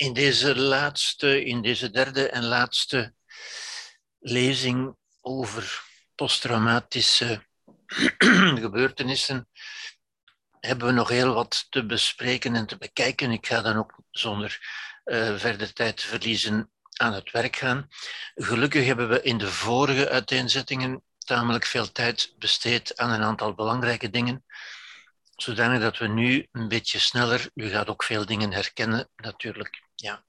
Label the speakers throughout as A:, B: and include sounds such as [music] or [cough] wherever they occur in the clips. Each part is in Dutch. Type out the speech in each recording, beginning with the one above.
A: in deze laatste, in deze derde en laatste lezing over posttraumatische [clears throat] gebeurtenissen hebben we nog heel wat te bespreken en te bekijken. Ik ga dan ook zonder uh, verder tijd te verliezen aan het werk gaan. Gelukkig hebben we in de vorige uiteenzettingen tamelijk veel tijd besteed aan een aantal belangrijke dingen, zodanig dat we nu een beetje sneller, u gaat ook veel dingen herkennen natuurlijk, ja.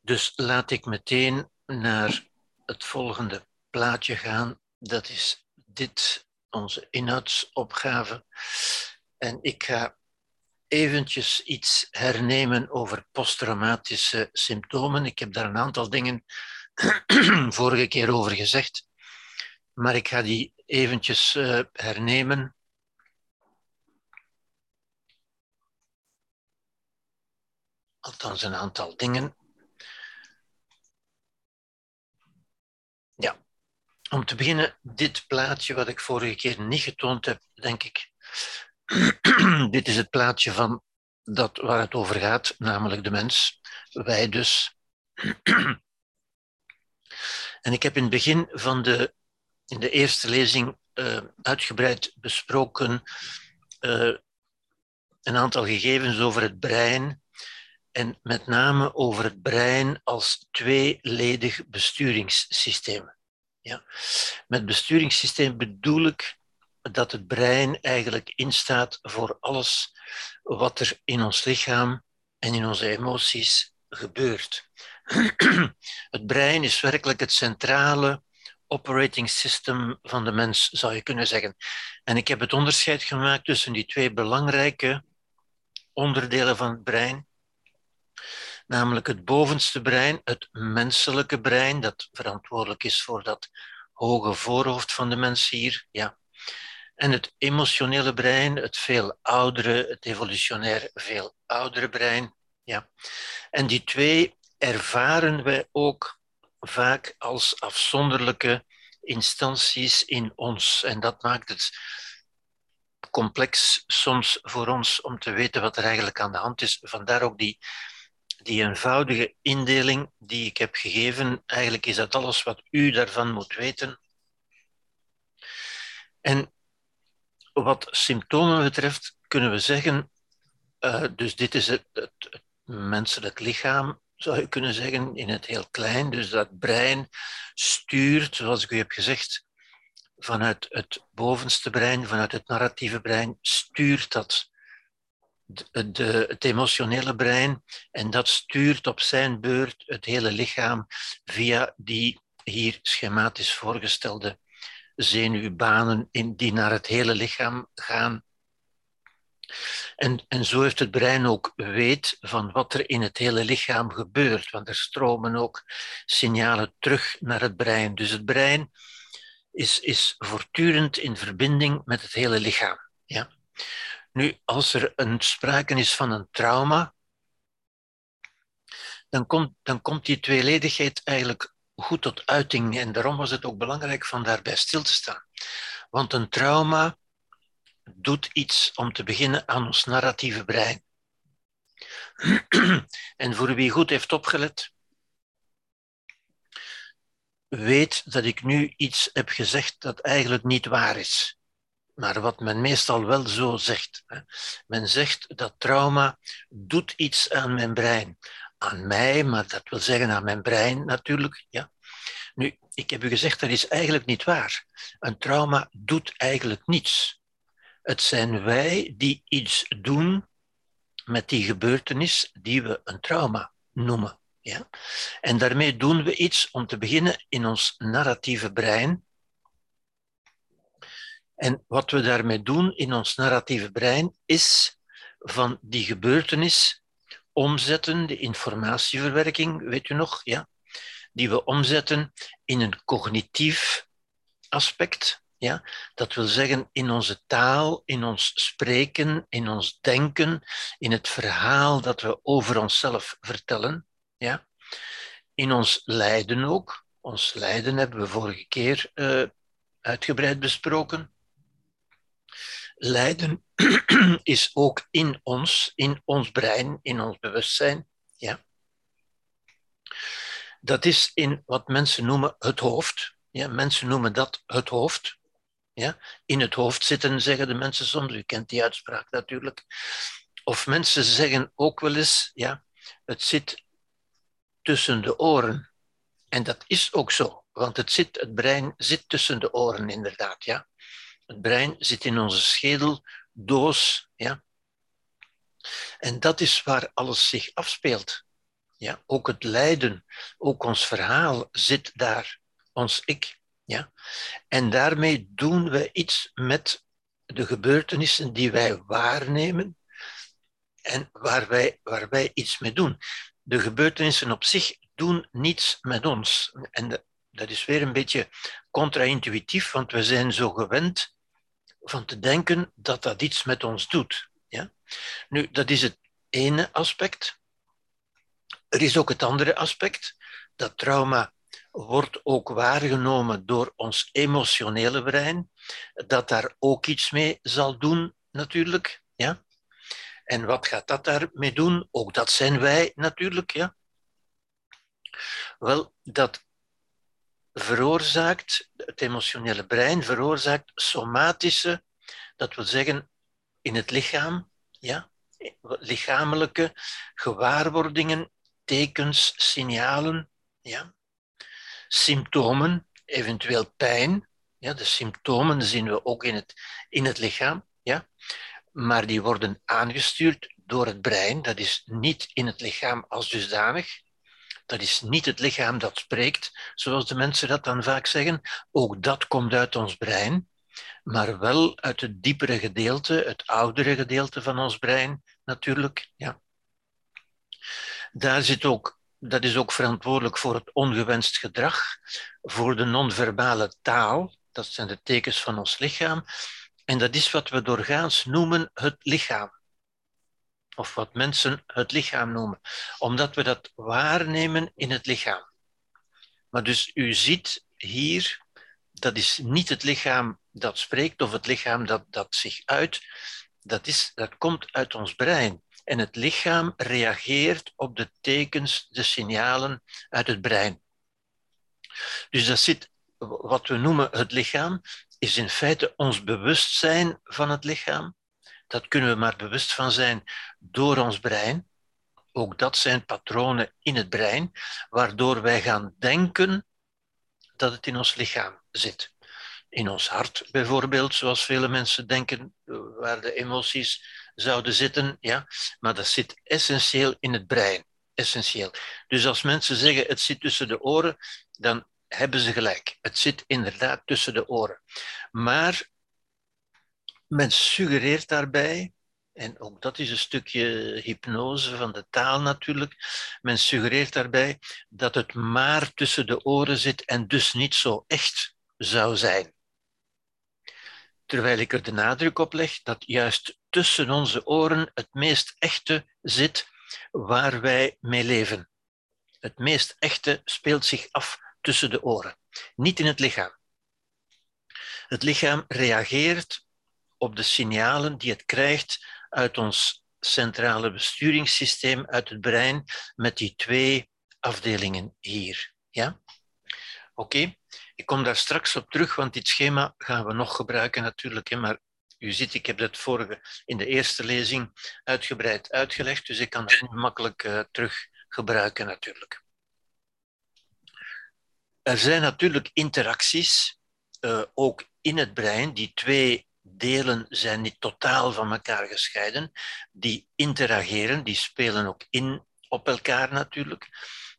A: Dus laat ik meteen naar het volgende plaatje gaan. Dat is dit, onze inhoudsopgave. En ik ga eventjes iets hernemen over posttraumatische symptomen. Ik heb daar een aantal dingen [clears throat] vorige keer over gezegd, maar ik ga die eventjes uh, hernemen. Althans, een aantal dingen. Ja, om te beginnen, dit plaatje wat ik vorige keer niet getoond heb, denk ik. [clears throat] dit is het plaatje van dat waar het over gaat, namelijk de mens. Wij dus. [clears throat] en ik heb in het begin van de, in de eerste lezing uh, uitgebreid besproken uh, een aantal gegevens over het brein en met name over het brein als tweeledig besturingssysteem. Ja. Met besturingssysteem bedoel ik dat het brein eigenlijk instaat voor alles wat er in ons lichaam en in onze emoties gebeurt. [clears throat] Het brein is werkelijk het centrale operating system van de mens, zou je kunnen zeggen. En ik heb het onderscheid gemaakt tussen die twee belangrijke onderdelen van het brein namelijk het bovenste brein, het menselijke brein, dat verantwoordelijk is voor dat hoge voorhoofd van de mens hier. Ja. En het emotionele brein, het veel oudere, het evolutionair veel oudere brein. Ja. En die twee ervaren wij ook vaak als afzonderlijke instanties in ons. En dat maakt het complex soms voor ons om te weten wat er eigenlijk aan de hand is. Vandaar ook die die eenvoudige indeling die ik heb gegeven, eigenlijk is dat alles wat u daarvan moet weten. En wat symptomen betreft kunnen we zeggen, uh, dus dit is het, het, het, menselijk lichaam, zou je kunnen zeggen, in het heel klein. Dus dat brein stuurt, zoals ik u heb gezegd, vanuit het bovenste brein, vanuit het narratieve brein, stuurt dat het emotionele brein en dat stuurt op zijn beurt het hele lichaam via die hier schematisch voorgestelde zenuwbanen in, die naar het hele lichaam gaan. En, en zo heeft het brein ook weet van wat er in het hele lichaam gebeurt, want er stromen ook signalen terug naar het brein. Dus het brein is, is voortdurend in verbinding met het hele lichaam. Ja? Nu, als er een sprake is van een trauma, dan komt, dan komt die tweeledigheid eigenlijk goed tot uiting. En daarom was het ook belangrijk van daarbij stil te staan. Want een trauma doet iets om te beginnen aan ons narratieve brein. [clears throat] En voor wie goed heeft opgelet, weet dat ik nu iets heb gezegd dat eigenlijk niet waar is maar wat men meestal wel zo zegt. Men zegt dat trauma doet iets aan mijn brein. Aan mij, maar dat wil zeggen aan mijn brein natuurlijk. Ja. Nu, ik heb u gezegd, dat is eigenlijk niet waar. Een trauma doet eigenlijk niets. Het zijn wij die iets doen met die gebeurtenis die we een trauma noemen. Ja? En daarmee doen we iets om te beginnen in ons narratieve brein, en wat we daarmee doen in ons narratieve brein is van die gebeurtenis omzetten, de informatieverwerking, weet u nog, ja, die we omzetten in een cognitief aspect. Ja, dat wil zeggen in onze taal, in ons spreken, in ons denken, in het verhaal dat we over onszelf vertellen. Ja. In ons lijden ook. Ons lijden hebben we vorige keer uh, uitgebreid besproken lijden [clears throat] is ook in ons, in ons brein, in ons bewustzijn. Ja. Dat is in wat mensen noemen het hoofd. Ja, mensen noemen dat het hoofd. Ja. In het hoofd zitten, zeggen de mensen soms. U kent die uitspraak natuurlijk. Of mensen zeggen ook wel eens, ja, het zit tussen de oren. En dat is ook zo, want het, zit, het brein zit tussen de oren, inderdaad. Ja. Het brein zit in onze schedeldoos. Ja. En dat is waar alles zich afspeelt. Ja. Ook het lijden, ook ons verhaal zit daar, ons ik. Ja. En daarmee doen we iets met de gebeurtenissen die wij waarnemen en waar wij, waar wij iets mee doen. De gebeurtenissen op zich doen niets met ons. En dat is weer een beetje contra-intuïtief, want we zijn zo gewend van te denken dat dat iets met ons doet. Ja? Nu, dat is het ene aspect. Er is ook het andere aspect. Dat trauma wordt ook waargenomen door ons emotionele brein, dat daar ook iets mee zal doen, natuurlijk. Ja? En wat gaat dat daarmee doen? Ook dat zijn wij natuurlijk. Ja? Wel, dat veroorzaakt, het emotionele brein veroorzaakt somatische, dat wil zeggen in het lichaam, ja, lichamelijke gewaarwordingen, tekens, signalen, ja, symptomen, eventueel pijn. Ja, de symptomen zien we ook in het, in het lichaam, ja, maar die worden aangestuurd door het brein. Dat is niet in het lichaam als dusdanig. Dat is niet het lichaam dat spreekt, zoals de mensen dat dan vaak zeggen. Ook dat komt uit ons brein, maar wel uit het diepere gedeelte, het oudere gedeelte van ons brein natuurlijk. Ja. Daar zit ook, dat is ook verantwoordelijk voor het ongewenst gedrag, voor de non-verbale taal, dat zijn de tekens van ons lichaam. En dat is wat we doorgaans noemen het lichaam of wat mensen het lichaam noemen, omdat we dat waarnemen in het lichaam. Maar dus u ziet hier, dat is niet het lichaam dat spreekt of het lichaam dat, dat zich uit, dat, is, dat komt uit ons brein. En het lichaam reageert op de tekens, de signalen uit het brein. Dus dat zit, wat we noemen het lichaam, is in feite ons bewustzijn van het lichaam dat kunnen we maar bewust van zijn door ons brein. Ook dat zijn patronen in het brein, waardoor wij gaan denken dat het in ons lichaam zit. In ons hart bijvoorbeeld, zoals vele mensen denken, waar de emoties zouden zitten. Ja? Maar dat zit essentieel in het brein. Essentieel. Dus als mensen zeggen het zit tussen de oren, dan hebben ze gelijk. Het zit inderdaad tussen de oren. Maar men suggereert daarbij, en ook dat is een stukje hypnose van de taal natuurlijk, men suggereert daarbij dat het maar tussen de oren zit en dus niet zo echt zou zijn. Terwijl ik er de nadruk op leg dat juist tussen onze oren het meest echte zit waar wij mee leven. Het meest echte speelt zich af tussen de oren, niet in het lichaam. Het lichaam reageert op de signalen die het krijgt uit ons centrale besturingssysteem, uit het brein, met die twee afdelingen hier. Ja? Oké, ik kom daar straks op terug, want dit schema gaan we nog gebruiken natuurlijk, maar u ziet, ik heb dat vorige in de eerste lezing uitgebreid uitgelegd, dus ik kan het nu makkelijk uh, terug gebruiken natuurlijk. Er zijn natuurlijk interacties, uh, ook in het brein, die twee delen zijn niet totaal van elkaar gescheiden. Die interageren, die spelen ook in op elkaar natuurlijk.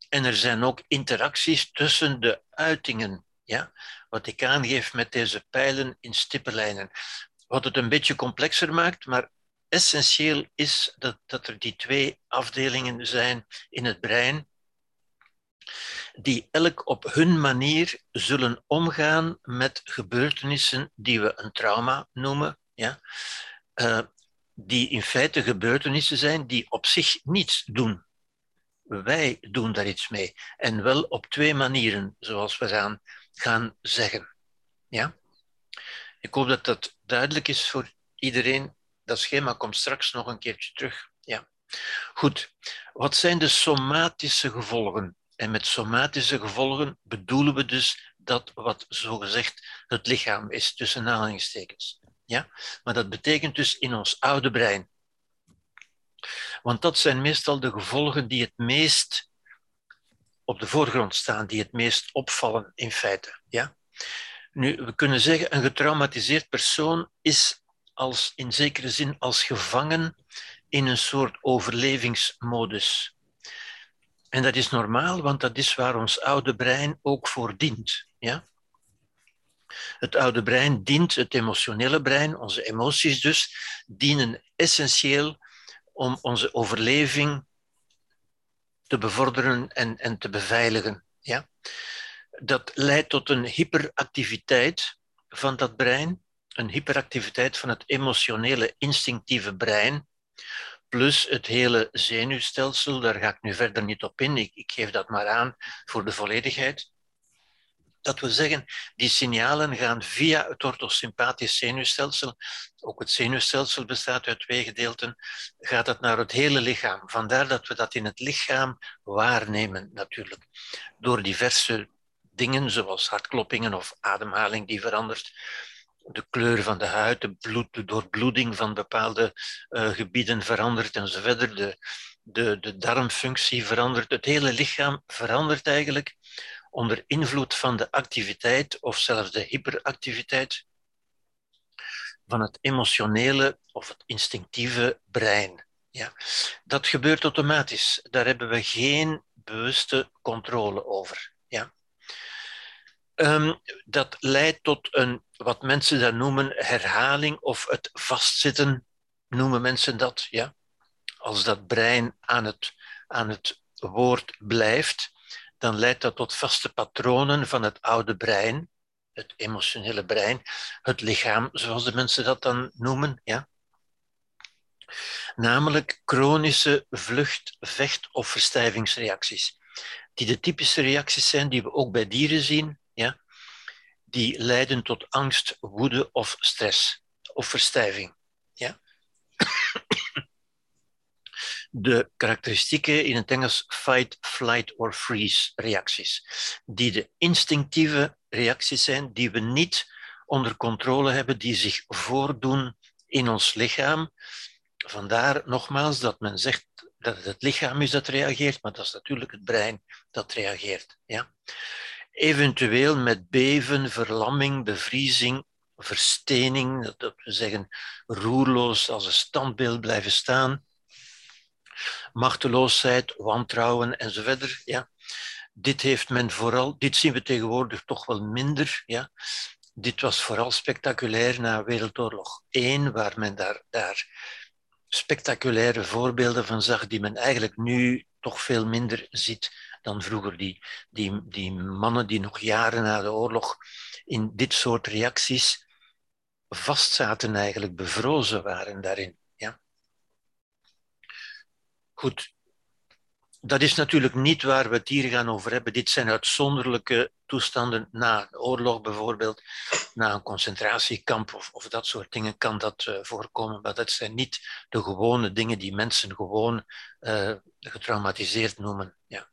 A: En er zijn ook interacties tussen de uitingen. Ja? Wat ik aangeef met deze pijlen in stippenlijnen. Wat het een beetje complexer maakt, maar essentieel is dat, dat er die twee afdelingen zijn in het brein die elk op hun manier zullen omgaan met gebeurtenissen die we een trauma noemen, ja? Uh, die in feite gebeurtenissen zijn die op zich niets doen. Wij doen daar iets mee. En wel op twee manieren, zoals we gaan, gaan zeggen. Ja? Ik hoop dat dat duidelijk is voor Iedereen, dat schema komt straks nog een keertje terug. Ja. Goed, wat zijn de somatische gevolgen? En met somatische gevolgen bedoelen we dus dat wat zogezegd het lichaam is, tussen aanhalingstekens. Ja? Maar dat betekent dus in ons oude brein. Want dat zijn meestal de gevolgen die het meest op de voorgrond staan, die het meest opvallen in feite. Ja? Nu, we kunnen zeggen, een getraumatiseerd persoon is als, in zekere zin als gevangen in een soort overlevingsmodus. En dat is normaal, want dat is waar ons oude brein ook voor dient. Ja? Het oude brein dient, het emotionele brein, onze emoties dus, dienen essentieel om onze overleving te bevorderen en, en te beveiligen. Ja? Dat leidt tot een hyperactiviteit van dat brein, een hyperactiviteit van het emotionele, instinctieve brein, plus het hele zenuwstelsel, daar ga ik nu verder niet op in, ik, ik geef dat maar aan voor de volledigheid. Dat wil zeggen, die signalen gaan via het orthosympathisch zenuwstelsel, ook het zenuwstelsel bestaat uit twee gedeelten, gaat het naar het hele lichaam. Vandaar dat we dat in het lichaam waarnemen natuurlijk. Door diverse dingen, zoals hartkloppingen of ademhaling die verandert, de kleur van de huid, de, bloed, de doorbloeding van bepaalde uh, gebieden verandert enzovoort, de, de, de darmfunctie verandert, het hele lichaam verandert eigenlijk onder invloed van de activiteit of zelfs de hyperactiviteit van het emotionele of het instinctieve brein. Ja. Dat gebeurt automatisch. Daar hebben we geen bewuste controle over. Ja. Um, dat leidt tot een, wat mensen dan noemen, herhaling of het vastzitten, noemen mensen dat. Ja. Als dat brein aan het, aan het woord blijft, dan leidt dat tot vaste patronen van het oude brein, het emotionele brein, het lichaam, zoals de mensen dat dan noemen. Ja? Namelijk chronische vlucht-, vecht- of verstijvingsreacties. Die de typische reacties zijn die we ook bij dieren zien, ja? die leiden tot angst, woede of stress of verstijving. Ja? [coughs] de karakteristieken in het Engels fight, flight or freeze reacties, die de instinctieve reacties zijn die we niet onder controle hebben, die zich voordoen in ons lichaam. Vandaar nogmaals dat men zegt dat het lichaam is dat reageert, maar dat is natuurlijk het brein dat reageert. Ja? Eventueel met beven, verlamming, bevriezing, verstening, dat we zeggen roerloos als een standbeeld blijven staan, machteloosheid, wantrouwen enzovoort. Ja. Dit heeft men vooral, dit zien we tegenwoordig toch wel minder. Ja. Dit was vooral spectaculair na Wereldoorlog 1, waar men daar, daar spectaculaire voorbeelden van zag, die men eigenlijk nu toch veel minder ziet dan vroeger. Die, die, die mannen die nog jaren na de oorlog in dit soort reacties vastzaten, eigenlijk bevrozen waren daarin. Goed, dat is natuurlijk niet waar we het hier gaan over hebben. Dit zijn uitzonderlijke toestanden na een oorlog bijvoorbeeld, na een concentratiekamp of, of dat soort dingen kan dat uh, voorkomen. Maar dat zijn niet de gewone dingen die mensen gewoon uh, getraumatiseerd noemen. Ja.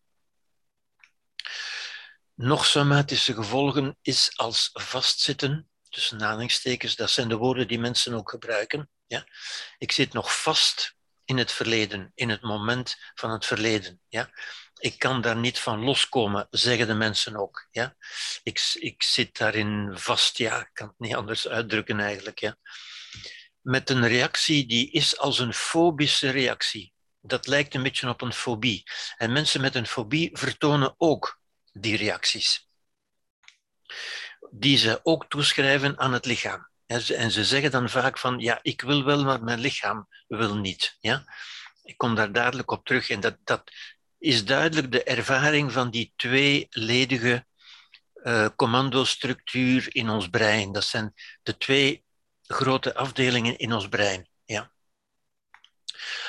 A: Nog somatische gevolgen is als vastzitten, tussen aanhalingstekens, dat zijn de woorden die mensen ook gebruiken. Ja. Ik zit nog vast in het verleden, in het moment van het verleden. Ja? Ik kan daar niet van loskomen, zeggen de mensen ook. Ja? Ik, ik zit daarin vast, ja, ik kan het niet anders uitdrukken eigenlijk. Ja? Met een reactie die is als een fobische reactie. Dat lijkt een beetje op een fobie. En mensen met een fobie vertonen ook die reacties. Die ze ook toeschrijven aan het lichaam. En ze zeggen dan vaak van, ja, ik wil wel, maar mijn lichaam wil niet. Ja? Ik kom daar dadelijk op terug. En dat, dat is duidelijk de ervaring van die tweeledige uh, commandostructuur in ons brein. Dat zijn de twee grote afdelingen in ons brein. Ja.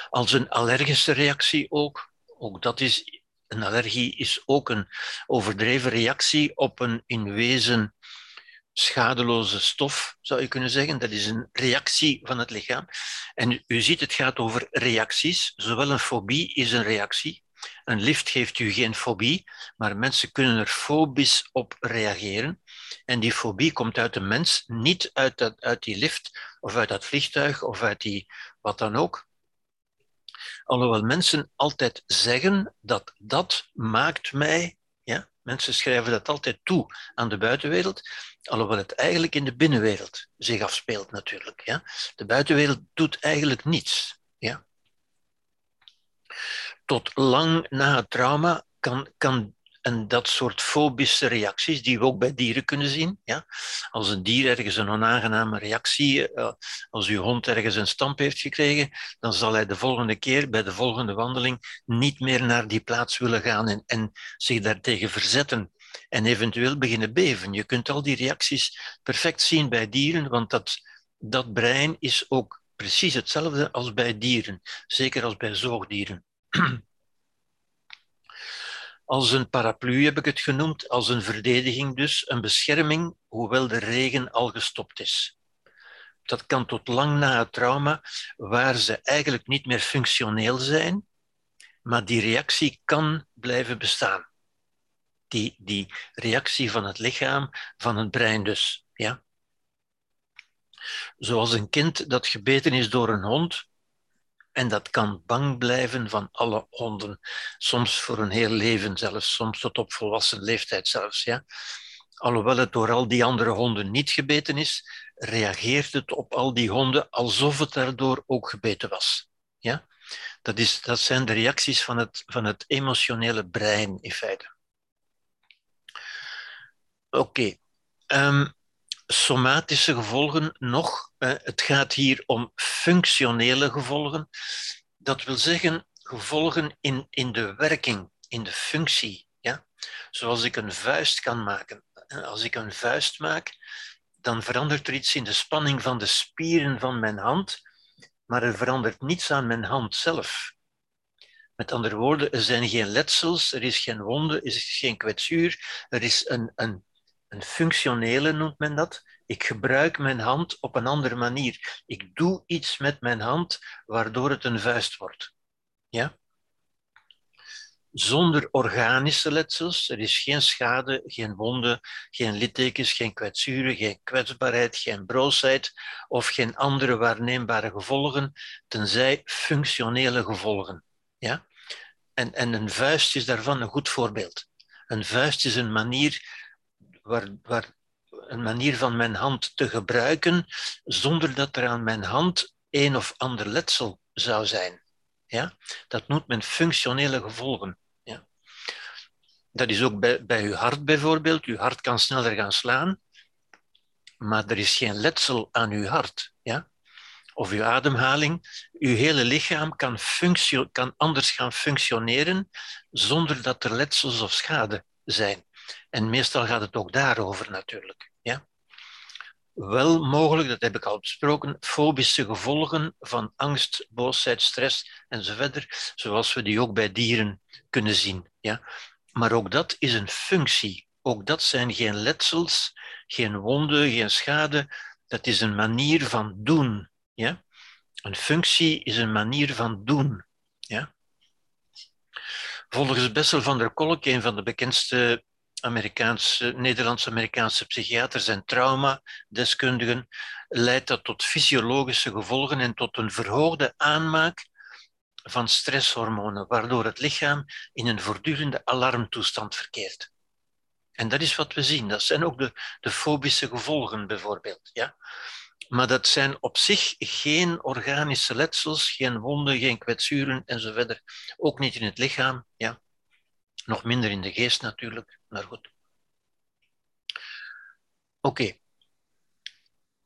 A: Als een allergische reactie ook, ook dat is, een allergie is ook een overdreven reactie op een in wezen schadeloze stof, zou je kunnen zeggen. Dat is een reactie van het lichaam. En u ziet, het gaat over reacties. Zowel een fobie is een reactie. Een lift geeft u geen fobie, maar mensen kunnen er fobisch op reageren. En die fobie komt uit de mens, niet uit, dat, uit die lift of uit dat vliegtuig of uit die wat dan ook. Alhoewel mensen altijd zeggen dat dat maakt mij, ja, mensen schrijven dat altijd toe aan de buitenwereld, alhoewel het eigenlijk in de binnenwereld zich afspeelt natuurlijk. Ja. De buitenwereld doet eigenlijk niets. Ja. Tot lang na het trauma kan, kan en dat soort fobische reacties, die we ook bij dieren kunnen zien. Ja? Als een dier ergens een onaangename reactie, uh, als uw hond ergens een stamp heeft gekregen, dan zal hij de volgende keer, bij de volgende wandeling, niet meer naar die plaats willen gaan en, en zich daartegen verzetten. En eventueel beginnen beven. Je kunt al die reacties perfect zien bij dieren, want dat, dat brein is ook precies hetzelfde als bij dieren, zeker als bij zoogdieren. [clears throat] als een paraplu heb ik het genoemd, als een verdediging dus, een bescherming, hoewel de regen al gestopt is. Dat kan tot lang na het trauma, waar ze eigenlijk niet meer functioneel zijn, maar die reactie kan blijven bestaan. Die, die reactie van het lichaam, van het brein dus. Ja? Zoals een kind dat gebeten is door een hond, en dat kan bang blijven van alle honden. Soms voor een heel leven zelfs, soms tot op volwassen leeftijd zelfs. Ja? Alhoewel het door al die andere honden niet gebeten is, reageert het op al die honden alsof het daardoor ook gebeten was. Ja? Dat, is, dat zijn de reacties van het, van het emotionele brein in feite. Oké. Okay. Ehm, somatische gevolgen nog. Het gaat hier om functionele gevolgen. Dat wil zeggen gevolgen in, in de werking, in de functie. Ja? Zoals ik een vuist kan maken. Als ik een vuist maak, dan verandert er iets in de spanning van de spieren van mijn hand, maar er verandert niets aan mijn hand zelf. Met andere woorden, er zijn geen letsels, er is geen wonde, er is geen kwetsuur, er is een, een een functionele noemt men dat. Ik gebruik mijn hand op een andere manier. Ik doe iets met mijn hand waardoor het een vuist wordt. Ja? Zonder organische letsels, er is geen schade, geen wonden, geen littekens, geen kwetsuren, geen kwetsbaarheid, geen broosheid of geen andere waarneembare gevolgen, tenzij functionele gevolgen. Ja? En, en een vuist is daarvan een goed voorbeeld. Een vuist is een manier waar, een manier van mijn hand te gebruiken zonder dat er aan mijn hand een of ander letsel zou zijn. Ja? Dat noemt men functionele gevolgen. Ja? Dat is ook bij, bij uw hart bijvoorbeeld. Uw hart kan sneller gaan slaan, maar er is geen letsel aan uw hart. Ja? Of uw ademhaling. Uw hele lichaam kan, kan anders gaan functioneren zonder dat er letsels of schade zijn. En meestal gaat het ook daarover natuurlijk. Ja? Wel mogelijk, dat heb ik al besproken, fobische gevolgen van angst, boosheid, stress enzovoort, zoals we die ook bij dieren kunnen zien. Ja? Maar ook dat is een functie. Ook dat zijn geen letsels, geen wonden, geen schade. Dat is een manier van doen. Ja? Een functie is een manier van doen. Ja? Volgens Bessel van der Kolk, een van de bekendste Amerikaanse, Nederlands-Amerikaanse psychiaters en traumadeskundigen, leidt dat tot fysiologische gevolgen en tot een verhoogde aanmaak van stresshormonen, waardoor het lichaam in een voortdurende alarmtoestand verkeert. En dat is wat we zien. Dat zijn ook de, de fobische gevolgen, bijvoorbeeld. Ja? Maar dat zijn op zich geen organische letsels, geen wonden, geen kwetsuren enzovoort. Ook niet in het lichaam. Ja? Nog minder in de geest natuurlijk, maar goed. Oké.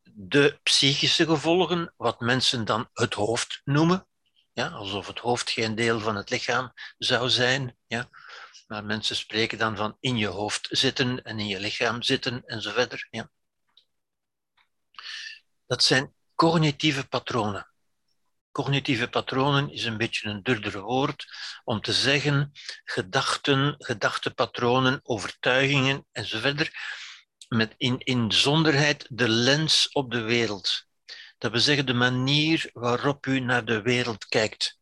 A: De psychische gevolgen, wat mensen dan het hoofd noemen, ja, alsof het hoofd geen deel van het lichaam zou zijn. Ja. Maar mensen spreken dan van in je hoofd zitten en in je lichaam zitten enzovoort. Ja. Dat zijn cognitieve patronen. Cognitieve patronen is een beetje een duurder woord om te zeggen gedachten, gedachtepatronen, overtuigingen enzovoort, met in inzonderheid de lens op de wereld. Dat we zeggen de manier waarop u naar de wereld kijkt.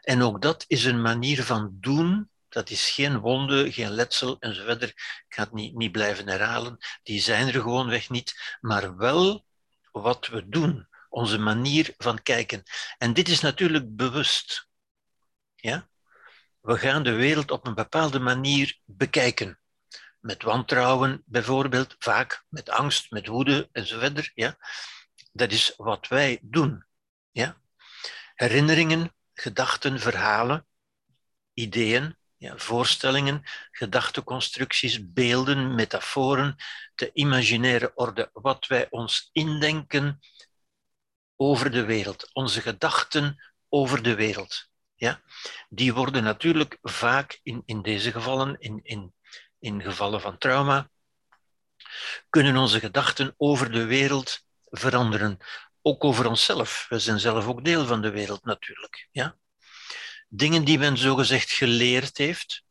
A: En ook dat is een manier van doen. Dat is geen wonde, geen letsel enzovoort. Ik ga het niet, niet blijven herhalen. Die zijn er gewoonweg niet. Maar wel wat we doen. Onze manier van kijken. En dit is natuurlijk bewust. Ja? We gaan de wereld op een bepaalde manier bekijken met wantrouwen bijvoorbeeld, vaak met angst, met woede enzovoort. Ja? Dat is wat wij doen. Ja? Herinneringen, gedachten, verhalen, ideeën, ja, voorstellingen, gedachteconstructies, beelden, metaforen, de imaginaire orde, wat wij ons indenken over de wereld, onze gedachten over de wereld. Ja? Die worden natuurlijk vaak in, in deze gevallen, in, in in gevallen van trauma, kunnen onze gedachten over de wereld veranderen. Ook over onszelf. We zijn zelf ook deel van de wereld natuurlijk. Ja? Dingen die men zogezegd geleerd heeft,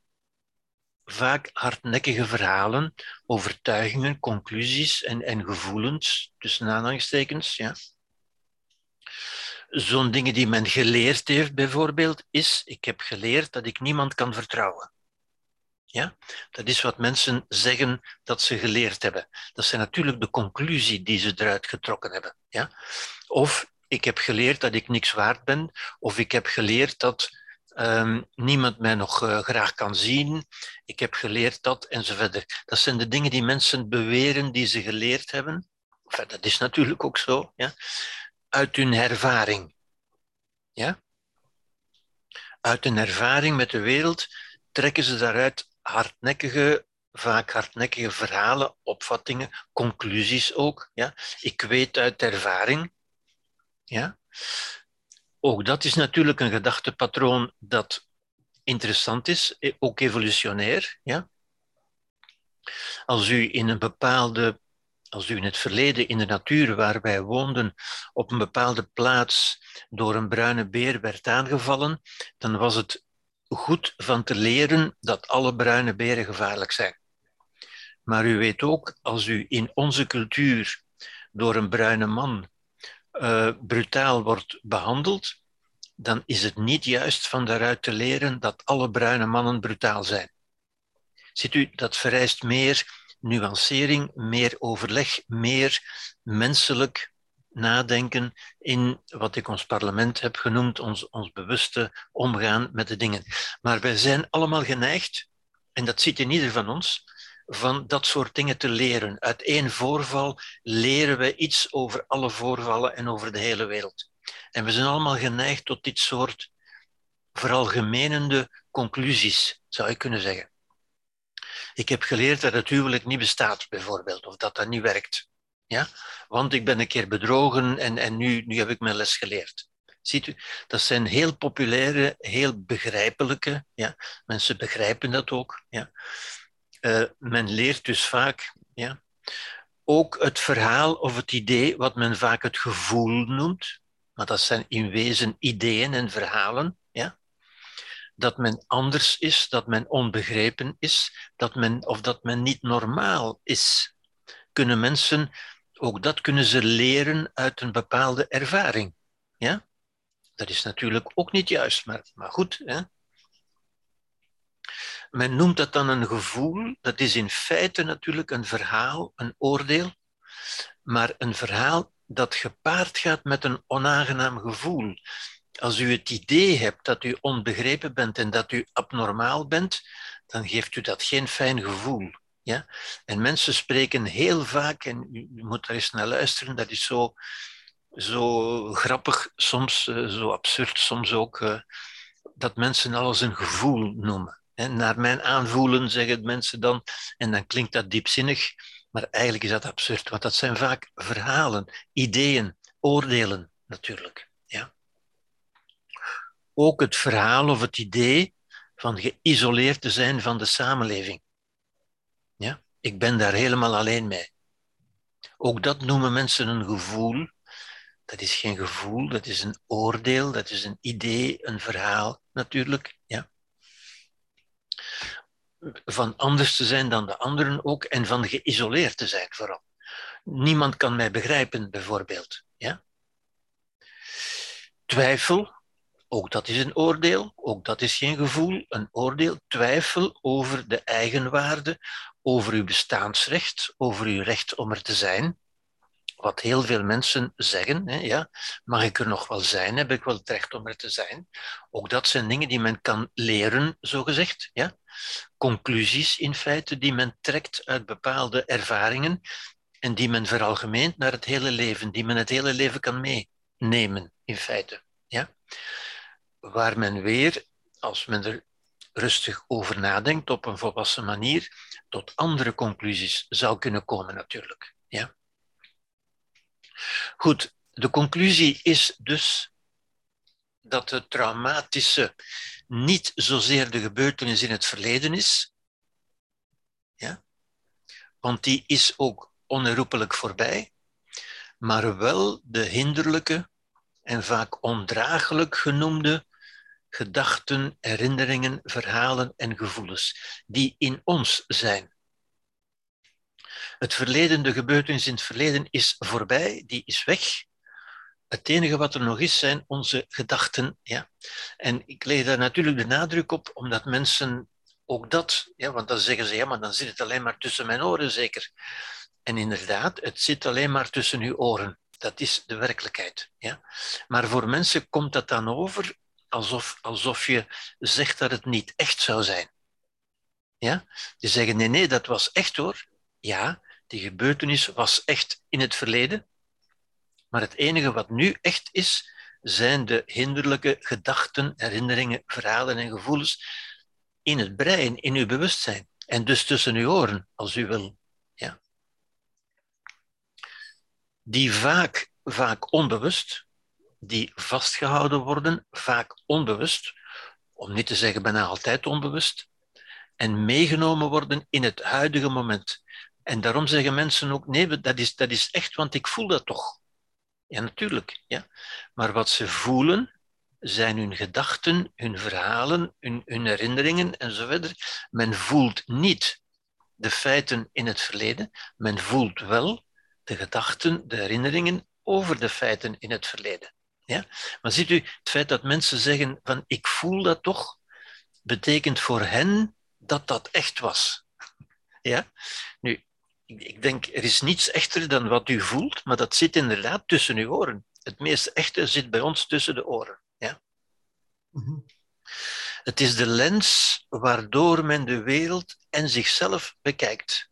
A: vaak hardnekkige verhalen, overtuigingen, conclusies en, en gevoelens, tussen aanhalingstekens. Ja? Zo'n dingen die men geleerd heeft, bijvoorbeeld, is: ik heb geleerd dat ik niemand kan vertrouwen. Ja? Dat is wat mensen zeggen dat ze geleerd hebben. Dat zijn natuurlijk de conclusie die ze eruit getrokken hebben. Ja? Of ik heb geleerd dat ik niks waard ben, of ik heb geleerd dat um, niemand mij nog uh, graag kan zien, ik heb geleerd dat, enzovoort. Dat zijn de dingen die mensen beweren die ze geleerd hebben. Dat is natuurlijk ook zo, ja? Uit hun ervaring. Ja? Uit hun ervaring met de wereld trekken ze daaruit hardnekkige, vaak hardnekkige verhalen, opvattingen, conclusies ook. Ja? Ik weet uit ervaring. Ja? Ook dat is natuurlijk een gedachtepatroon dat interessant is, eh, ook evolutionair. Ja? Als u in een bepaalde als u in het verleden in de natuur waar wij woonden op een bepaalde plaats door een bruine beer werd aangevallen, dan was het goed van te leren dat alle bruine beren gevaarlijk zijn. Maar u weet ook, als u in onze cultuur door een bruine man uh, brutaal wordt behandeld, dan is het niet juist van daaruit te leren dat alle bruine mannen brutaal zijn. Ziet u, dat vereist meer nuancering, meer overleg, meer menselijk nadenken in wat ik ons parlement heb genoemd, ons, ons bewuste omgaan met de dingen. Maar wij zijn allemaal geneigd, en dat zit in ieder van ons, van dat soort dingen te leren. Uit één voorval leren we iets over alle voorvallen en over de hele wereld. En we zijn allemaal geneigd tot dit soort veralgemenende conclusies, zou je kunnen zeggen. Ik heb geleerd dat het huwelijk niet bestaat, bijvoorbeeld, of dat dat niet werkt. Ja? Want ik ben een keer bedrogen en, en nu, nu heb ik mijn les geleerd. Ziet u, dat zijn heel populaire, heel begrijpelijke, ja? mensen begrijpen dat ook. Ja? Uh, men leert dus vaak ja? ook het verhaal of het idee, wat men vaak het gevoel noemt, maar dat zijn in wezen ideeën en verhalen. Dat men anders is, dat men onbegrepen is, dat men, of dat men niet normaal is. Kunnen mensen ook dat kunnen ze leren uit een bepaalde ervaring. Ja? Dat is natuurlijk ook niet juist, maar, maar goed. Hè? Men noemt dat dan een gevoel. Dat is in feite natuurlijk een verhaal, een oordeel, maar een verhaal dat gepaard gaat met een onaangenaam gevoel. Als u het idee hebt dat u onbegrepen bent en dat u abnormaal bent, dan geeft u dat geen fijn gevoel. Ja? En mensen spreken heel vaak, en u moet daar eens naar luisteren, dat is zo, zo grappig, soms uh, zo absurd, soms ook, uh, dat mensen alles een gevoel noemen. Hè? Naar mijn aanvoelen zeggen mensen dan, en dan klinkt dat diepzinnig, maar eigenlijk is dat absurd, want dat zijn vaak verhalen, ideeën, oordelen natuurlijk. Ook het verhaal of het idee van geïsoleerd te zijn van de samenleving. Ja? Ik ben daar helemaal alleen mee. Ook dat noemen mensen een gevoel. Dat is geen gevoel, dat is een oordeel, dat is een idee, een verhaal natuurlijk. Ja? van anders te zijn dan de anderen ook en van geïsoleerd te zijn vooral. Niemand kan mij begrijpen, bijvoorbeeld. Ja? Twijfel, ook dat is een oordeel, ook dat is geen gevoel, een oordeel. Twijfel over de eigenwaarde, over uw bestaansrecht, over uw recht om er te zijn. Wat heel veel mensen zeggen, hè, ja, mag ik er nog wel zijn, heb ik wel het recht om er te zijn. Ook dat zijn dingen die men kan leren, zogezegd. Ja? Conclusies in feite die men trekt uit bepaalde ervaringen en die men veralgemeent naar het hele leven, die men het hele leven kan meenemen, in feite. Ja? Waar men weer, als men er rustig over nadenkt op een volwassen manier, tot andere conclusies zou kunnen komen natuurlijk. Ja? Goed, de conclusie is dus dat het traumatische niet zozeer de gebeurtenis in het verleden is, ja? want die is ook onherroepelijk voorbij, maar wel de hinderlijke en vaak ondraaglijk genoemde gedachten, herinneringen, verhalen en gevoelens die in ons zijn. Het verleden, de gebeurtenis in het verleden is voorbij, die is weg. Het enige wat er nog is, zijn onze gedachten. Ja? En ik leg daar natuurlijk de nadruk op, omdat mensen ook dat, ja, want dan zeggen ze, ja, maar dan zit het alleen maar tussen mijn oren zeker. En inderdaad, het zit alleen maar tussen uw oren. Dat is de werkelijkheid. Ja? Maar voor mensen komt dat dan over alsof, alsof je zegt dat het niet echt zou zijn. Ja? Die zeggen, nee, nee, dat was echt hoor. Ja, die gebeurtenis was echt in het verleden. Maar het enige wat nu echt is, zijn de hinderlijke gedachten, herinneringen, verhalen en gevoelens in het brein, in uw bewustzijn. En dus tussen uw oren, als u wil. Ja. Die vaak, vaak onbewust, die vastgehouden worden, vaak onbewust, om niet te zeggen bijna altijd onbewust, en meegenomen worden in het huidige moment. En daarom zeggen mensen ook, nee, dat is, dat is echt, want ik voel dat toch. Ja, natuurlijk. Ja. Maar wat ze voelen, zijn hun gedachten, hun verhalen, hun, hun herinneringen enzovoort. Men voelt niet de feiten in het verleden, men voelt wel de gedachten, de herinneringen over de feiten in het verleden. Ja? Maar ziet u, het feit dat mensen zeggen van ik voel dat toch, betekent voor hen dat dat echt was. Ja? Nu, ik denk, er is niets echter dan wat u voelt, maar dat zit inderdaad tussen uw oren. Het meest echte zit bij ons tussen de oren. Ja? Mhm. Het is de lens waardoor men de wereld en zichzelf bekijkt.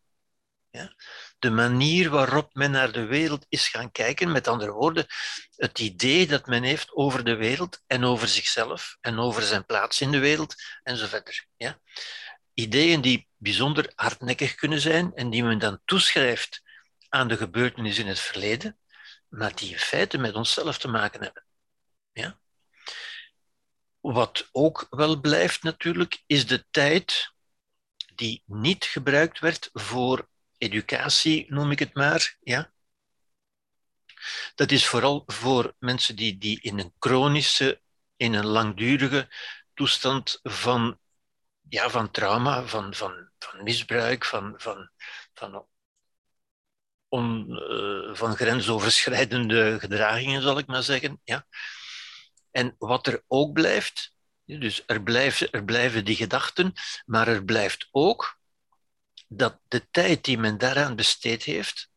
A: Ja? De manier waarop men naar de wereld is gaan kijken, met andere woorden, het idee dat men heeft over de wereld en over zichzelf en over zijn plaats in de wereld enzovoort. Ja? ideeën die bijzonder hardnekkig kunnen zijn en die men dan toeschrijft aan de gebeurtenissen in het verleden, maar die in feite met onszelf te maken hebben. Ja? Wat ook wel blijft natuurlijk, is de tijd die niet gebruikt werd voor educatie, noem ik het maar. Ja? Dat is vooral voor mensen die, die in een chronische, in een langdurige toestand van ja, van trauma, van, van, van misbruik, van, van, van, on, uh, van grensoverschrijdende gedragingen, zal ik maar zeggen. Ja. En wat er ook blijft, dus er blijven, er blijven die gedachten, maar er blijft ook dat de tijd die men daaraan besteed heeft,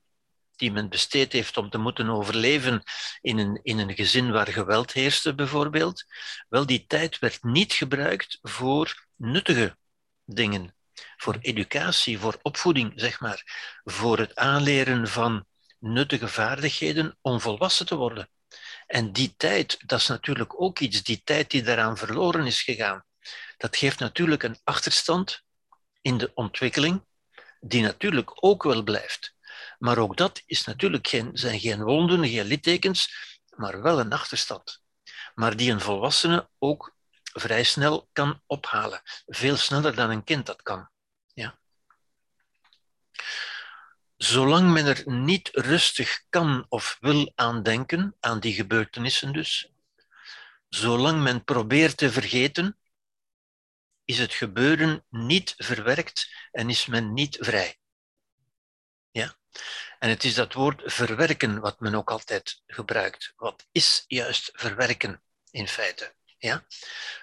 A: die men besteed heeft om te moeten overleven in een, in een gezin waar geweld heerste, bijvoorbeeld, wel, die tijd werd niet gebruikt voor nuttige dingen. Voor educatie, voor opvoeding, zeg maar. Voor het aanleren van nuttige vaardigheden om volwassen te worden. En die tijd, dat is natuurlijk ook iets, die tijd die daaraan verloren is gegaan, dat geeft natuurlijk een achterstand in de ontwikkeling, die natuurlijk ook wel blijft. Maar ook dat is natuurlijk geen, zijn geen wonden, geen littekens, maar wel een achterstand. Maar die een volwassene ook vrij snel kan ophalen. Veel sneller dan een kind dat kan. Ja. Zolang men er niet rustig kan of wil aan denken, aan die gebeurtenissen dus, zolang men probeert te vergeten, is het gebeuren niet verwerkt en is men niet vrij. Ja? En het is dat woord verwerken wat men ook altijd gebruikt. Wat is juist verwerken in feite? Ja?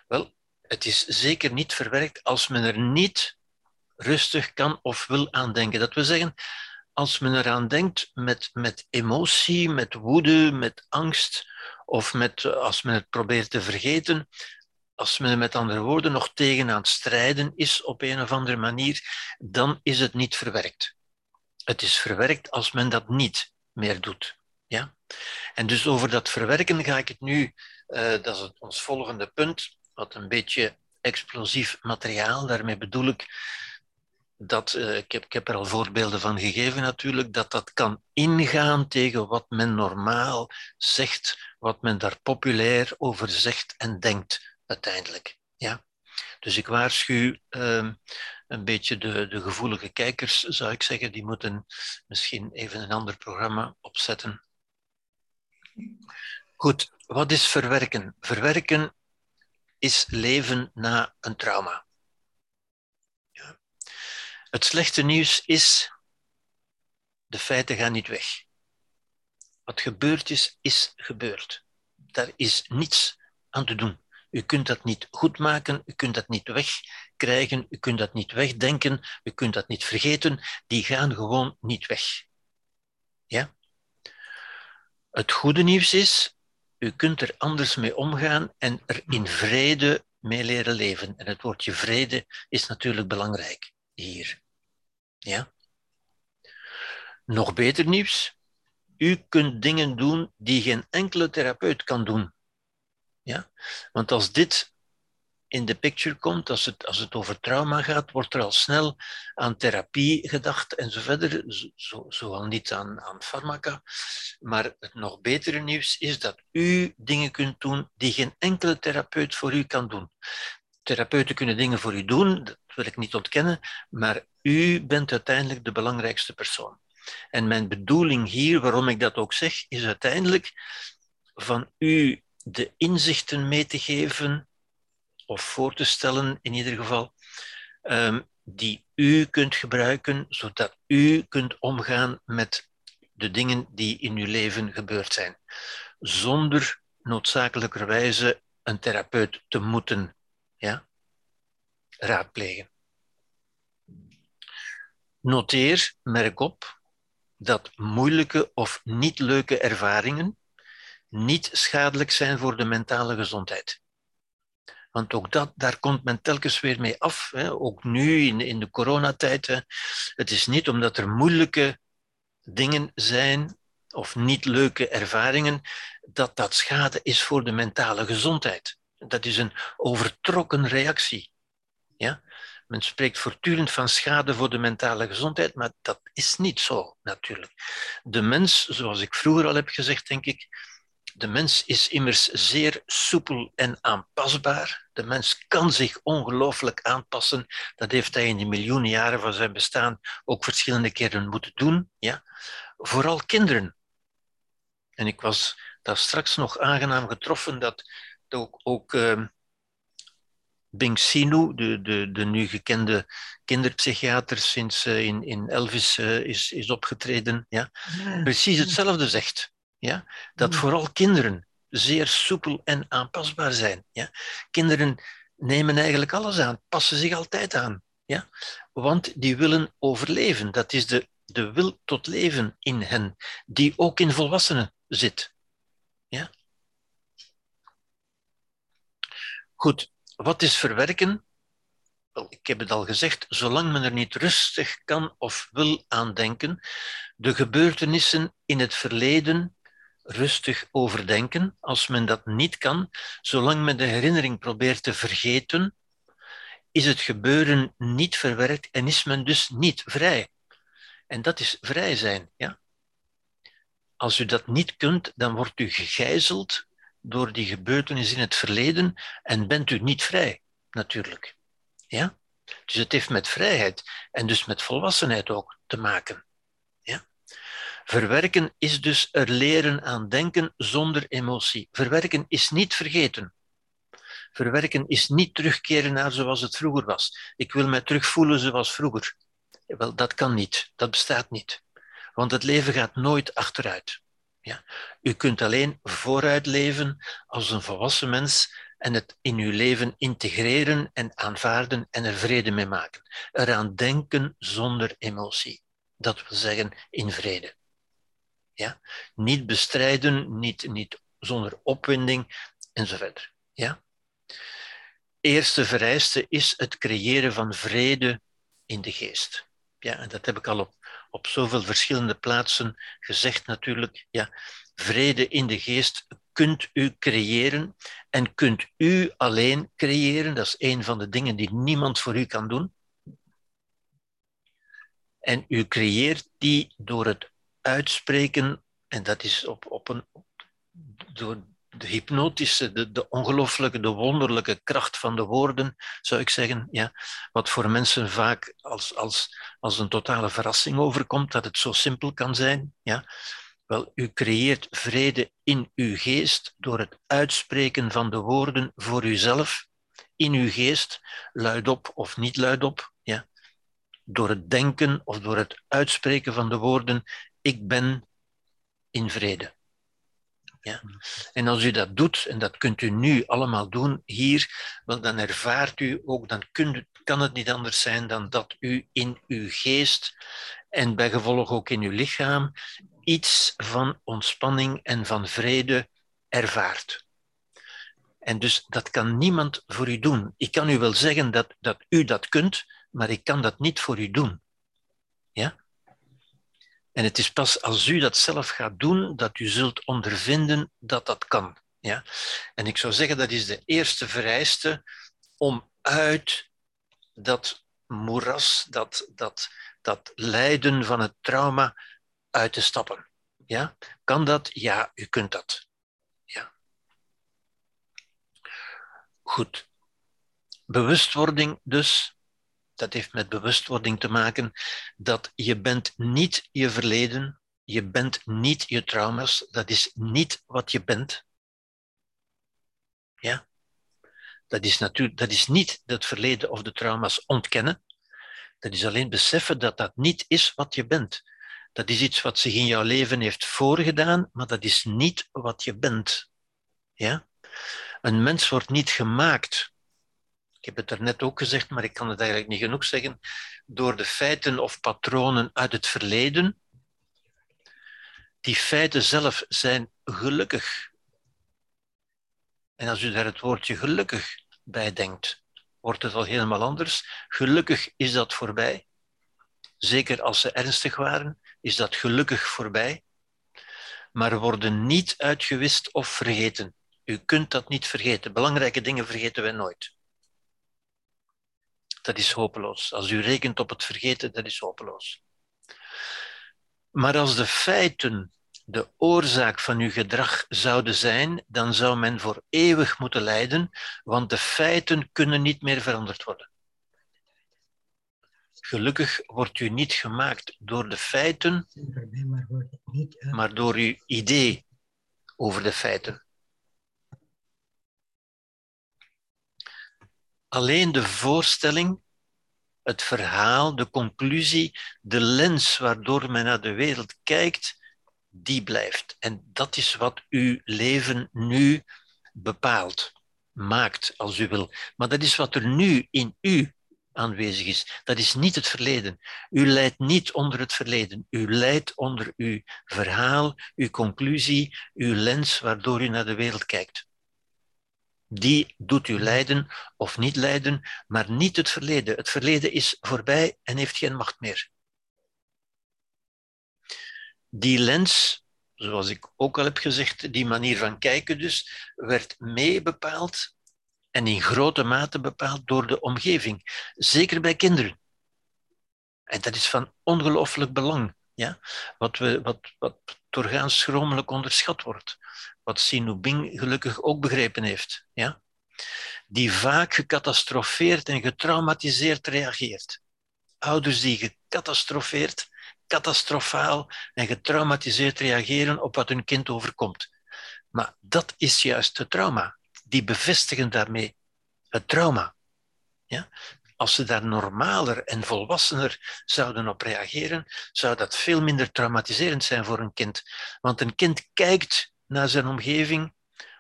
A: Wel, het is zeker niet verwerkt als men er niet rustig kan of wil aan denken. Dat wil zeggen, als men eraan denkt met, met emotie, met woede, met angst, of met, als men het probeert te vergeten, als men met andere woorden nog tegen aan het strijden is op een of andere manier, dan is het niet verwerkt. Het is verwerkt als men dat niet meer doet. Ja? En dus over dat verwerken ga ik het nu, uh, dat is het, ons volgende punt, wat een beetje explosief materiaal, daarmee bedoel ik dat, uh, ik, heb, ik heb er al voorbeelden van gegeven natuurlijk, dat dat kan ingaan tegen wat men normaal zegt, wat men daar populair over zegt en denkt uiteindelijk. Ja? Dus ik waarschuw uh, een beetje de, de gevoelige kijkers, zou ik zeggen, die moeten misschien even een ander programma opzetten. Goed, wat is verwerken? Verwerken is leven na een trauma. Ja. Het slechte nieuws is, de feiten gaan niet weg. Wat gebeurd is, is gebeurd. Daar is niets aan te doen. U kunt dat niet goed maken, u kunt dat niet wegkrijgen, u kunt dat niet wegdenken, u kunt dat niet vergeten. Die gaan gewoon niet weg. Ja? Het goede nieuws is, u kunt er anders mee omgaan en er in vrede mee leren leven. En het woordje vrede is natuurlijk belangrijk hier. Ja? Nog beter nieuws, u kunt dingen doen die geen enkele therapeut kan doen. Ja? Want als dit in de picture komt, als het, als het over trauma gaat, wordt er al snel aan therapie gedacht en zo verder, zo, niet aan, aan farmaca. Maar het nog betere nieuws is dat u dingen kunt doen die geen enkele therapeut voor u kan doen. Therapeuten kunnen dingen voor u doen, dat wil ik niet ontkennen, maar u bent uiteindelijk de belangrijkste persoon. En mijn bedoeling hier, waarom ik dat ook zeg, is uiteindelijk van u de inzichten mee te geven, of voor te stellen in ieder geval, ehm, die u kunt gebruiken, zodat u kunt omgaan met de dingen die in uw leven gebeurd zijn, zonder noodzakelijkerwijze een therapeut te moeten ja, raadplegen. Noteer, merk op, dat moeilijke of niet leuke ervaringen niet schadelijk zijn voor de mentale gezondheid. Want ook dat, daar komt men telkens weer mee af. Hè. Ook nu in, in de coronatijd. Hè. Het is niet omdat er moeilijke dingen zijn of niet leuke ervaringen, dat dat schade is voor de mentale gezondheid. Dat is een overtrokken reactie. Ja? Men spreekt voortdurend van schade voor de mentale gezondheid, maar dat is niet zo natuurlijk. De mens, zoals ik vroeger al heb gezegd, denk ik, de mens is immers zeer soepel en aanpasbaar. De mens kan zich ongelooflijk aanpassen. Dat heeft hij in de miljoenen jaren van zijn bestaan ook verschillende keren moeten doen. Ja? Vooral kinderen. En ik was daar straks nog aangenaam getroffen dat ook, ook uh, Bing Sinu, de, de, de nu gekende kinderpsychiater sinds uh, in, in Elvis uh, is, is opgetreden, ja, precies hetzelfde zegt. Ja? Dat vooral kinderen zeer soepel en aanpasbaar zijn. Ja? Kinderen nemen eigenlijk alles aan, passen zich altijd aan. Ja? Want die willen overleven. Dat is de, de wil tot leven in hen, die ook in volwassenen zit. Ja? Goed, wat is verwerken? Wel, ik heb het al gezegd, zolang men er niet rustig kan of wil aan denken, de gebeurtenissen in het verleden rustig overdenken. Als men dat niet kan, zolang men de herinnering probeert te vergeten, is het gebeuren niet verwerkt en is men dus niet vrij. En dat is vrij zijn. Ja? Als u dat niet kunt, dan wordt u gegijzeld door die gebeurtenis in het verleden en bent u niet vrij, natuurlijk. Ja? Dus het heeft met vrijheid en dus met volwassenheid ook te maken. Verwerken is dus er leren aan denken zonder emotie. Verwerken is niet vergeten. Verwerken is niet terugkeren naar zoals het vroeger was. Ik wil mij terugvoelen zoals vroeger. Wel, dat kan niet. Dat bestaat niet. Want het leven gaat nooit achteruit. Ja? U kunt alleen vooruit leven als een volwassen mens en het in uw leven integreren en aanvaarden en er vrede mee maken. Eraan denken zonder emotie. Dat wil zeggen in vrede. Ja? Niet bestrijden, niet, niet zonder opwinding enzovoort. Ja? Eerste vereiste is het creëren van vrede in de geest. Ja, en dat heb ik al op, op zoveel verschillende plaatsen gezegd natuurlijk. Ja, vrede in de geest kunt u creëren en kunt u alleen creëren. Dat is een van de dingen die niemand voor u kan doen. En u creëert die door het uitspreken, en dat is op, op een, door de hypnotische, de, de ongelooflijke, de wonderlijke kracht van de woorden, zou ik zeggen, ja, wat voor mensen vaak als, als, als een totale verrassing overkomt, dat het zo simpel kan zijn. Ja. Wel, u creëert vrede in uw geest door het uitspreken van de woorden voor uzelf, in uw geest, luidop of niet luidop, ja. door het denken of door het uitspreken van de woorden, ik ben in vrede. Ja? En als u dat doet, en dat kunt u nu allemaal doen hier, wel, dan ervaart u ook, dan kunt, kan het niet anders zijn dan dat u in uw geest en bij gevolg ook in uw lichaam iets van ontspanning en van vrede ervaart. En dus dat kan niemand voor u doen. Ik kan u wel zeggen dat, dat u dat kunt, maar ik kan dat niet voor u doen. Ja? En het is pas als u dat zelf gaat doen, dat u zult ondervinden dat dat kan. Ja? En ik zou zeggen, dat is de eerste vereiste om uit dat moeras, dat, dat, dat lijden van het trauma uit te stappen. Ja? Kan dat? Ja, u kunt dat. Ja. Goed. Bewustwording dus dat heeft met bewustwording te maken dat je bent niet je verleden, je bent niet je trauma's, dat is niet wat je bent. Ja? Dat is, natuurlijk, dat is niet het verleden of de trauma's ontkennen. Dat is alleen beseffen dat dat niet is wat je bent. Dat is iets wat zich in jouw leven heeft voorgedaan, maar dat is niet wat je bent. Ja? Een mens wordt niet gemaakt ik heb het er net ook gezegd, maar ik kan het eigenlijk niet genoeg zeggen, door de feiten of patronen uit het verleden. Die feiten zelf zijn gelukkig. En als u daar het woordje gelukkig bij denkt, wordt het al helemaal anders. Gelukkig is dat voorbij. Zeker als ze ernstig waren, is dat gelukkig voorbij. Maar worden niet uitgewist of vergeten. U kunt dat niet vergeten. Belangrijke dingen vergeten wij nooit dat is hopeloos. Als u rekent op het vergeten, dat is hopeloos. Maar als de feiten de oorzaak van uw gedrag zouden zijn, dan zou men voor eeuwig moeten lijden, want de feiten kunnen niet meer veranderd worden. Gelukkig wordt u niet gemaakt door de feiten, maar door uw idee over de feiten. Alleen de voorstelling, het verhaal, de conclusie, de lens waardoor men naar de wereld kijkt, die blijft. En dat is wat uw leven nu bepaalt, maakt als u wil. Maar dat is wat er nu in u aanwezig is. Dat is niet het verleden. U leidt niet onder het verleden. U leidt onder uw verhaal, uw conclusie, uw lens waardoor u naar de wereld kijkt die doet u lijden of niet lijden, maar niet het verleden. Het verleden is voorbij en heeft geen macht meer. Die lens, zoals ik ook al heb gezegd, die manier van kijken dus, werd mee bepaald en in grote mate bepaald door de omgeving, zeker bij kinderen. En dat is van ongelooflijk belang, ja? wat, we, wat, wat doorgaans schromelijk onderschat wordt wat Sinu Bing gelukkig ook begrepen heeft, ja? die vaak gecatastrofeerd en getraumatiseerd reageert. Ouders die gecatastrofeerd, catastrofaal en getraumatiseerd reageren op wat hun kind overkomt. Maar dat is juist het trauma. Die bevestigen daarmee het trauma. Ja? Als ze daar normaler en volwassener zouden op reageren, zou dat veel minder traumatiserend zijn voor een kind. Want een kind kijkt naar zijn omgeving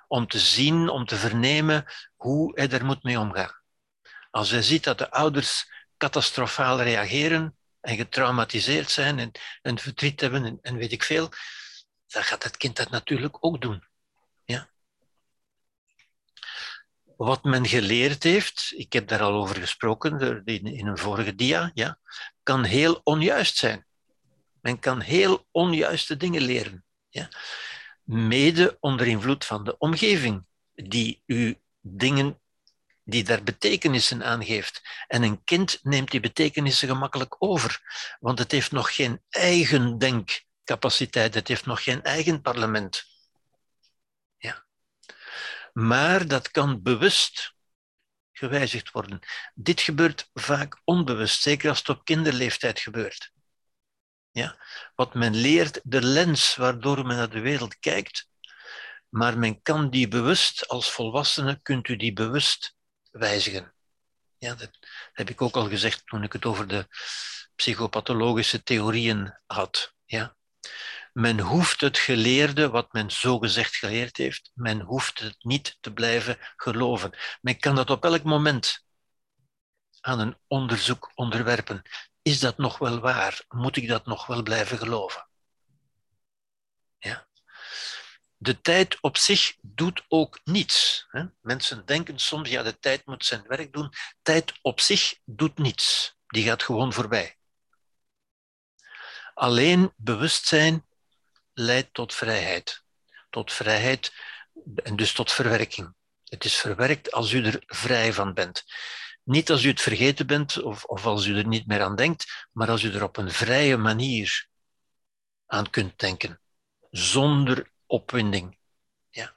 A: om te zien, om te vernemen hoe hij er moet mee omgaan. Als hij ziet dat de ouders catastrofaal reageren en getraumatiseerd zijn en, en verdriet hebben en, weet ik veel, dan gaat het kind dat natuurlijk ook doen. Ja? Wat men geleerd heeft, ik heb daar al over gesproken in een vorige dia, ja, kan heel onjuist zijn. Men kan heel onjuiste dingen leren. Ja? Mede onder invloed van de omgeving, die u dingen die daar betekenissen aan geeft. En een kind neemt die betekenissen gemakkelijk over, want het heeft nog geen eigen denkcapaciteit, het heeft nog geen eigen parlement. Ja. Maar dat kan bewust gewijzigd worden. Dit gebeurt vaak onbewust, zeker als het op kinderleeftijd gebeurt. Ja? Wat men leert, de lens waardoor men naar de wereld kijkt, maar men kan die bewust, als volwassene kunt u die bewust wijzigen. Ja, dat heb ik ook al gezegd toen ik het over de psychopathologische theorieën had. Ja. Men hoeft het geleerde, wat men zogezegd geleerd heeft, men hoeft het niet te blijven geloven. Men kan dat op elk moment aan een onderzoek onderwerpen. Is dat nog wel waar? Moet ik dat nog wel blijven geloven? Ja de tijd op zich doet ook niets. Mensen denken soms, ja, de tijd moet zijn werk doen. Tijd op zich doet niets. Die gaat gewoon voorbij. Alleen bewustzijn leidt tot vrijheid. Tot vrijheid en dus tot verwerking. Het is verwerkt als u er vrij van bent. Niet als u het vergeten bent of, of als u er niet meer aan denkt, maar als u er op een vrije manier aan kunt denken. Zonder opwinding. Ja.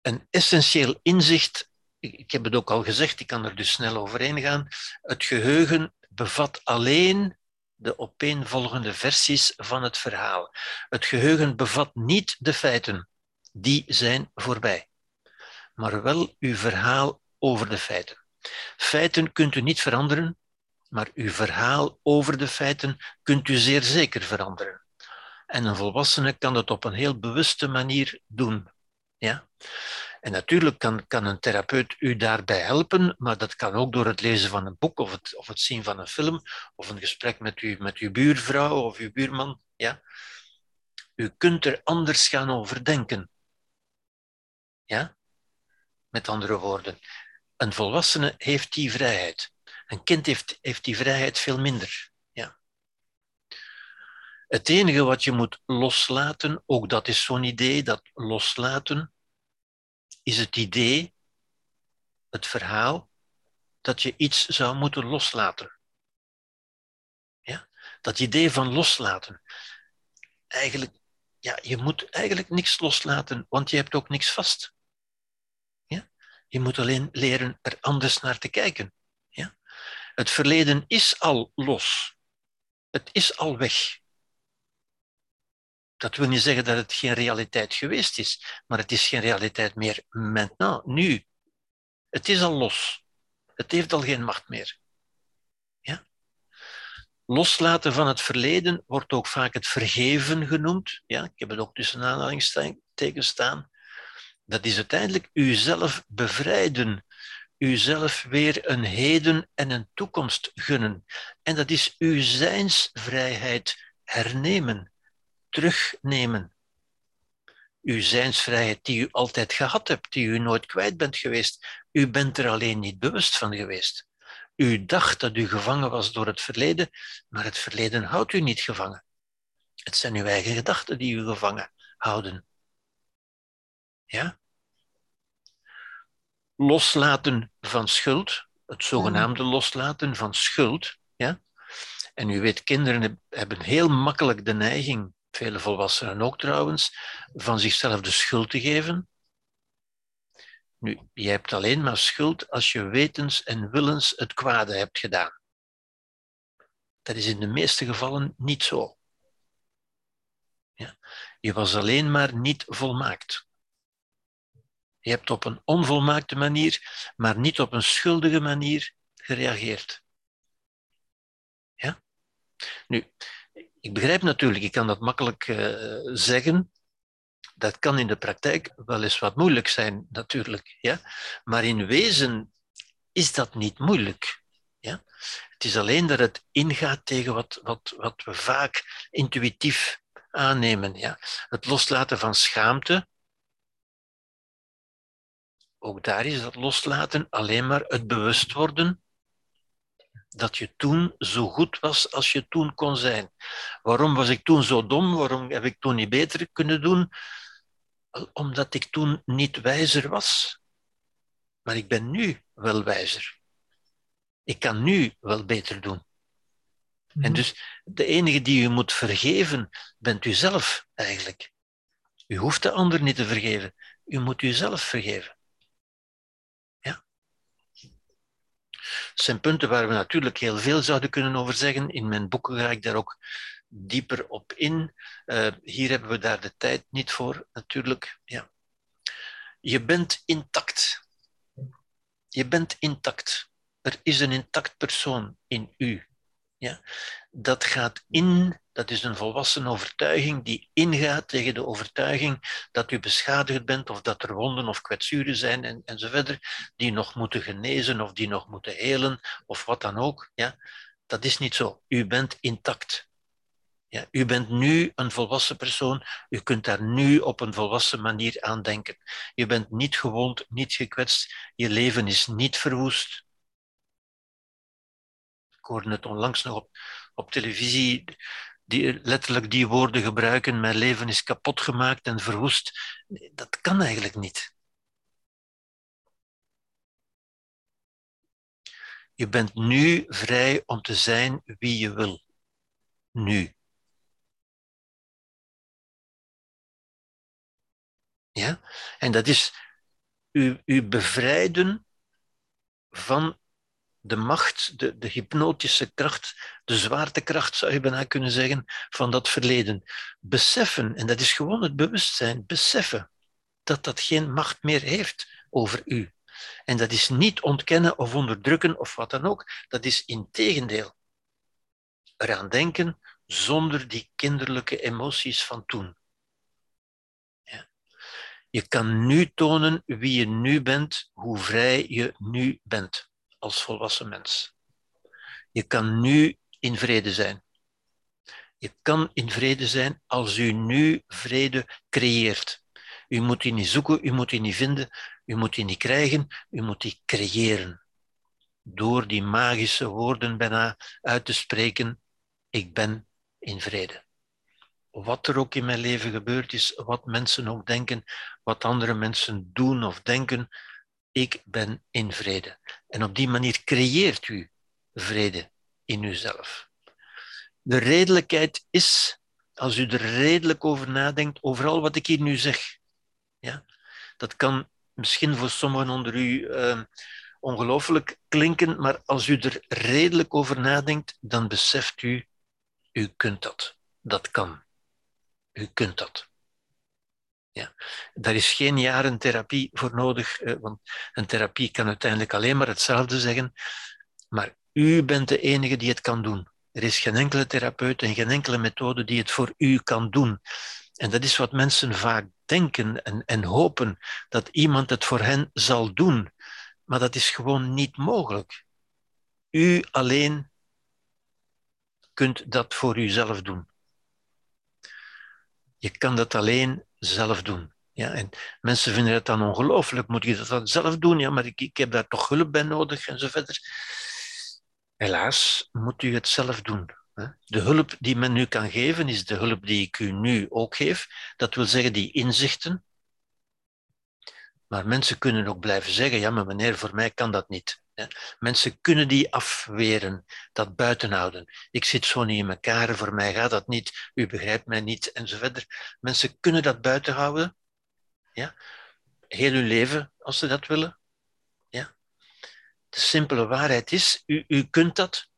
A: Een essentieel inzicht, ik heb het ook al gezegd, ik kan er dus snel overheen gaan. Het geheugen bevat alleen de opeenvolgende versies van het verhaal. Het geheugen bevat niet de feiten, die zijn voorbij, maar wel uw verhaal over de feiten. Feiten kunt u niet veranderen, maar uw verhaal over de feiten kunt u zeer zeker veranderen. En een volwassene kan dat op een heel bewuste manier doen. Ja? En natuurlijk kan, kan een therapeut u daarbij helpen, maar dat kan ook door het lezen van een boek of het, of het zien van een film of een gesprek met, u, met uw buurvrouw of uw buurman. Ja? U kunt er anders gaan over denken. Ja? Met andere woorden, een volwassene heeft die vrijheid. Een kind heeft, heeft die vrijheid veel minder. Het enige wat je moet loslaten, ook dat is zo'n idee, dat loslaten, is het idee, het verhaal, dat je iets zou moeten loslaten. Ja? Dat idee van loslaten. Eigenlijk, ja, je moet eigenlijk niks loslaten, want je hebt ook niks vast. Je moet alleen leren er anders naar te kijken. Ja? Het verleden is al los. Het is al weg. Dat wil niet zeggen dat het geen realiteit geweest is, maar het is geen realiteit meer nu. Het is al los. Het heeft al geen macht meer. Ja? Loslaten van het verleden wordt ook vaak het vergeven genoemd. Ja, ik heb het ook tussen aanhalingstekens staan. Dat is uiteindelijk uzelf bevrijden, uzelf weer een heden en een toekomst gunnen. En dat is uw zijnsvrijheid hernemen terugnemen. Uw zijnsvrijheid die u altijd gehad hebt, die u nooit kwijt bent geweest. U bent er alleen niet bewust van geweest. U dacht dat u gevangen was door het verleden, maar het verleden houdt u niet gevangen. Het zijn uw eigen gedachten die u gevangen houden. Ja? Loslaten van schuld, het zogenaamde loslaten van schuld. Ja? En u weet, kinderen hebben heel makkelijk de neiging vele volwassenen ook trouwens, van zichzelf de schuld te geven. Nu, je hebt alleen maar schuld als je wetens en willens het kwade hebt gedaan. Dat is in de meeste gevallen niet zo. Ja. Je was alleen maar niet volmaakt. Je hebt op een onvolmaakte manier, maar niet op een schuldige manier gereageerd. Ja? Nu, ik begrijp natuurlijk, ik kan dat makkelijk uh, zeggen. Dat kan in de praktijk wel eens wat moeilijk zijn, natuurlijk. Ja? Maar in wezen is dat niet moeilijk. Ja? Het is alleen dat het ingaat tegen wat, wat, wat we vaak intuïtief aannemen. Ja? Het loslaten van schaamte. Ook daar is dat loslaten alleen maar het bewust worden dat je toen zo goed was als je toen kon zijn. Waarom was ik toen zo dom? Waarom heb ik toen niet beter kunnen doen? Omdat ik toen niet wijzer was. Maar ik ben nu wel wijzer. Ik kan nu wel beter doen. En mhm. dus de enige die u moet vergeven, bent u zelf eigenlijk. U hoeft de ander niet te vergeven. U moet uzelf vergeven. Ja? Het zijn punten waar we natuurlijk heel veel zouden kunnen over zeggen. In mijn boeken ga ik daar ook dieper op in. Uh, hier hebben we daar de tijd niet voor, natuurlijk. Ja. Je bent intact. Je bent intact. Er is een intact persoon in u. Ja? Dat gaat in, dat is een volwassen overtuiging die ingaat tegen de overtuiging dat u beschadigd bent of dat er wonden of kwetsuren zijn en, enzovoort, die nog moeten genezen of die nog moeten helen of wat dan ook. Ja? Dat is niet zo. U bent intact. Ja, u bent nu een volwassen persoon. U kunt daar nu op een volwassen manier aan denken. Je bent niet gewond, niet gekwetst. Je leven is niet verwoest hoorde het onlangs nog op, op televisie, die letterlijk die woorden gebruiken, mijn leven is kapot gemaakt en verwoest. Dat kan eigenlijk niet. Je bent nu vrij om te zijn wie je wil. Nu. Ja? En dat is u, u bevrijden van de macht, de, de hypnotische kracht, de zwaartekracht zou je bijna kunnen zeggen, van dat verleden. Beseffen, en dat is gewoon het bewustzijn, beseffen dat dat geen macht meer heeft over u. En dat is niet ontkennen of onderdrukken of wat dan ook. Dat is integendeel. Eraan denken zonder die kinderlijke emoties van toen. Ja. Je kan nu tonen wie je nu bent, hoe vrij je nu bent als volwassen mens. Je kan nu in vrede zijn. Je kan in vrede zijn als u nu vrede creëert. U moet die niet zoeken, u moet die niet vinden, u moet die niet krijgen, u moet die creëren. Door die magische woorden bijna uit te spreken, ik ben in vrede. Wat er ook in mijn leven gebeurd is, wat mensen ook denken, wat andere mensen doen of denken, ik ben in vrede. En op die manier creëert u vrede in uzelf. De redelijkheid is, als u er redelijk over nadenkt, overal wat ik hier nu zeg. Ja? Dat kan misschien voor sommigen onder u uh, ongelooflijk klinken, maar als u er redelijk over nadenkt, dan beseft u, u kunt dat. Dat kan. U kunt dat. Ja. Daar is geen jaren therapie voor nodig, eh, want een therapie kan uiteindelijk alleen maar hetzelfde zeggen. Maar u bent de enige die het kan doen. Er is geen enkele therapeut en geen enkele methode die het voor u kan doen. En dat is wat mensen vaak denken en, en hopen, dat iemand het voor hen zal doen. Maar dat is gewoon niet mogelijk. U alleen kunt dat voor uzelf doen. Je kan dat alleen zelf doen. Ja, en mensen vinden het dan ongelooflijk. Moet je dat dan zelf doen? Ja, maar ik, ik heb daar toch hulp bij nodig en zo verder. Helaas moet u het zelf doen. De hulp die men nu kan geven, is de hulp die ik u nu ook geef. Dat wil zeggen die inzichten. Maar mensen kunnen ook blijven zeggen, ja, maar meneer, voor mij kan dat niet. Mensen kunnen die afweren, dat buitenhouden. Ik zit zo niet in elkaar, voor mij gaat dat niet, u begrijpt mij niet, enzovoort. Mensen kunnen dat buiten houden, ja? heel hun leven, als ze dat willen. Ja? De simpele waarheid is, u, u kunt dat,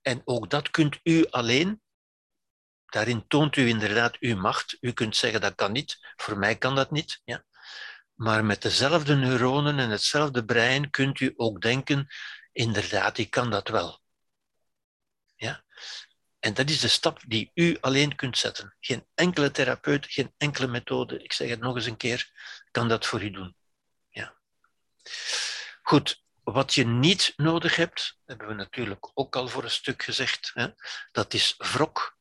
A: en ook dat kunt u alleen. Daarin toont u inderdaad uw macht. U kunt zeggen dat kan niet, voor mij kan dat niet. Ja? Maar met dezelfde neuronen en hetzelfde brein kunt u ook denken, inderdaad, ik kan dat wel. Ja? En dat is de stap die u alleen kunt zetten. Geen enkele therapeut, geen enkele methode, ik zeg het nog eens een keer, kan dat voor u doen. Ja. Goed, wat je niet nodig hebt, hebben we natuurlijk ook al voor een stuk gezegd, hè, dat is wrok,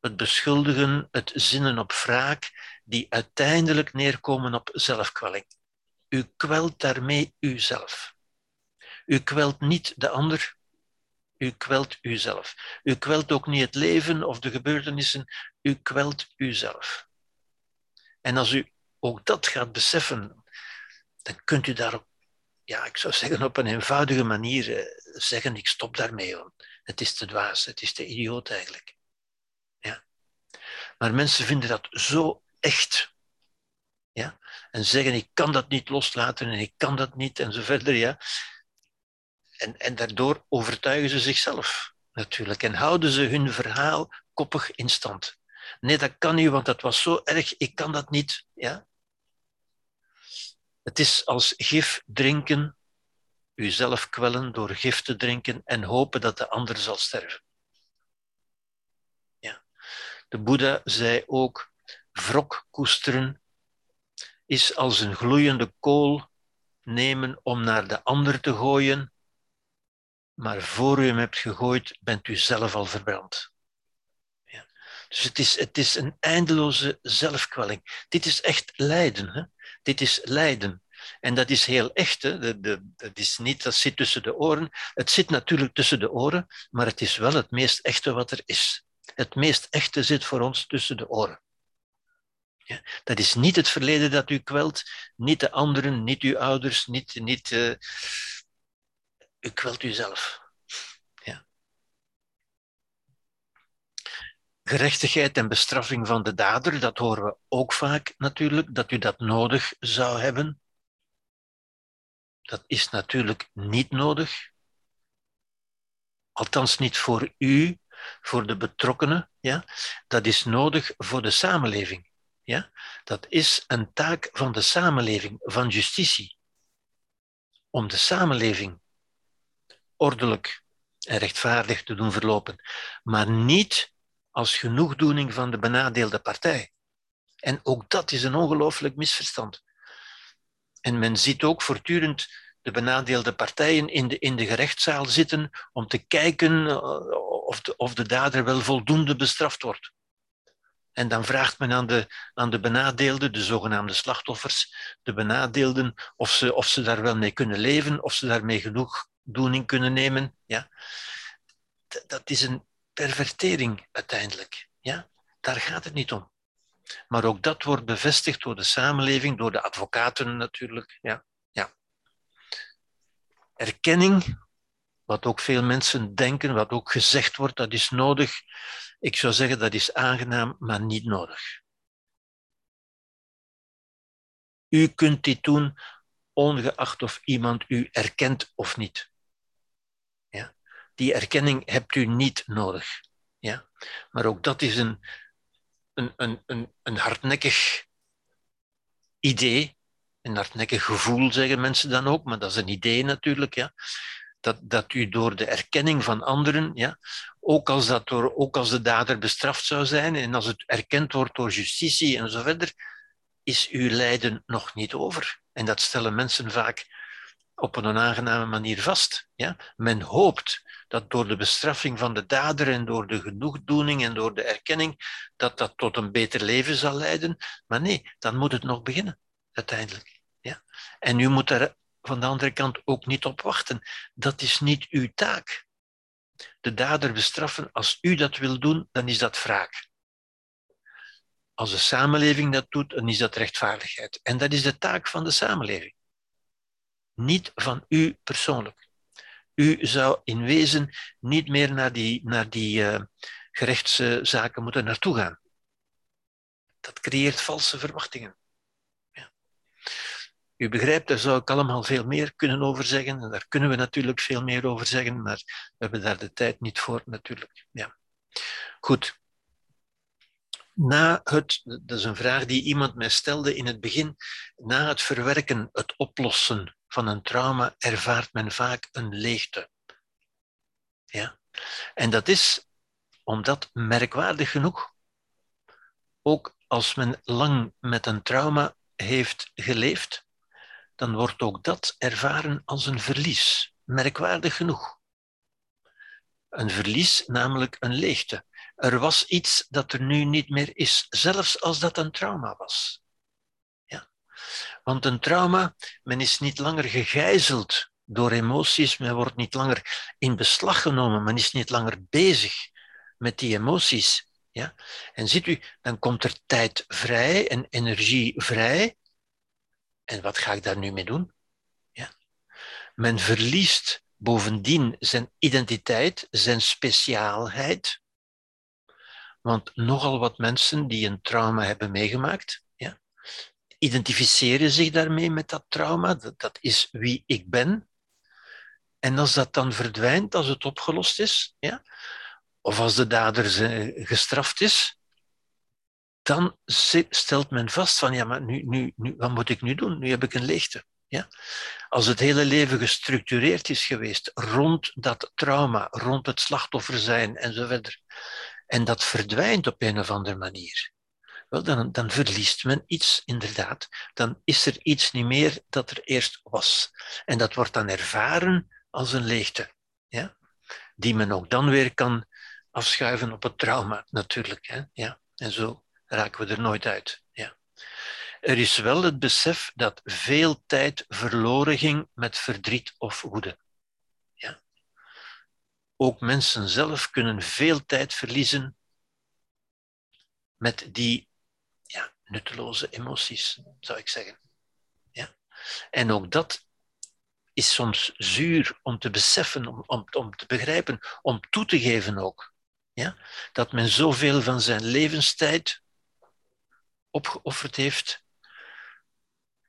A: het beschuldigen, het zinnen op wraak, die uiteindelijk neerkomen op zelfkwelling. U kwelt daarmee uzelf. U kwelt niet de ander, u kwelt uzelf. U kwelt ook niet het leven of de gebeurtenissen, u kwelt uzelf. En als u ook dat gaat beseffen, dan kunt u daar, ja, ik zou zeggen, op een eenvoudige manier eh, zeggen: ik stop daarmee. Het is te dwaas, het is te idioot eigenlijk. Ja. Maar mensen vinden dat zo echt. Ja? En zeggen: ik kan dat niet loslaten en ik kan dat niet en zo verder. Ja? En, en daardoor overtuigen ze zichzelf natuurlijk en houden ze hun verhaal koppig in stand. Nee, dat kan niet, want dat was zo erg, ik kan dat niet. Ja? Het is als gif drinken, uzelf kwellen door gif te drinken en hopen dat de ander zal sterven. Ja. De Boeddha zei ook, wrok koesteren is als een gloeiende kool nemen om naar de ander te gooien maar voor u hem hebt gegooid, bent u zelf al verbrand. Ja. Dus het is, het is een eindeloze zelfkwelling. Dit is echt lijden. Hè? Dit is lijden. En dat is heel echt. Hè? Dat, is niet, dat zit tussen de oren. Het zit natuurlijk tussen de oren, maar het is wel het meest echte wat er is. Het meest echte zit voor ons tussen de oren. Dat is niet het verleden dat u kwelt, niet de anderen, niet uw ouders, niet, niet uh, u kwelt uzelf. Ja. Gerechtigheid en bestraffing van de dader, dat horen we ook vaak natuurlijk, dat u dat nodig zou hebben. Dat is natuurlijk niet nodig. Althans niet voor u, voor de betrokkenen. Ja? Dat is nodig voor de samenleving. Ja? Dat is een taak van de samenleving, van justitie. Om de samenleving ordelijk en rechtvaardig te doen verlopen, maar niet als genoegdoening van de benadeelde partij. En ook dat is een ongelooflijk misverstand. En men ziet ook voortdurend de benadeelde partijen in de, in de gerechtszaal zitten om te kijken eh, of de, of de dader wel voldoende bestraft wordt. En dan vraagt men aan de, aan de benadeelden, de zogenaamde slachtoffers, de benadeelden, of ze, of ze daar wel mee kunnen leven, of ze daarmee genoeg doening kunnen nemen. Ja? Dat is een pervertering uiteindelijk. Ja? Daar gaat het niet om. Maar ook dat wordt bevestigd door de samenleving, door de advocaten natuurlijk. Ja? Ja. Erkenning, wat ook veel mensen denken, wat ook gezegd wordt, dat is nodig. Ik zou zeggen dat is aangenaam, maar niet nodig. U kunt dit doen ongeacht of iemand u erkent of niet die erkenning hebt u niet nodig. Ja? Maar ook dat is een, een, een, een, een hardnekkig idee, een hardnekkig gevoel, zeggen mensen dan ook, maar dat is een idee natuurlijk. Ja? Dat, dat u door de erkenning van anderen, ja, ook, als dat door, ook als de dader bestraft zou zijn en als het erkend wordt door justitie en zo verder, is uw lijden nog niet over. En dat stellen mensen vaak op een onaangename manier vast. Ja? Men hoopt dat door de bestraffing van de dader en door de genoegdoening en door de erkenning, dat dat tot een beter leven zal leiden. Maar nee, dan moet het nog beginnen, uiteindelijk. Ja? En u moet daar van de andere kant ook niet op wachten. Dat is niet uw taak. De dader bestraffen, als u dat wil doen, dan is dat wraak. Als de samenleving dat doet, dan is dat rechtvaardigheid. En dat is de taak van de samenleving. Niet van u persoonlijk. U zou in wezen niet meer naar die, naar die uh, gerechtszaken moeten naartoe gaan. Dat creëert valse verwachtingen. U begrijpt, daar zou ik allemaal veel meer kunnen over zeggen. En daar kunnen we natuurlijk veel meer over zeggen, maar we hebben daar de tijd niet voor natuurlijk. Ja. Goed. na het, dat is een vraag die iemand mij stelde in het begin, na het verwerken, het oplossen van een trauma, ervaart men vaak een leegte. Ja? En dat is omdat, merkwaardig genoeg, ook als men lang met een trauma heeft geleefd, dan wordt ook dat ervaren als een verlies. Merkwaardig genoeg. Een verlies, namelijk een leegte. Er was iets dat er nu niet meer is, zelfs als dat een trauma was. Ja. Want een trauma, men is niet langer gegijzeld door emoties, men wordt niet langer in beslag genomen, men is niet langer bezig met die emoties. Ja? En ziet u, dan komt er tijd vrij en energie vrij. En wat ga ik daar nu mee doen? Ja? Men verliest bovendien zijn identiteit, zijn speciaalheid. Want nogal wat mensen die een trauma hebben meegemaakt, ja, identificeren zich daarmee met dat trauma. Dat, is wie ik ben. En als dat dan verdwijnt, als het opgelost is, ja, of als de dader gestraft is, dan stelt men vast van ja, maar nu, nu, nu, wat moet ik nu doen? Nu heb ik een leegte. Ja? Als het hele leven gestructureerd is geweest rond dat trauma, rond het slachtoffer zijn en zo verder, en dat verdwijnt op een of andere manier, wel, dan, dan verliest men iets, inderdaad. Dan is er iets niet meer dat er eerst was. En dat wordt dan ervaren als een leegte, ja? die men ook dan weer kan afschuiven op het trauma, natuurlijk. Hè? Ja? En zo raken we er nooit uit. Ja. Er is wel het besef dat veel tijd verloren ging met verdriet of woede. Ja. Ook mensen zelf kunnen veel tijd verliezen met die ja, nutteloze emoties, zou ik zeggen. Ja. En ook dat is soms zuur om te beseffen, om, om, te begrijpen, om toe te geven ook. Ja? Dat men zoveel van zijn levenstijd opgeofferd heeft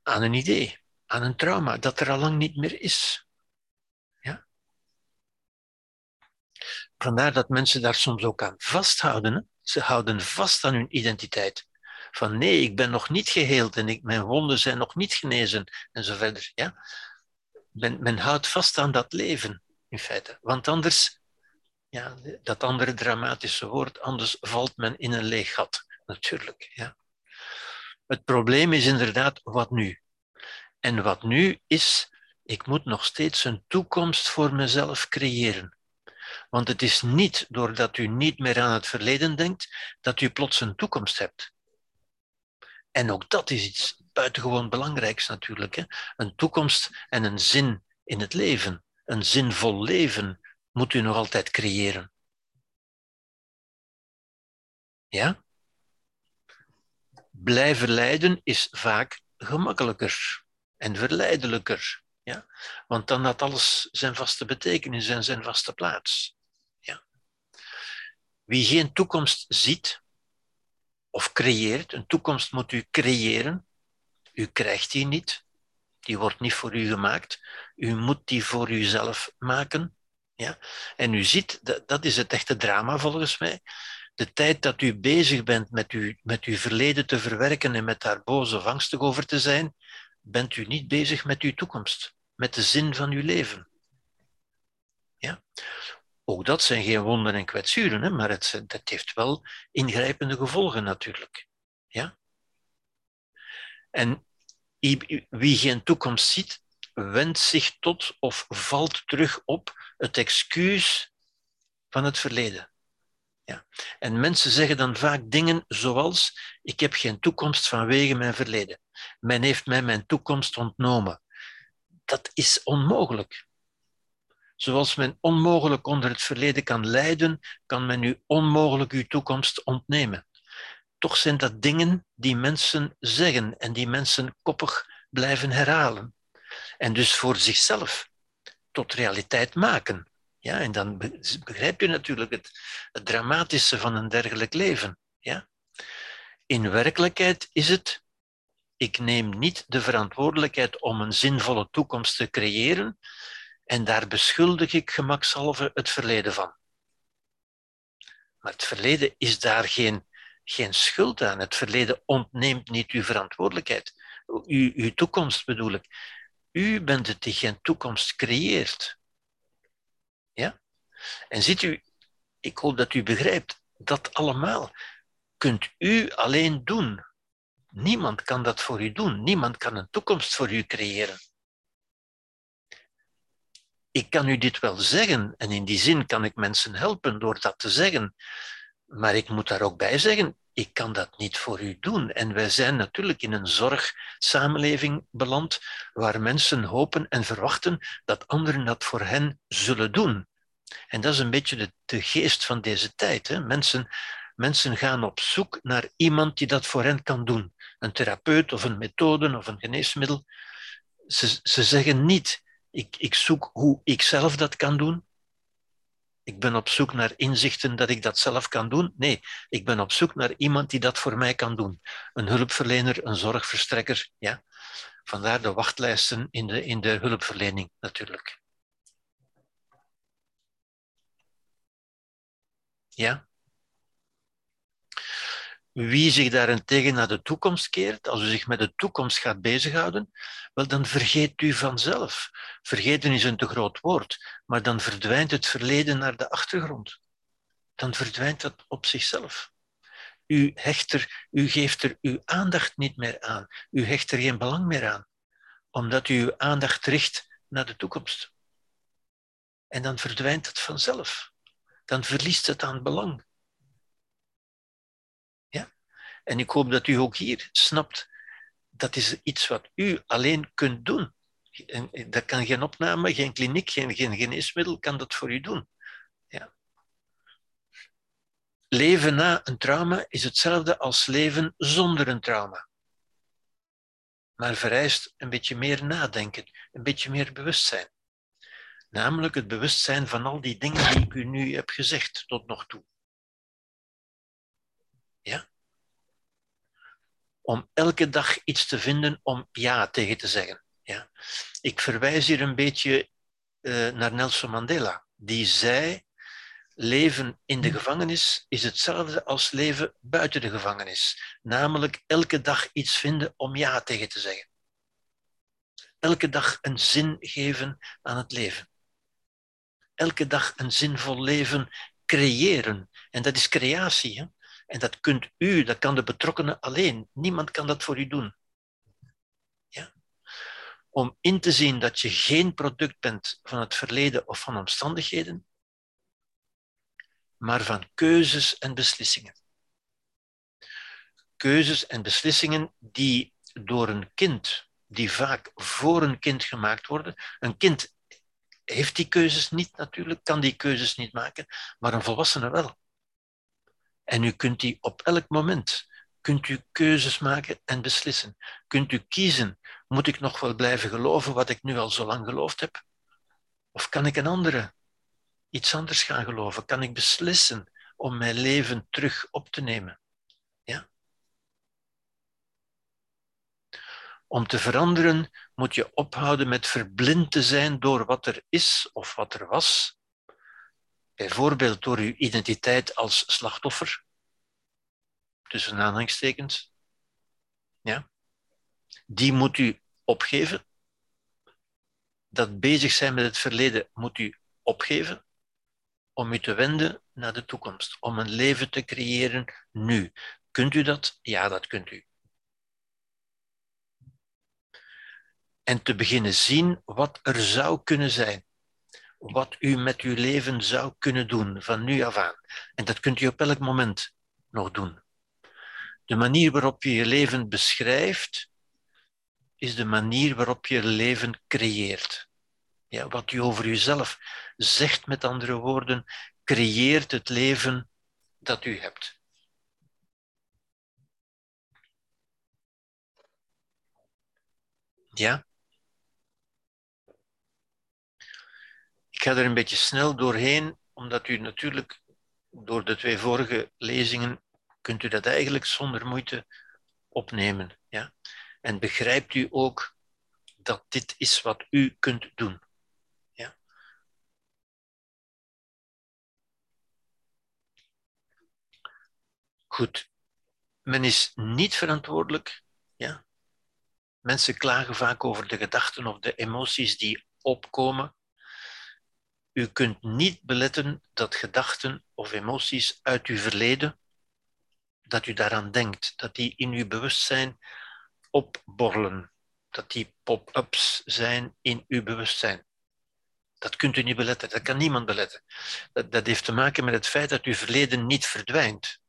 A: aan een idee, aan een trauma dat er al lang niet meer is. Ja? Vandaar dat mensen daar soms ook aan vasthouden. Ze houden vast aan hun identiteit. Van nee, ik ben nog niet geheeld en ik, mijn wonden zijn nog niet genezen en zo verder. Ja? Men, men houdt vast aan dat leven, in feite. Want anders, ja, dat andere dramatische woord, anders valt men in een leeg gat, natuurlijk. Ja. Het probleem is inderdaad, wat nu? En wat nu is, ik moet nog steeds een toekomst voor mezelf creëren. Want het is niet doordat u niet meer aan het verleden denkt, dat u plots een toekomst hebt. En ook dat is iets buitengewoon belangrijks natuurlijk. Hè? Een toekomst en een zin in het leven. Een zinvol leven moet u nog altijd creëren. Ja? Blijven lijden is vaak gemakkelijker en verleidelijker. Ja? Want dan had alles zijn vaste betekenis en zijn vaste plaats. Ja? Wie geen toekomst ziet of creëert, een toekomst moet u creëren, u krijgt die niet, die wordt niet voor u gemaakt, u moet die voor uzelf maken. Ja? En u ziet, dat, dat is het echte drama volgens mij, de tijd dat u bezig bent met, u, met uw verleden te verwerken en met daar boos of angstig over te zijn, bent u niet bezig met uw toekomst, met de zin van uw leven. Ja? Ook dat zijn geen wonden en kwetsuren, hè, maar het, heeft wel ingrijpende gevolgen natuurlijk. Ja? En wie geen toekomst ziet, wendt zich tot of valt terug op het excuus van het verleden. En mensen zeggen dan vaak dingen zoals: Ik heb geen toekomst vanwege mijn verleden. Men heeft mij mijn toekomst ontnomen. Dat is onmogelijk. Zoals men onmogelijk onder het verleden kan lijden, kan men u onmogelijk uw toekomst ontnemen. Toch zijn dat dingen die mensen zeggen en die mensen koppig blijven herhalen. En dus voor zichzelf tot realiteit maken. Ja, en dan begrijpt u natuurlijk het, het dramatische van een dergelijk leven. Ja? In werkelijkheid is het, ik neem niet de verantwoordelijkheid om een zinvolle toekomst te creëren en daar beschuldig ik gemakshalve het verleden van. Maar het verleden is daar geen, geen schuld aan. Het verleden ontneemt niet uw verantwoordelijkheid. U, uw toekomst bedoel ik. U bent het die geen toekomst creëert. En ziet u, ik hoop dat u begrijpt, dat allemaal kunt u alleen doen. Niemand kan dat voor u doen. Niemand kan een toekomst voor u creëren. Ik kan u dit wel zeggen en in die zin kan ik mensen helpen door dat te zeggen. Maar ik moet daar ook bij zeggen, ik kan dat niet voor u doen. En wij zijn natuurlijk in een zorgsamenleving beland waar mensen hopen en verwachten dat anderen dat voor hen zullen doen. En dat is een beetje de, geest van deze tijd. Hè? Mensen, mensen gaan op zoek naar iemand die dat voor hen kan doen. Een therapeut of een methode of een geneesmiddel. Ze, ze zeggen niet, ik, ik zoek hoe ik zelf dat kan doen. Ik ben op zoek naar inzichten dat ik dat zelf kan doen. Nee, ik ben op zoek naar iemand die dat voor mij kan doen. Een hulpverlener, een zorgverstrekker. Ja. Vandaar de wachtlijsten in de, in de hulpverlening natuurlijk. Ja? Wie zich daarentegen naar de toekomst keert, als u zich met de toekomst gaat bezighouden, wel dan vergeet u vanzelf. Vergeten is een te groot woord, maar dan verdwijnt het verleden naar de achtergrond. Dan verdwijnt dat op zichzelf. U, hecht er, u geeft er uw aandacht niet meer aan. U hecht er geen belang meer aan, omdat u uw aandacht richt naar de toekomst. En dan verdwijnt het vanzelf. Dan verliest het aan belang. En ik hoop dat u ook hier snapt, dat is iets wat u alleen kunt doen. En dat kan geen opname, geen kliniek, geen, geen geneesmiddel kan dat voor u doen. Ja. Leven na een trauma is hetzelfde als leven zonder een trauma. Maar vereist een beetje meer nadenken, een beetje meer bewustzijn. Namelijk het bewustzijn van al die dingen die ik u nu heb gezegd tot nog toe. Ja? om elke dag iets te vinden om ja tegen te zeggen. Ja. Ik verwijs hier een beetje uh, naar Nelson Mandela, die zei: leven in de gevangenis is hetzelfde als leven buiten de gevangenis, namelijk elke dag iets vinden om ja tegen te zeggen. Elke dag een zin geven aan het leven. Elke dag een zinvol leven creëren. En dat is creatie. Hè? En dat kunt u, dat kan de betrokkenen alleen. Niemand kan dat voor u doen. Ja? Om in te zien dat je geen product bent van het verleden of van omstandigheden, maar van keuzes en beslissingen. Keuzes en beslissingen die door een kind, die vaak voor een kind gemaakt worden. Een kind heeft die keuzes niet natuurlijk, kan die keuzes niet maken, maar een volwassene wel. En u kunt die op elk moment, kunt u keuzes maken en beslissen. Kunt u kiezen, moet ik nog wel blijven geloven wat ik nu al zo lang geloofd heb? Of kan ik een andere, iets anders gaan geloven? Kan ik beslissen om mijn leven terug op te nemen? Ja? Om te veranderen moet je ophouden met verblind te zijn door wat er is of wat er was bijvoorbeeld door uw identiteit als slachtoffer, tussen aanhalingstekens, ja, die moet u opgeven. Dat bezig zijn met het verleden moet u opgeven om u te wenden naar de toekomst, om een leven te creëren nu. Kunt u dat? Ja, dat kunt u. En te beginnen zien wat er zou kunnen zijn wat u met uw leven zou kunnen doen van nu af aan. En dat kunt u op elk moment nog doen. De manier waarop je je leven beschrijft, is de manier waarop je leven creëert. Ja, wat u over uzelf zegt, met andere woorden, creëert het leven dat u hebt. Ja? Ik ga er een beetje snel doorheen, omdat u natuurlijk door de twee vorige lezingen kunt u dat eigenlijk zonder moeite opnemen. Ja? En begrijpt u ook dat dit is wat u kunt doen. Ja? Goed. Men is niet verantwoordelijk. Ja? Mensen klagen vaak over de gedachten of de emoties die opkomen. U kunt niet beletten dat gedachten of emoties uit uw verleden, dat u daaraan denkt, dat die in uw bewustzijn opborrelen, dat die pop-ups zijn in uw bewustzijn. Dat kunt u niet beletten, dat kan niemand beletten. Dat, dat heeft te maken met het feit dat uw verleden niet verdwijnt.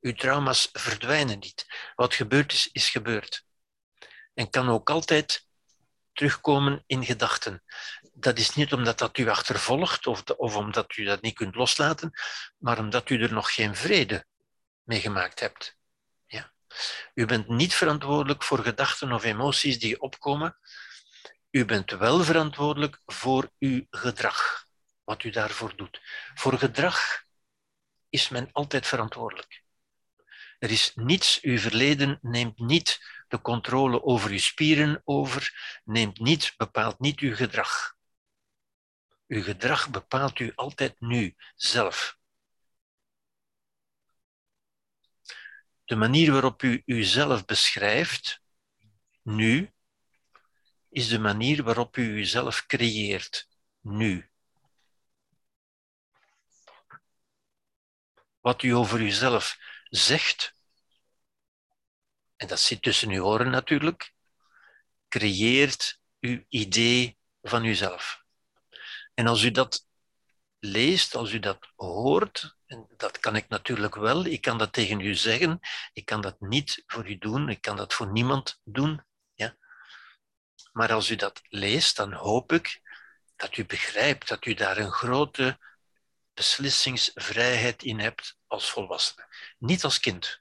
A: Uw trauma's verdwijnen niet. Wat gebeurd is, is gebeurd. En kan ook altijd terugkomen in gedachten. Dat is niet omdat dat u achtervolgt of, of omdat u dat niet kunt loslaten, maar omdat u er nog geen vrede mee gemaakt hebt. Ja. U bent niet verantwoordelijk voor gedachten of emoties die opkomen. U bent wel verantwoordelijk voor uw gedrag, wat u daarvoor doet. Voor gedrag is men altijd verantwoordelijk. Er is niets, uw verleden neemt niet de controle over uw spieren over, neemt niet, bepaalt niet uw gedrag. Uw gedrag bepaalt u altijd nu, zelf. De manier waarop u uzelf beschrijft, nu, is de manier waarop u uzelf creëert, nu. Wat u over uzelf zegt, en dat zit tussen uw oren natuurlijk, creëert uw idee van uzelf. En als u dat leest, als u dat hoort, en dat kan ik natuurlijk wel, ik kan dat tegen u zeggen, ik kan dat niet voor u doen, ik kan dat voor niemand doen. Ja? Maar als u dat leest, dan hoop ik dat u begrijpt dat u daar een grote beslissingsvrijheid in hebt als volwassene. Niet als kind,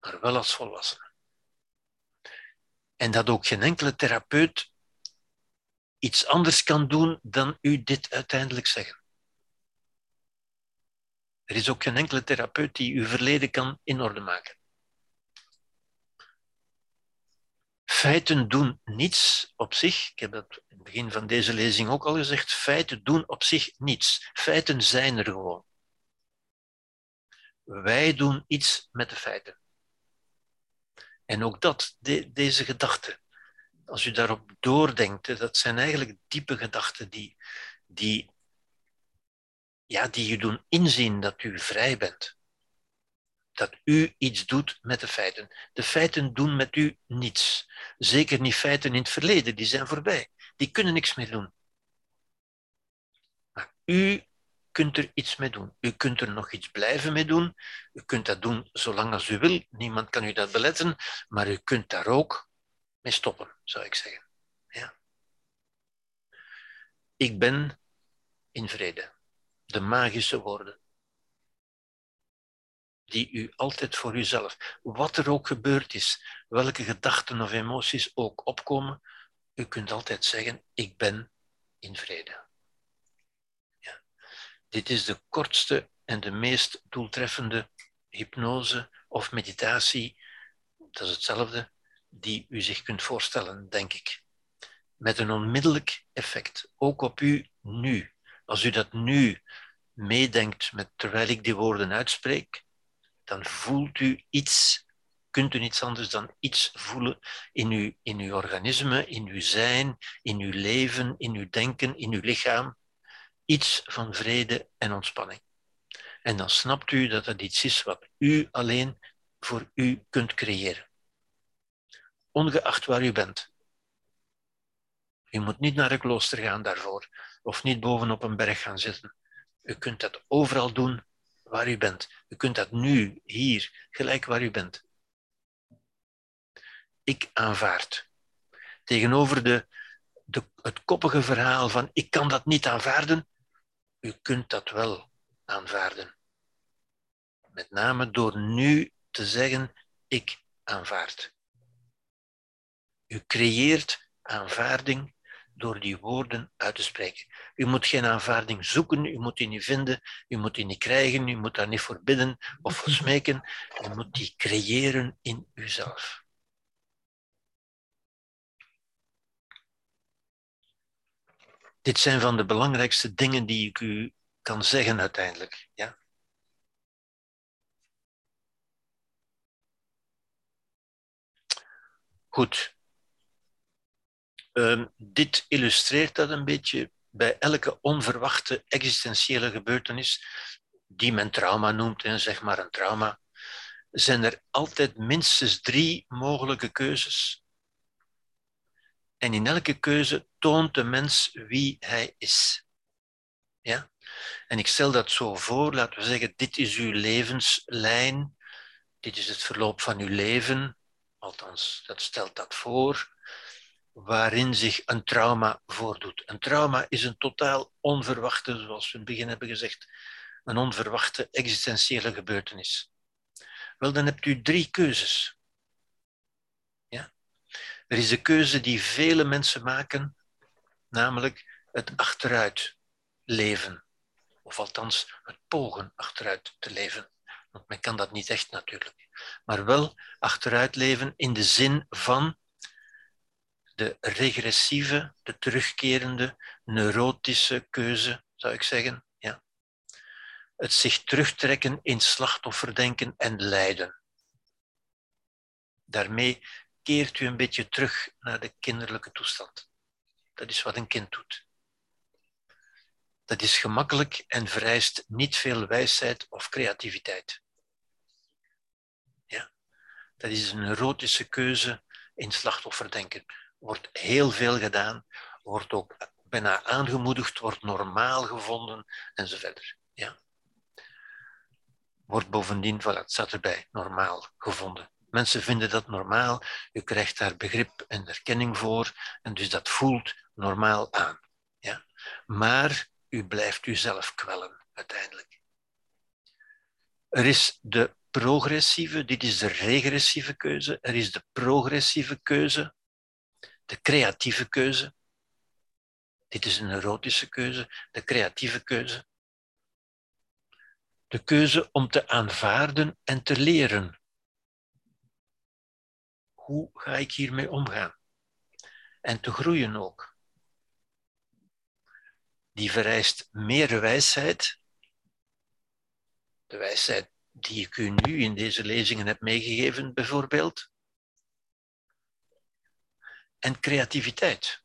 A: maar wel als volwassene. En dat ook geen enkele therapeut iets anders kan doen dan u dit uiteindelijk zeggen. Er is ook geen enkele therapeut die uw verleden kan in orde maken. Feiten doen niets op zich. Ik heb dat in het begin van deze lezing ook al gezegd. Feiten doen op zich niets. Feiten zijn er gewoon. Wij doen iets met de feiten. En ook dat, deze gedachten, als u daarop doordenkt, dat zijn eigenlijk diepe gedachten die, die, ja, die u doen inzien dat u vrij bent. Dat u iets doet met de feiten. De feiten doen met u niets. Zeker niet feiten in het verleden, die zijn voorbij. Die kunnen niks meer doen. Maar u kunt er iets mee doen. U kunt er nog iets blijven mee doen. U kunt dat doen zolang als u wil. Niemand kan u dat beletten. Maar u kunt daar ook mee stoppen, zou ik zeggen. Ja. Ik ben in vrede. De magische woorden. Die u altijd voor uzelf, wat er ook gebeurd is, welke gedachten of emoties ook opkomen, u kunt altijd zeggen: Ik ben in vrede. Dit is de kortste en de meest doeltreffende hypnose of meditatie, dat is hetzelfde, die u zich kunt voorstellen, denk ik. Met een onmiddellijk effect, ook op u nu. Als u dat nu meedenkt met, terwijl ik die woorden uitspreek, dan voelt u iets, kunt u niets anders dan iets voelen in uw, in uw organisme, in uw zijn, in uw leven, in uw denken, in uw lichaam iets van vrede en ontspanning. En dan snapt u dat het iets is wat u alleen voor u kunt creëren. Ongeacht waar u bent. U moet niet naar een klooster gaan daarvoor, of niet bovenop een berg gaan zitten. U kunt dat overal doen waar u bent. U kunt dat nu, hier, gelijk waar u bent. Ik aanvaard. Tegenover de, de, het koppige verhaal van ik kan dat niet aanvaarden, u kunt dat wel aanvaarden. Met name door nu te zeggen, ik aanvaard. U creëert aanvaarding door die woorden uit te spreken. U moet geen aanvaarding zoeken, u moet die niet vinden, u moet die niet krijgen, u moet daar niet voor bidden of voor smeken. U moet die creëren in uzelf. Dit zijn van de belangrijkste dingen die ik u kan zeggen uiteindelijk. Ja? Goed. Um, dit illustreert dat een beetje bij elke onverwachte existentiële gebeurtenis, die men trauma noemt, en zeg maar een trauma, zijn er altijd minstens drie mogelijke keuzes. En in elke keuze toont de mens wie hij is. Ja? En ik stel dat zo voor, laten we zeggen, dit is uw levenslijn, dit is het verloop van uw leven, althans, dat stelt dat voor, waarin zich een trauma voordoet. Een trauma is een totaal onverwachte, zoals we in het begin hebben gezegd, een onverwachte existentiële gebeurtenis. Wel, dan hebt u drie keuzes. Ja? Er is de keuze die vele mensen maken, namelijk het achteruit leven. Of althans het pogen achteruit te leven. Want men kan dat niet echt natuurlijk. Maar wel achteruit leven in de zin van de regressieve, de terugkerende, neurotische keuze, zou ik zeggen. Ja. Het zich terugtrekken in slachtofferdenken en lijden. Daarmee keert u een beetje terug naar de kinderlijke toestand. Dat is wat een kind doet. Dat is gemakkelijk en vereist niet veel wijsheid of creativiteit. Ja. Dat is een neurotische keuze in slachtofferdenken wordt heel veel gedaan, wordt ook bijna aangemoedigd, wordt normaal gevonden enzovoort. Ja. Wordt bovendien, voilà, het staat erbij, normaal gevonden. Mensen vinden dat normaal, u krijgt daar begrip en erkenning voor, en dus dat voelt normaal aan. Ja. Maar u blijft uzelf kwellen uiteindelijk. Er is de progressieve, dit is de regressieve keuze, er is de progressieve keuze, de creatieve keuze. Dit is een neurotische keuze, de creatieve keuze. De keuze om te aanvaarden en te leren. Hoe ga ik hiermee omgaan? En te groeien ook. Die vereist meer wijsheid. De wijsheid die ik u nu in deze lezingen heb meegegeven, bijvoorbeeld en creativiteit.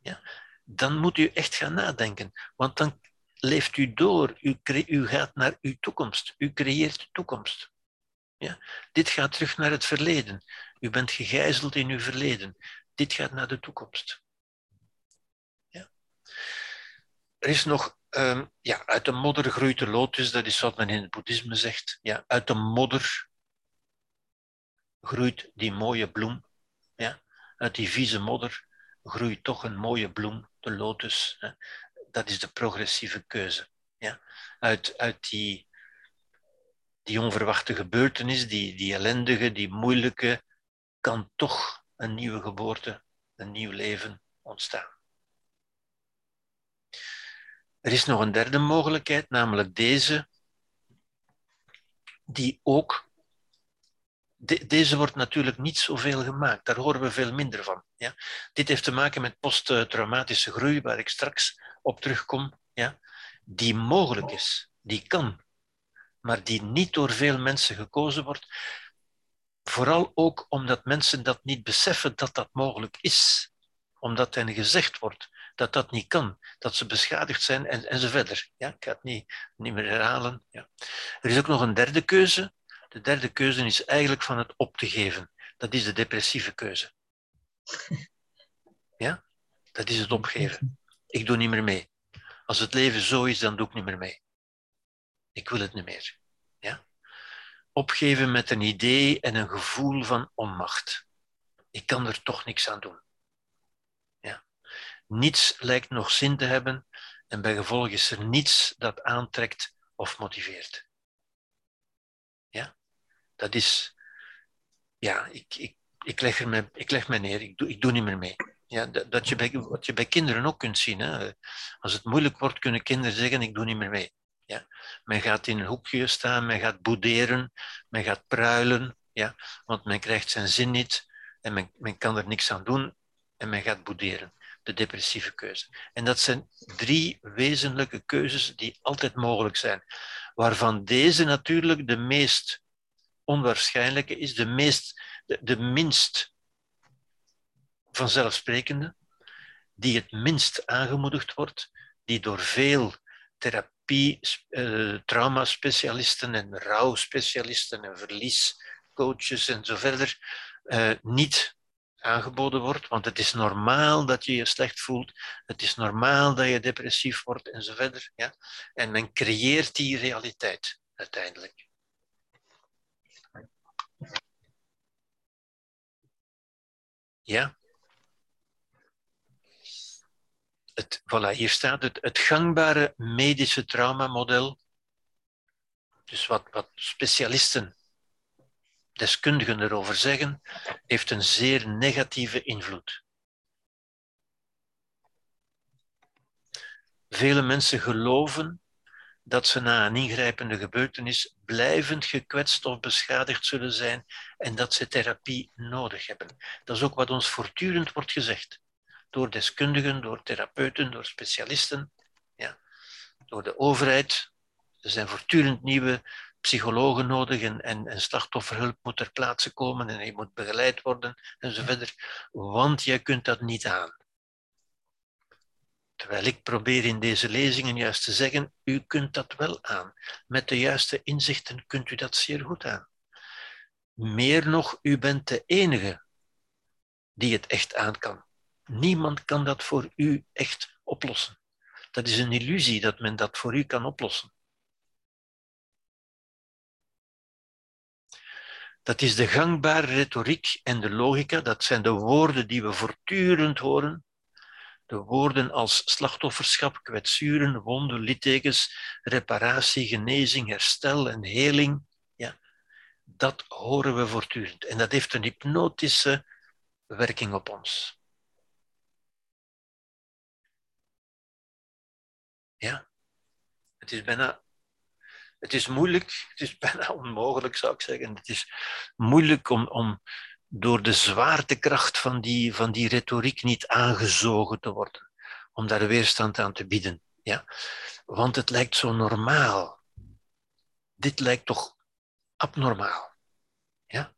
A: Ja? Dan moet u echt gaan nadenken, want dan leeft u door, u, gaat naar uw toekomst, u creëert de toekomst. Ja? Dit gaat terug naar het verleden. U bent gegijzeld in uw verleden. Dit gaat naar de toekomst. Ja? Er is nog, um, ja, uit de modder groeit de lotus, dat is wat men in het boeddhisme zegt. Ja, uit de modder groeit die mooie bloem. Uit die vieze modder groeit toch een mooie bloem, de lotus. Dat is de progressieve keuze. Ja. Uit, uit die, die onverwachte gebeurtenis, die, die ellendige, die moeilijke, kan toch een nieuwe geboorte, een nieuw leven ontstaan. Er is nog een derde mogelijkheid, namelijk deze, die ook deze wordt natuurlijk niet zoveel gemaakt. Daar horen we veel minder van. Ja? Dit heeft te maken met posttraumatische groei, waar ik straks op terugkom. Ja? Die mogelijk is, die kan, maar die niet door veel mensen gekozen wordt. Vooral ook omdat mensen dat niet beseffen dat dat mogelijk is. Omdat hen gezegd wordt dat dat niet kan, dat ze beschadigd zijn en, en zo verder. Ja, ik ga het niet, niet meer herhalen. Ja. Er is ook nog een derde keuze, de derde keuze is eigenlijk van het op te geven. Dat is de depressieve keuze. [laughs] Ja? Dat is het opgeven. Ik doe niet meer mee. Als het leven zo is, dan doe ik niet meer mee. Ik wil het niet meer. Ja? Opgeven met een idee en een gevoel van onmacht. Ik kan er toch niks aan doen. Ja? Niets lijkt nog zin te hebben en bij gevolg is er niets dat aantrekt of motiveert. Dat is, ja, ik, ik, ik, leg, er ik leg me neer, ik doe, ik doe niet meer mee. Ja, dat, dat je bij, wat je bij kinderen ook kunt zien. Hè. Als het moeilijk wordt, kunnen kinderen zeggen, ik doe niet meer mee. Ja. Men gaat in een hoekje staan, men gaat boederen, men gaat pruilen, ja, want men krijgt zijn zin niet en men, men kan er niks aan doen en men gaat boederen. De depressieve keuze. En dat zijn drie wezenlijke keuzes die altijd mogelijk zijn, waarvan deze natuurlijk de meest onwaarschijnlijke is, de, meest, de, minst vanzelfsprekende, die het minst aangemoedigd wordt, die door veel therapie, uh, traumaspecialisten en rouwspecialisten en verliescoaches en zo verder uh, niet aangeboden wordt, want het is normaal dat je je slecht voelt, het is normaal dat je depressief wordt en zo verder. Ja? En men creëert die realiteit uiteindelijk. Ja? Het, voilà, hier staat het, het gangbare medische traumamodel. Dus wat, wat specialisten deskundigen erover zeggen, heeft een zeer negatieve invloed. Vele mensen geloven dat ze na een ingrijpende gebeurtenis blijvend gekwetst of beschadigd zullen zijn en dat ze therapie nodig hebben. Dat is ook wat ons voortdurend wordt gezegd. Door deskundigen, door therapeuten, door specialisten, ja, door de overheid. Er zijn voortdurend nieuwe psychologen nodig en, en, en slachtofferhulp moet ter plaatse komen en je moet begeleid worden enzovoort, want jij kunt dat niet aan. Terwijl ik probeer in deze lezingen juist te zeggen, u kunt dat wel aan. Met de juiste inzichten kunt u dat zeer goed aan. Meer nog, u bent de enige die het echt aan kan. Niemand kan dat voor u echt oplossen. Dat is een illusie dat men dat voor u kan oplossen. Dat is de gangbare retoriek en de logica. Dat zijn de woorden die we voortdurend horen. De woorden als slachtofferschap, kwetsuren, wonden, littekens, reparatie, genezing, herstel en heling. Ja, dat horen we voortdurend. En dat heeft een hypnotische werking op ons. Ja, het is bijna het is moeilijk, het is [laughs] bijna onmogelijk zou ik zeggen. Het is moeilijk om, om door de zwaartekracht van die, van die retoriek niet aangezogen te worden. Om daar weerstand aan te bieden. Ja? Want het lijkt zo normaal. Dit lijkt toch abnormaal. Ja?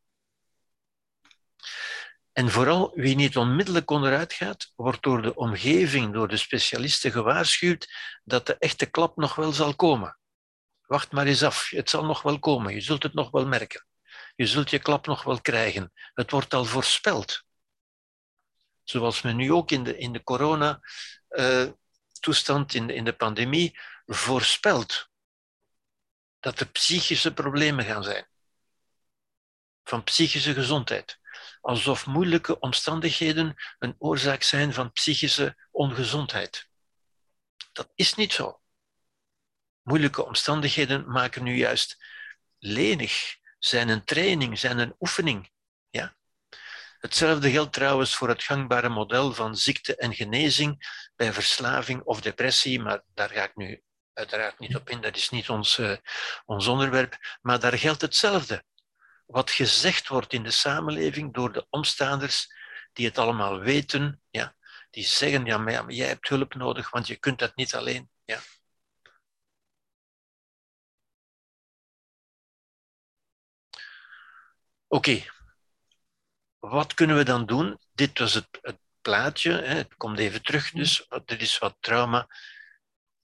A: En vooral wie niet onmiddellijk onderuit gaat, wordt door de omgeving, door de specialisten gewaarschuwd dat de echte klap nog wel zal komen. Wacht maar eens af, het zal nog wel komen, je zult het nog wel merken. Je zult je klap nog wel krijgen. Het wordt al voorspeld. Zoals men nu ook in de, in de corona-toestand, in, de, in de pandemie, voorspelt dat er psychische problemen gaan zijn. Van psychische gezondheid. Alsof moeilijke omstandigheden een oorzaak zijn van psychische ongezondheid. Dat is niet zo moeilijke omstandigheden maken nu juist lenig, zijn een training, zijn een oefening. Ja? Hetzelfde geldt trouwens voor het gangbare model van ziekte en genezing bij verslaving of depressie, maar daar ga ik nu uiteraard niet op in, dat is niet ons, uh, ons onderwerp, maar daar geldt hetzelfde. Wat gezegd wordt in de samenleving door de omstaanders die het allemaal weten, ja, die zeggen, ja, jij hebt hulp nodig, want je kunt dat niet alleen. Ja. Oké, wat kunnen we dan doen? Dit was het, plaatje, hè. het komt even terug, dus dit is wat trauma,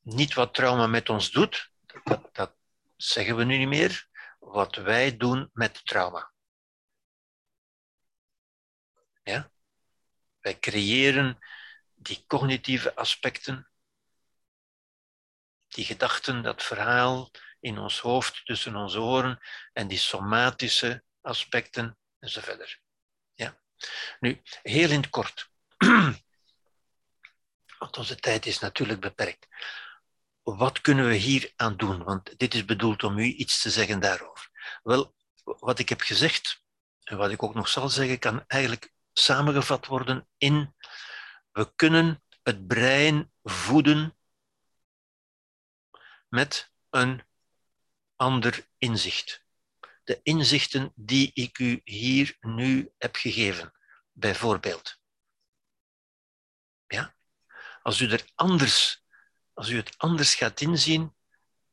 A: niet wat trauma met ons doet, dat, dat zeggen we nu niet meer, wat wij doen met trauma. Ja? Wij creëren die cognitieve aspecten, die gedachten, dat verhaal in ons hoofd, tussen onze oren en die somatische aspecten enzovoort. Ja. Nu, heel in het kort, [clears throat] want onze tijd is natuurlijk beperkt. Wat kunnen we hier aan doen? Want dit is bedoeld om u iets te zeggen daarover. Wel, wat ik heb gezegd, en wat ik ook nog zal zeggen, kan eigenlijk samengevat worden in we kunnen het brein voeden met een ander inzicht de inzichten die ik u hier nu heb gegeven, bijvoorbeeld. Ja? Als, u er anders, als u het anders gaat inzien,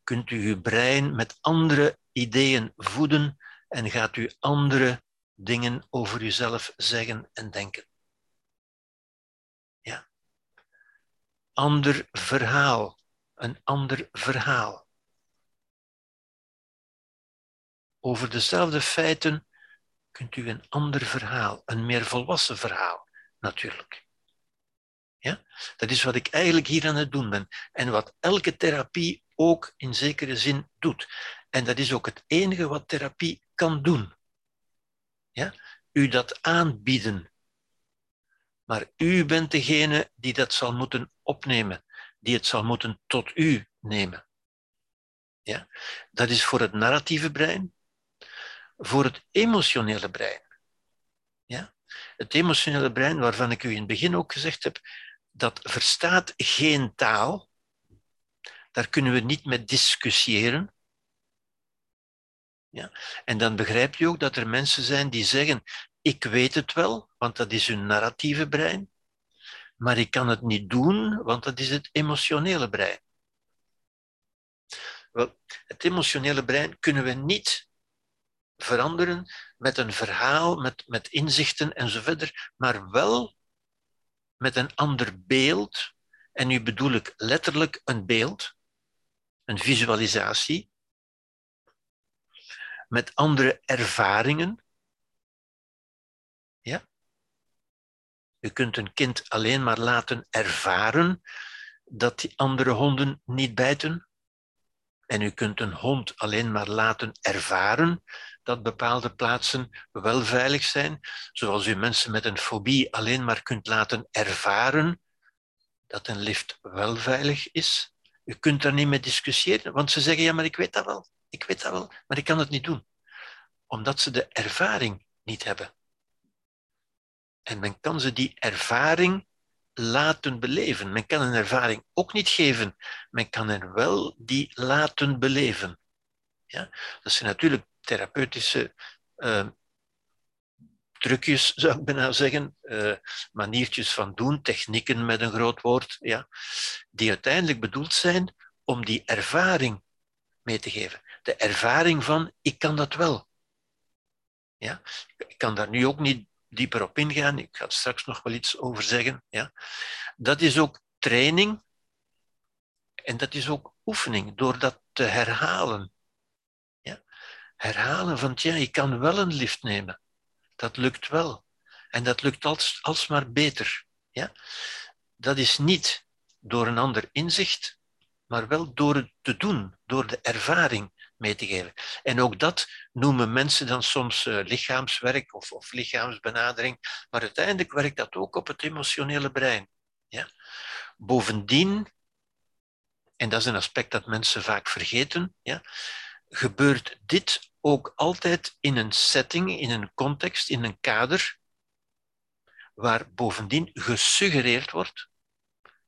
A: kunt u uw brein met andere ideeën voeden en gaat u andere dingen over uzelf zeggen en denken. Ja. Ander verhaal, een ander verhaal. Over dezelfde feiten kunt u een ander verhaal, een meer volwassen verhaal, natuurlijk. Ja? Dat is wat ik eigenlijk hier aan het doen ben. En wat elke therapie ook in zekere zin doet. En dat is ook het enige wat therapie kan doen. Ja? U dat aanbieden. Maar u bent degene die dat zal moeten opnemen, die het zal moeten tot u nemen. Ja? Dat is voor het narratieve brein, voor het emotionele brein. Ja? Het emotionele brein, waarvan ik u in het begin ook gezegd heb, dat verstaat geen taal. Daar kunnen we niet mee discussiëren. Ja? En dan begrijp je ook dat er mensen zijn die zeggen: Ik weet het wel, want dat is hun narratieve brein, maar ik kan het niet doen, want dat is het emotionele brein. Wel, het emotionele brein kunnen we niet veranderen met een verhaal, met, met inzichten enzovoort, maar wel met een ander beeld. En nu bedoel ik letterlijk een beeld, een visualisatie, met andere ervaringen. Ja? Je kunt een kind alleen maar laten ervaren dat die andere honden niet bijten. En u kunt een hond alleen maar laten ervaren dat bepaalde plaatsen wel veilig zijn, zoals u mensen met een fobie alleen maar kunt laten ervaren dat een lift wel veilig is. U kunt daar niet mee discussiëren, want ze zeggen, ja, maar ik weet dat wel, ik weet dat wel, maar ik kan het niet doen. Omdat ze de ervaring niet hebben. En men kan ze die ervaring laten beleven. Men kan een ervaring ook niet geven, men kan hen wel die laten beleven. Ja? Dat zijn natuurlijk therapeutische uh, trucjes, [laughs] zou ik bijna zeggen, uh, maniertjes van doen, technieken met een groot woord, ja, die uiteindelijk bedoeld zijn om die ervaring mee te geven. De ervaring van, ik kan dat wel. Ja? Ik kan daar nu ook niet dieper op ingaan, ik ga straks nog wel iets over zeggen. Ja? Dat is ook training en dat is ook oefening, door dat te herhalen herhalen van, ja, je kan wel een lift nemen. Dat lukt wel. En dat lukt als, alsmaar beter. Ja? Dat is niet door een ander inzicht, maar wel door het te doen, door de ervaring mee te geven. En ook dat noemen mensen dan soms uh, lichaamswerk of, of lichaamsbenadering, maar uiteindelijk werkt dat ook op het emotionele brein. Ja? Bovendien, en dat is een aspect dat mensen vaak vergeten, ja, gebeurt dit ook altijd in een setting, in een context, in een kader, waar bovendien gesuggereerd wordt,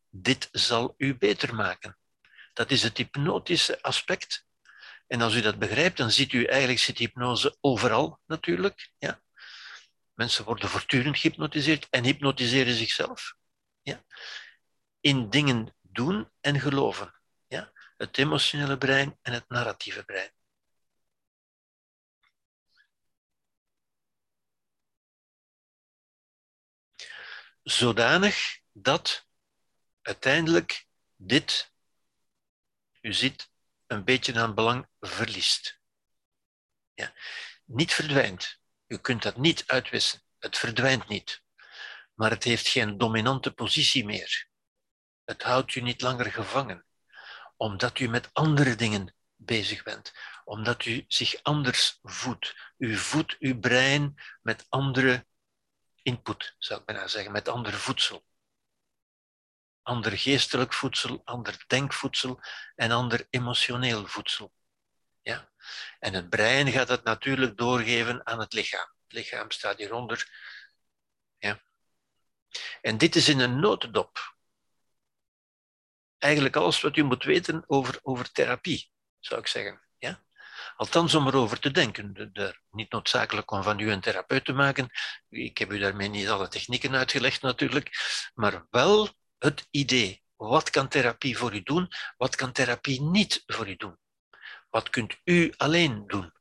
A: dit zal u beter maken. Dat is het hypnotische aspect. En als u dat begrijpt, dan ziet u eigenlijk zit hypnose overal natuurlijk. Ja? Mensen worden voortdurend gehypnotiseerd en hypnotiseren zichzelf. Ja? In dingen doen en geloven. Ja? Het emotionele brein en het narratieve brein. zodanig dat uiteindelijk dit, u ziet, een beetje aan belang verliest. Ja. Niet verdwijnt. U kunt dat niet uitwissen. Het verdwijnt niet. Maar het heeft geen dominante positie meer. Het houdt u niet langer gevangen, omdat u met andere dingen bezig bent, omdat u zich anders voedt. U voedt uw brein met andere input, zou ik bijna zeggen, met ander voedsel. Ander geestelijk voedsel, ander denkvoedsel en ander emotioneel voedsel. Ja? En het brein gaat het natuurlijk doorgeven aan het lichaam. Het lichaam staat hieronder. Ja? En dit is in een notendop. Eigenlijk alles wat u moet weten over, over therapie, zou ik zeggen. Althans, om erover te denken. De, de, niet noodzakelijk om van u een therapeut te maken. Ik heb u daarmee niet alle technieken uitgelegd natuurlijk. Maar wel het idee. Wat kan therapie voor u doen? Wat kan therapie niet voor u doen? Wat kunt u alleen doen?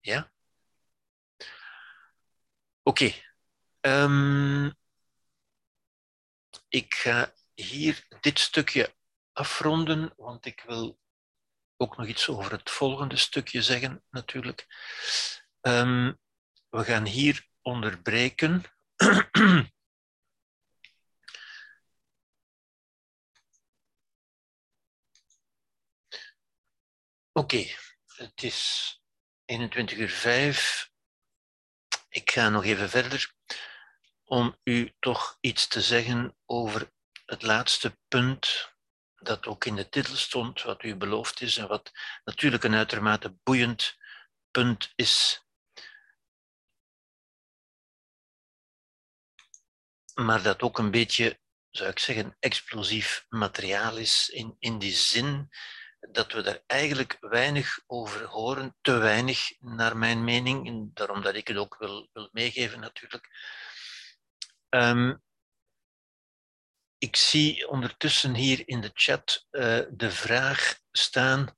A: Ja? Oké. Um, ik ga hier dit stukje afronden, want ik wil ook nog iets over het volgende stukje zeggen, natuurlijk. Um, we gaan hier onderbreken. Oké, het is 21 uur 5. Ik ga nog even verder om u toch iets te zeggen over het laatste punt dat ook in de titel stond, wat u beloofd is en wat natuurlijk een uitermate boeiend punt is. Maar dat ook een beetje, zou ik zeggen, explosief materiaal is in, in die zin dat we daar eigenlijk weinig over horen, te weinig naar mijn mening, en daarom dat ik het ook wil, wil meegeven natuurlijk. Um, ik zie ondertussen hier in de chat uh, de vraag staan.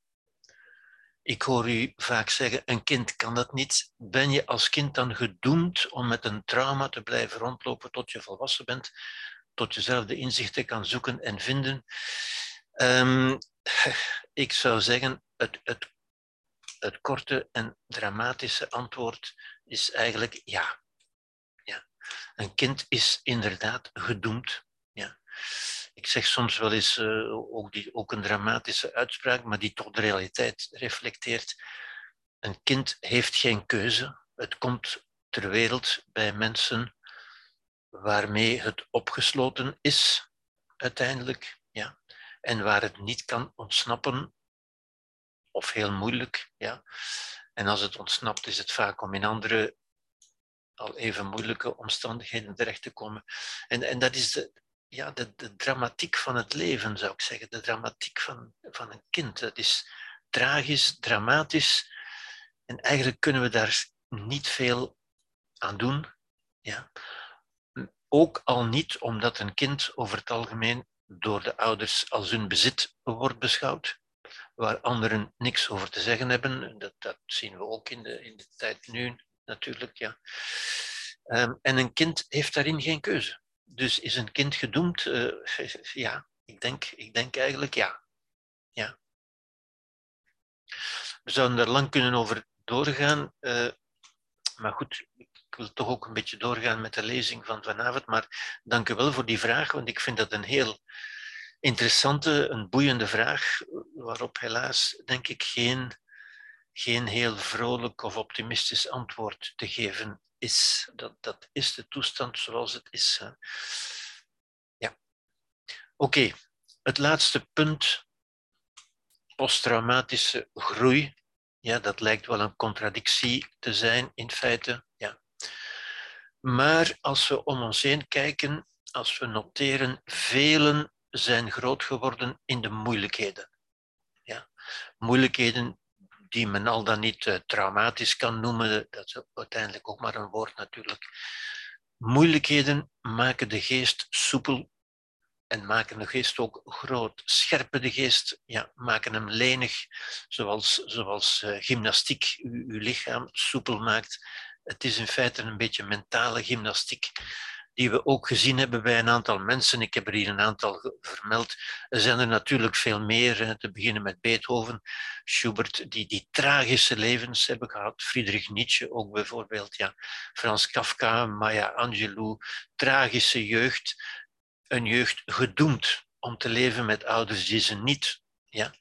A: Ik hoor u vaak zeggen, een kind kan dat niet. Ben je als kind dan gedoemd om met een trauma te blijven rondlopen tot je volwassen bent, tot jezelf de inzichten kan zoeken en vinden? Um, [laughs] ik zou zeggen, het, het, het korte en dramatische antwoord is eigenlijk ja. ja. Een kind is inderdaad gedoemd. Ja. Ik zeg soms wel eens uh, ook, die, ook een dramatische uitspraak, maar die toch de realiteit reflecteert. Een kind heeft geen keuze. Het komt ter wereld bij mensen waarmee het opgesloten is, uiteindelijk. Ja en waar het niet kan ontsnappen, of heel moeilijk. Ja. En als het ontsnapt, is het vaak om in andere, al even moeilijke omstandigheden terecht te komen. En, en dat is de, ja, de, dramatiek van het leven, zou ik zeggen. De dramatiek van, van een kind. Dat is tragisch, dramatisch. En eigenlijk kunnen we daar niet veel aan doen. Ja. Ook al niet omdat een kind over het algemeen door de ouders als hun bezit wordt beschouwd, waar anderen niks over te zeggen hebben. Dat, dat zien we ook in de, in de tijd nu natuurlijk. Ja. Um, en een kind heeft daarin geen keuze. Dus is een kind gedoemd? Uh, ja, ik denk, ik denk eigenlijk ja. ja. We zouden er lang kunnen over doorgaan. Uh, maar goed, ik wil toch ook een beetje doorgaan met de lezing van vanavond. Maar dank u wel voor die vraag, want ik vind dat een heel interessante, een boeiende vraag, waarop helaas denk ik geen, geen heel vrolijk of optimistisch antwoord te geven is. Dat, dat is de toestand zoals het is. Hè. Ja. Oké, het laatste punt, posttraumatische groei. Ja, dat lijkt wel een contradictie te zijn in feite. Ja. Maar als we om ons heen kijken, als we noteren, velen zijn groot geworden in de moeilijkheden. Ja. Moeilijkheden die men al dan niet uh, traumatisch kan noemen, dat is uiteindelijk ook maar een woord natuurlijk. Moeilijkheden maken de geest soepel en maken de geest ook groot. Scherpen de geest, ja, maken hem lenig, zoals, zoals uh, gymnastiek uw, uw lichaam soepel maakt. Het is in feite een beetje mentale gymnastiek die we ook gezien hebben bij een aantal mensen. Ik heb er hier een aantal vermeld. Er zijn er natuurlijk veel meer, te beginnen met Beethoven, Schubert, die, die tragische levens hebben gehad. Friedrich Nietzsche ook bijvoorbeeld, ja. Frans Kafka, Maya Angelou, tragische jeugd. Een jeugd gedoemd om te leven met ouders die ze niet ja,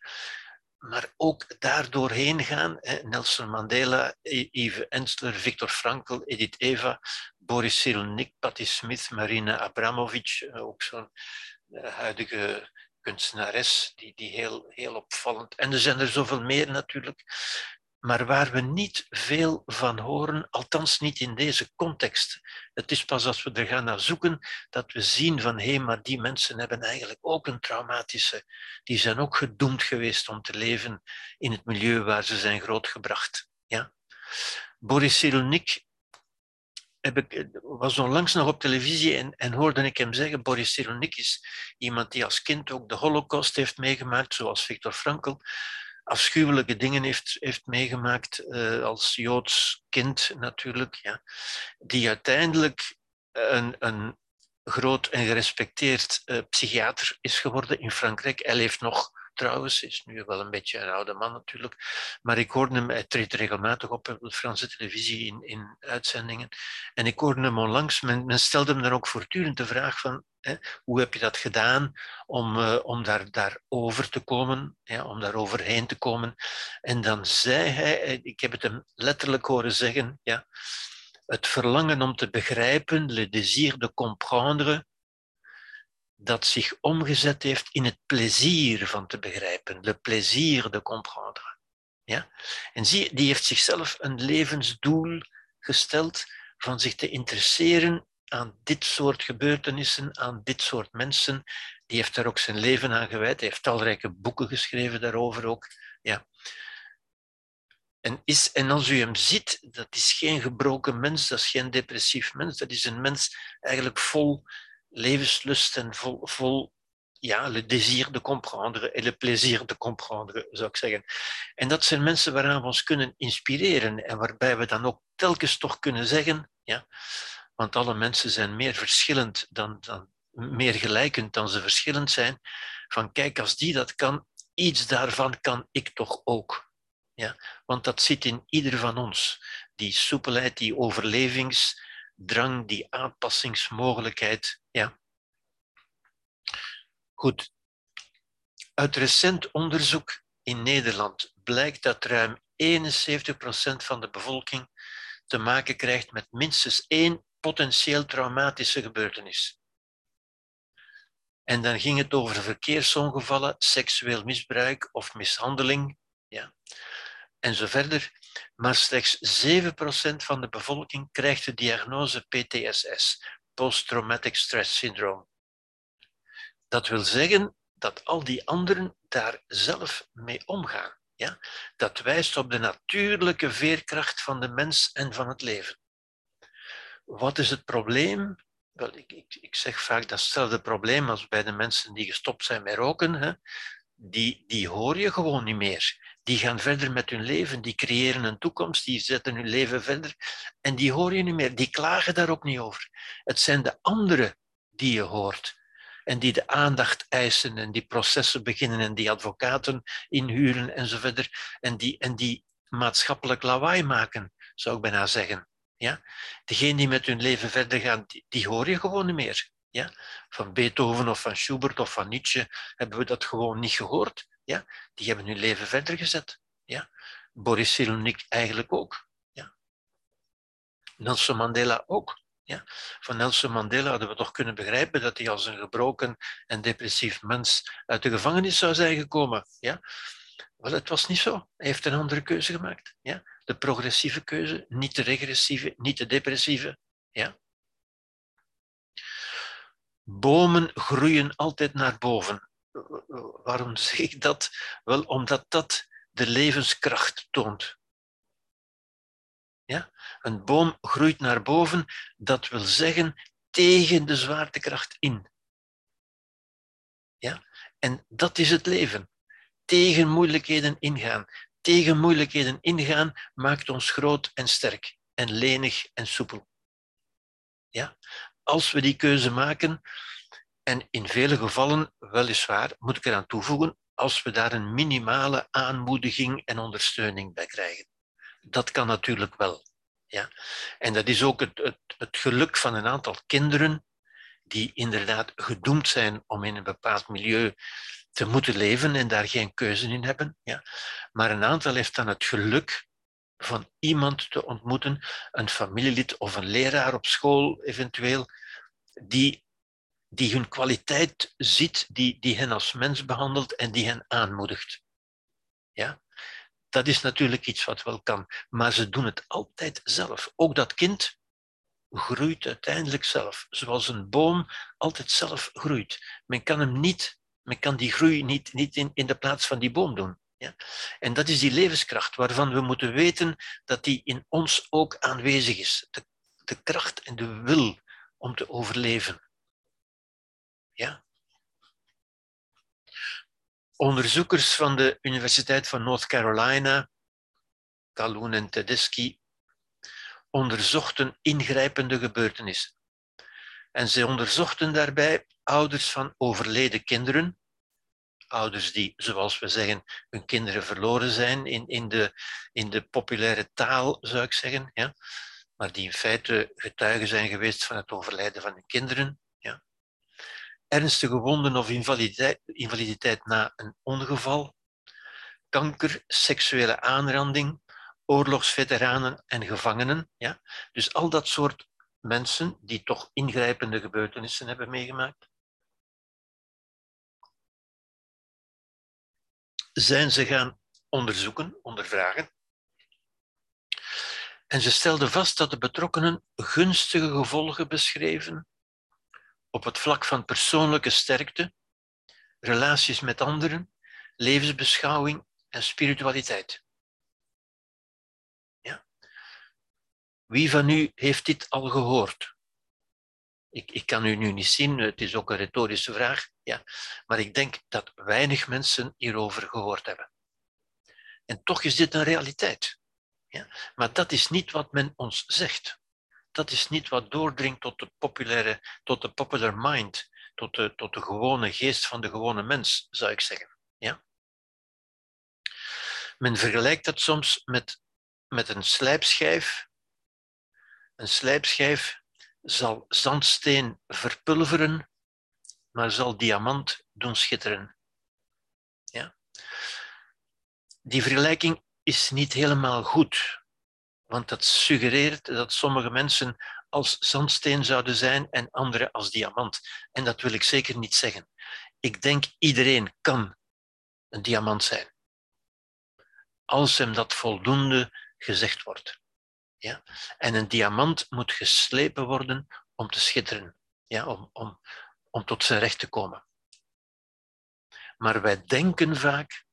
A: maar ook daardoor heen gaan. Nelson Mandela, Yves Ensler, Viktor Frankl, Edith Eva, Boris Cyrulnik, Patti Smith, Marina Abramovic, eh, ook zo'n eh, huidige kunstenares, die, die heel, heel opvallend. En er zijn er zoveel meer natuurlijk. Maar waar we niet veel van horen, althans niet in deze context. Het is pas als we er gaan naar zoeken dat we zien van hé, maar die mensen hebben eigenlijk ook een traumatische, die zijn ook gedoemd geweest om te leven in het milieu waar ze zijn grootgebracht. Ja? Boris Cyrulnik ik, was onlangs nog op televisie en, en hoorde ik hem zeggen, Boris Cyrulnik is iemand die als kind ook de holocaust heeft meegemaakt, zoals Viktor Frankl afschuwelijke dingen heeft, heeft meegemaakt uh, als Joods kind natuurlijk, ja, die uiteindelijk een, een groot en gerespecteerd uh, psychiater is geworden in Frankrijk. Hij leeft nog trouwens, is nu wel een beetje een oude man natuurlijk, maar ik hoorde hem, hij treedt regelmatig op op de Franse televisie in, in uitzendingen, en ik hoorde hem onlangs, men, men stelde hem dan ook voortdurend de vraag van, hè, hoe heb je dat gedaan om, uh, om daar, daar over te komen, ja, om daar overheen te komen. En dan zei hij, eh, ik heb het hem letterlijk horen zeggen, ja, het verlangen om te begrijpen, le désir de comprendre, dat zich omgezet heeft in het plezier van te begrijpen, le plaisir de comprendre. Ja? En zie, die heeft zichzelf een levensdoel gesteld van zich te interesseren aan dit soort gebeurtenissen, aan dit soort mensen. Die heeft daar ook zijn leven aan gewijd. Hij heeft talrijke boeken geschreven daarover ook. Ja. En, is, en als u hem ziet, dat is geen gebroken mens, dat is geen depressief mens, dat is een mens eigenlijk vol levenslust en vol, vol ja, le désir de comprendre en le plaisir de comprendre, zou ik zeggen. En dat zijn mensen waaraan we ons kunnen inspireren en waarbij we dan ook telkens toch kunnen zeggen, ja, want alle mensen zijn meer verschillend dan, dan meer gelijkend dan ze verschillend zijn, van kijk, als die dat kan, iets daarvan kan ik toch ook. Ja, want dat zit in ieder van ons. Die soepelheid, die overlevingsdrang, die aanpassingsmogelijkheid. Ja. Goed. Uit recent onderzoek in Nederland blijkt dat ruim 71% van de bevolking te maken krijgt met minstens één potentieel traumatische gebeurtenis. En dan ging het over verkeersongevallen, seksueel misbruik of mishandeling. Ja en zo verder. Maar slechts 7% van de bevolking krijgt de diagnose PTSS, Post-Traumatic Stress Syndrome. Dat wil zeggen dat al die anderen daar zelf mee omgaan. Ja? Dat wijst op de natuurlijke veerkracht van de mens en van het leven. Wat is het probleem? Wel, ik, ik, ik zeg vaak datzelfde probleem als bij de mensen die gestopt zijn met roken. Hè? Die, die hoor je gewoon niet meer die gaan verder met hun leven, die creëren een toekomst, die zetten hun leven verder en die hoor je niet meer, die klagen daar ook niet over. Het zijn de anderen die je hoort en die de aandacht eisen en die processen beginnen en die advocaten inhuren en zo verder en die, en die maatschappelijk lawaai maken, zou ik bijna zeggen. Ja? Degenen die met hun leven verder gaan, die, die hoor je gewoon niet meer. Ja? Van Beethoven of van Schubert of van Nietzsche hebben we dat gewoon niet gehoord. Ja? Die hebben hun leven verder gezet. Ja? Boris Cyrulnik eigenlijk ook. Ja? Nelson Mandela ook. Ja? Van Nelson Mandela hadden we toch kunnen begrijpen dat hij als een gebroken en depressief mens uit de gevangenis zou zijn gekomen. Ja? Het was niet zo. Hij heeft een andere keuze gemaakt. Ja? De progressieve keuze, niet de regressieve, niet de depressieve. Ja? Bomen groeien altijd naar boven waarom [laughs] zeg ik dat? Wel, omdat dat de levenskracht toont. Ja? Een boom groeit naar boven, dat wil zeggen tegen de zwaartekracht in. Ja? En dat is het leven. Tegen moeilijkheden ingaan. Tegen moeilijkheden ingaan maakt ons groot en sterk en lenig en soepel. Ja? Als we die keuze maken, en in vele gevallen, weliswaar, moet ik eraan toevoegen, als we daar een minimale aanmoediging en ondersteuning bij krijgen. Dat kan natuurlijk wel. Ja? En dat is ook het, het, het geluk van een aantal kinderen die inderdaad gedoemd zijn om in een bepaald milieu te moeten leven en daar geen keuze in hebben. Ja? Maar een aantal heeft dan het geluk van iemand te ontmoeten, een familielid of een leraar op school eventueel, die die hun kwaliteit ziet, die, die hen als mens behandelt en die hen aanmoedigt. Ja? Dat is natuurlijk iets wat wel kan, maar ze doen het altijd zelf. Ook dat kind groeit uiteindelijk zelf, zoals een boom altijd zelf groeit. Men kan hem niet, men kan die groei niet, niet in, in de plaats van die boom doen. Ja? En dat is die levenskracht waarvan we moeten weten dat die in ons ook aanwezig is. De, de kracht en de wil om te overleven. Ja? Onderzoekers van de Universiteit van North Carolina, Calhoun en Tedeschi, onderzochten ingrijpende gebeurtenissen. En ze onderzochten daarbij ouders van overleden kinderen, ouders die, zoals we zeggen, hun kinderen verloren zijn in, in, de, in de populaire taal, zou ik zeggen, ja? maar die in feite getuigen zijn geweest van het overlijden van hun kinderen. Ernstige wonden of invaliditeit, invaliditeit na een ongeval, kanker, seksuele aanranding, oorlogsveteranen en gevangenen. Ja? Dus al dat soort mensen die toch ingrijpende gebeurtenissen hebben meegemaakt. Zijn ze gaan onderzoeken, ondervragen. En ze stelden vast dat de betrokkenen gunstige gevolgen beschreven op het vlak van persoonlijke sterkte, relaties met anderen, levensbeschouwing en spiritualiteit. Ja? Wie van u heeft dit al gehoord? Ik, ik kan u nu niet zien, het is ook een retorische vraag, ja, maar ik denk dat weinig mensen hierover gehoord hebben. En toch is dit een realiteit. Ja? Maar dat is niet wat men ons zegt. Dat is niet wat doordringt tot de populaire, tot de popular mind, tot de, tot de gewone geest van de gewone mens, zou ik zeggen. Ja? Men vergelijkt dat soms met, met een slijpschijf. Een slijpschijf zal zandsteen verpulveren, maar zal diamant doen schitteren. Ja? Die vergelijking is niet helemaal goed, want dat suggereert dat sommige mensen als zandsteen zouden zijn en anderen als diamant. En dat wil ik zeker niet zeggen. Ik denk iedereen kan een diamant zijn, als hem dat voldoende gezegd wordt. Ja? En een diamant moet geslepen worden om te schitteren, ja? om, om, om tot zijn recht te komen. Maar wij denken vaak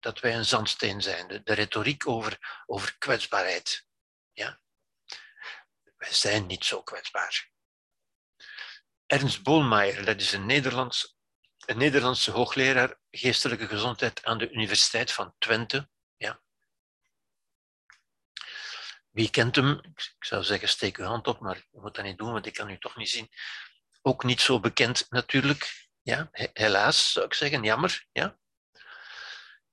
A: dat wij een zandsteen zijn. De, retoriek over, over kwetsbaarheid. Ja? Wij zijn niet zo kwetsbaar. Ernst Bolmeijer, dat is een, Nederlands, een Nederlandse hoogleraar geestelijke gezondheid aan de Universiteit van Twente. Ja. Wie kent hem? Ik zou zeggen, steek uw hand op, maar je moet dat niet doen, want ik kan u toch niet zien. Ook niet zo bekend natuurlijk. Ja, helaas zou ik zeggen, jammer. Ja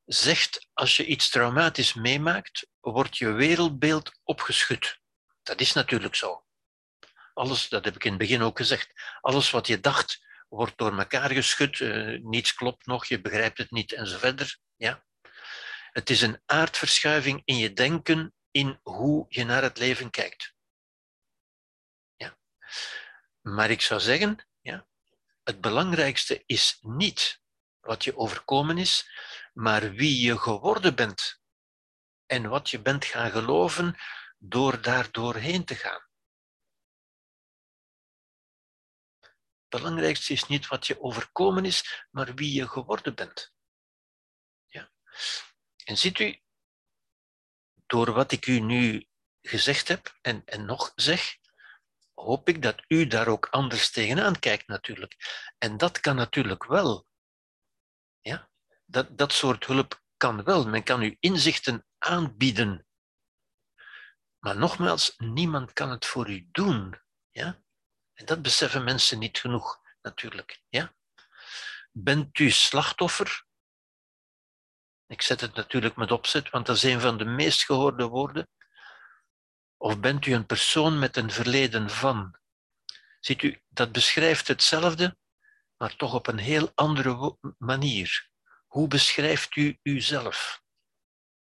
A: zegt als je iets traumatisch meemaakt, wordt je wereldbeeld opgeschud. Dat is natuurlijk zo. Alles, dat heb ik in het begin ook gezegd, alles wat je dacht wordt door elkaar geschud, uh, niets klopt nog, je begrijpt het niet en zo verder. Ja? Het is een aardverschuiving in je denken, in hoe je naar het leven kijkt. Ja. Maar ik zou zeggen, ja, het belangrijkste is niet wat je overkomen is, maar wie je geworden bent en wat je bent gaan geloven door daar doorheen te gaan. Het belangrijkste is niet wat je overkomen is, maar wie je geworden bent. Ja. En ziet u, door wat ik u nu gezegd heb en, en nog zeg, hoop ik dat u daar ook anders tegenaan kijkt natuurlijk. En dat kan natuurlijk wel. Dat, dat soort hulp kan wel. Men kan u inzichten aanbieden. Maar nogmaals, niemand kan het voor u doen. Ja? En dat beseffen mensen niet genoeg, natuurlijk. Ja? Bent u slachtoffer? Ik zet het natuurlijk met opzet, want dat is een van de meest gehoorde woorden. Of bent u een persoon met een verleden van? Ziet u, dat beschrijft hetzelfde, maar toch op een heel andere manier. Hoe beschrijft u uzelf?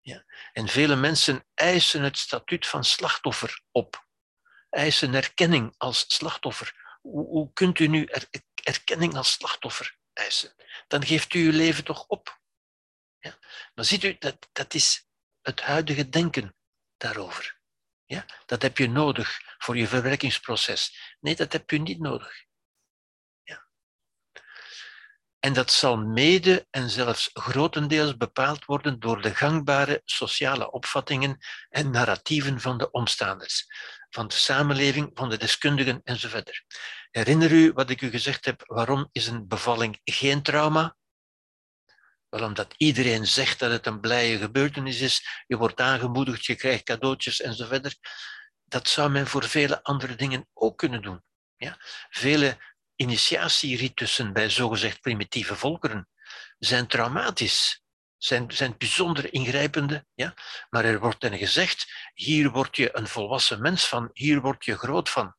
A: Ja. En vele mensen eisen het statuut van slachtoffer op, eisen erkenning als slachtoffer. Hoe, hoe kunt u nu er, erkenning als slachtoffer eisen? Dan geeft u uw leven toch op. Ja. Maar ziet u, dat, dat is het huidige denken daarover. Ja? Dat heb je nodig voor je verwerkingsproces. Nee, dat heb je niet nodig. En dat zal mede en zelfs grotendeels bepaald worden door de gangbare sociale opvattingen en narratieven van de omstaanders, van de samenleving, van de deskundigen enzovoort. Herinner u wat ik u gezegd heb, waarom is een bevalling geen trauma? Wel omdat iedereen zegt dat het een blije gebeurtenis is, je wordt aangemoedigd, je krijgt cadeautjes enzovoort. Dat zou men voor vele andere dingen ook kunnen doen. Ja? Vele initiatieritussen bij zogezegd primitieve volkeren zijn traumatisch, zijn, zijn bijzonder ingrijpende. Ja? Maar er wordt dan gezegd, hier word je een volwassen mens van, hier word je groot van.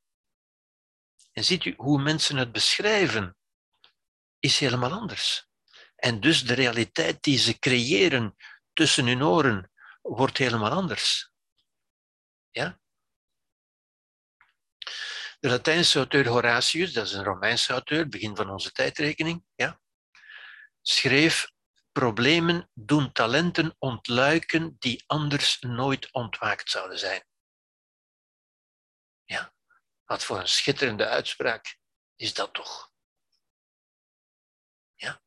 A: En ziet u hoe mensen het beschrijven, is helemaal anders. En dus de realiteit die ze creëren tussen hun oren wordt helemaal anders. Ja? De Latijnse auteur Horatius, dat is een Romeinse auteur, begin van onze tijdrekening, ja, schreef problemen doen talenten ontluiken die anders nooit ontwaakt zouden zijn. Ja, wat voor een schitterende uitspraak is dat toch? Ja,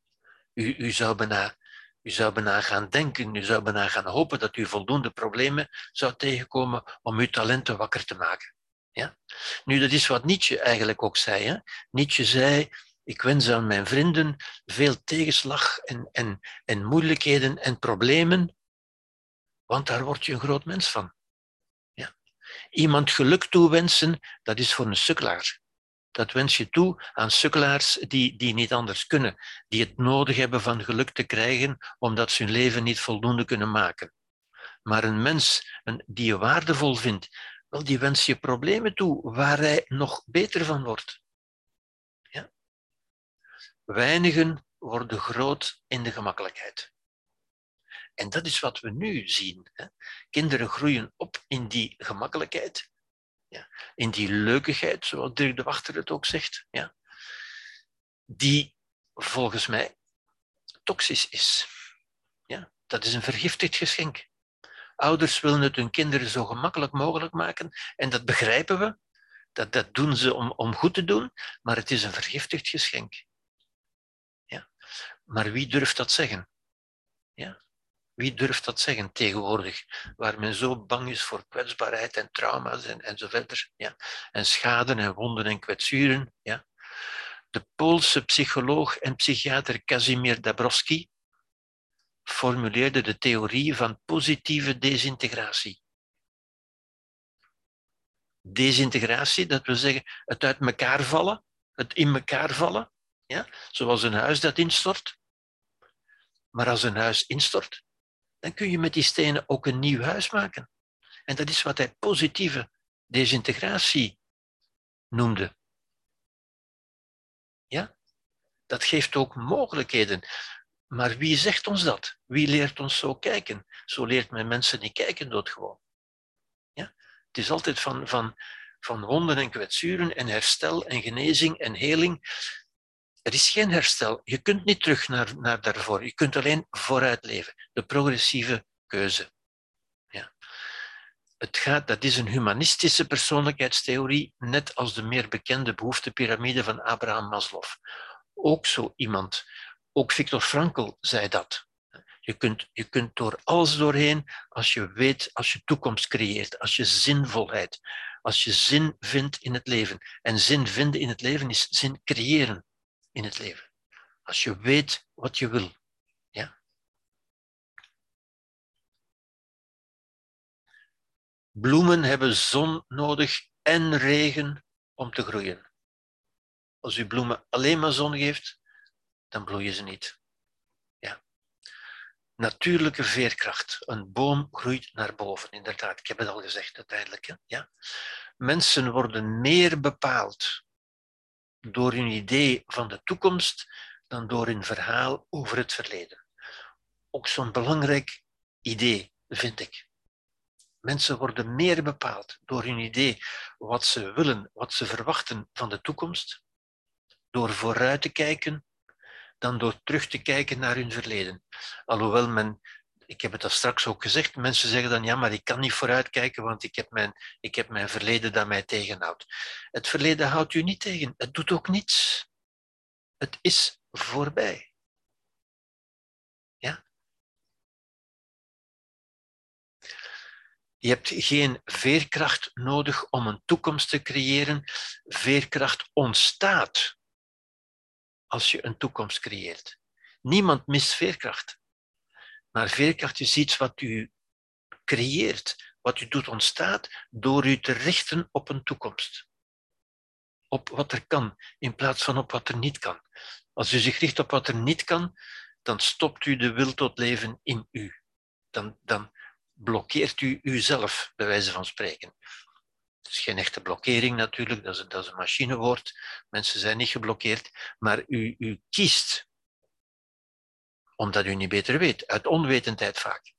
A: u, u, zou bijna, u zou bijna gaan denken, u zou bijna gaan hopen dat u voldoende problemen zou tegenkomen om uw talenten wakker te maken. Ja? Nu, dat is wat Nietzsche eigenlijk ook zei. Hè? Nietzsche zei, ik wens aan mijn vrienden veel tegenslag en, en, en moeilijkheden en problemen, want daar word je een groot mens van. Ja? Iemand geluk toewensen, dat is voor een sukkelaar. Dat wens je toe aan sukkelaars die, die niet anders kunnen, die het nodig hebben van geluk te krijgen omdat ze hun leven niet voldoende kunnen maken. Maar een mens een, die je waardevol vindt, wel, die wens je problemen toe waar hij nog beter van wordt. Ja? Weinigen worden groot in de gemakkelijkheid. En dat is wat we nu zien. Hè? Kinderen groeien op in die gemakkelijkheid, ja? in die leukigheid, zoals Dirk de Wachter het ook zegt, ja? die volgens mij toxisch is. Ja? Dat is een vergiftigd geschenk. Ouders willen het hun kinderen zo gemakkelijk mogelijk maken en dat begrijpen we. Dat, dat doen ze om, om goed te doen, maar het is een vergiftigd geschenk. Ja. Maar wie durft dat zeggen? Ja. Wie durft dat zeggen tegenwoordig, waar men zo bang is voor kwetsbaarheid en trauma's en, en ja? en schade en wonden en kwetsuren? Ja? De Poolse psycholoog en psychiater Kazimierz Dabrowski formuleerde de theorie van positieve desintegratie. Desintegratie, dat wil zeggen het uit elkaar vallen, het in elkaar vallen, ja? zoals een huis dat instort. Maar als een huis instort, dan kun je met die stenen ook een nieuw huis maken. En dat is wat hij positieve desintegratie noemde. Ja? Dat geeft ook mogelijkheden. Maar wie zegt ons dat? Wie leert ons zo kijken? Zo leert men mensen niet kijken doodgewoon. Ja? Het is altijd van, van, van wonden en kwetsuren en herstel en genezing en heling. Er is geen herstel. Je kunt niet terug naar, naar daarvoor. Je kunt alleen vooruit leven. De progressieve keuze. Ja. Het gaat, dat is een humanistische persoonlijkheidstheorie, net als de meer bekende behoeftepyramide van Abraham Maslow. Ook zo iemand ook Viktor Frankl zei dat. Je kunt, je kunt door alles doorheen, als je weet, als je toekomst creëert, als je zinvolheid, als je zin vindt in het leven. En zin vinden in het leven is zin creëren in het leven. Als je weet wat je wil. Ja? Bloemen hebben zon nodig en regen om te groeien. Als u bloemen alleen maar zon geeft, dan bloeien ze niet. Ja. Natuurlijke veerkracht. Een boom groeit naar boven, inderdaad. Ik heb het al gezegd uiteindelijk. Ja. Mensen worden meer bepaald door hun idee van de toekomst dan door hun verhaal over het verleden. Ook zo'n belangrijk idee, vind ik. Mensen worden meer bepaald door hun idee wat ze willen, wat ze verwachten van de toekomst, door vooruit te kijken dan door terug te kijken naar hun verleden. Alhoewel men, ik heb het al straks ook gezegd, mensen zeggen dan ja, maar ik kan niet vooruitkijken, want ik heb mijn, ik heb mijn verleden dat mij tegenhoudt. Het verleden houdt u niet tegen, het doet ook niets. Het is voorbij. Ja? Je hebt geen veerkracht nodig om een toekomst te creëren. Veerkracht ontstaat als je een toekomst creëert. Niemand mist veerkracht. Maar veerkracht is iets wat u creëert, wat u doet ontstaat door u te richten op een toekomst. op wat er kan, in plaats van op wat er niet kan. Als u zich richt op wat er niet kan, dan stopt u de wil tot leven in u. Dan, dan blokkeert u uzelf, bij wijze van spreken. Het is geen echte blokkering natuurlijk, dat is, dat is een machinewoord. Mensen zijn niet geblokkeerd, maar u, u kiest, omdat u niet beter weet, uit onwetendheid vaak,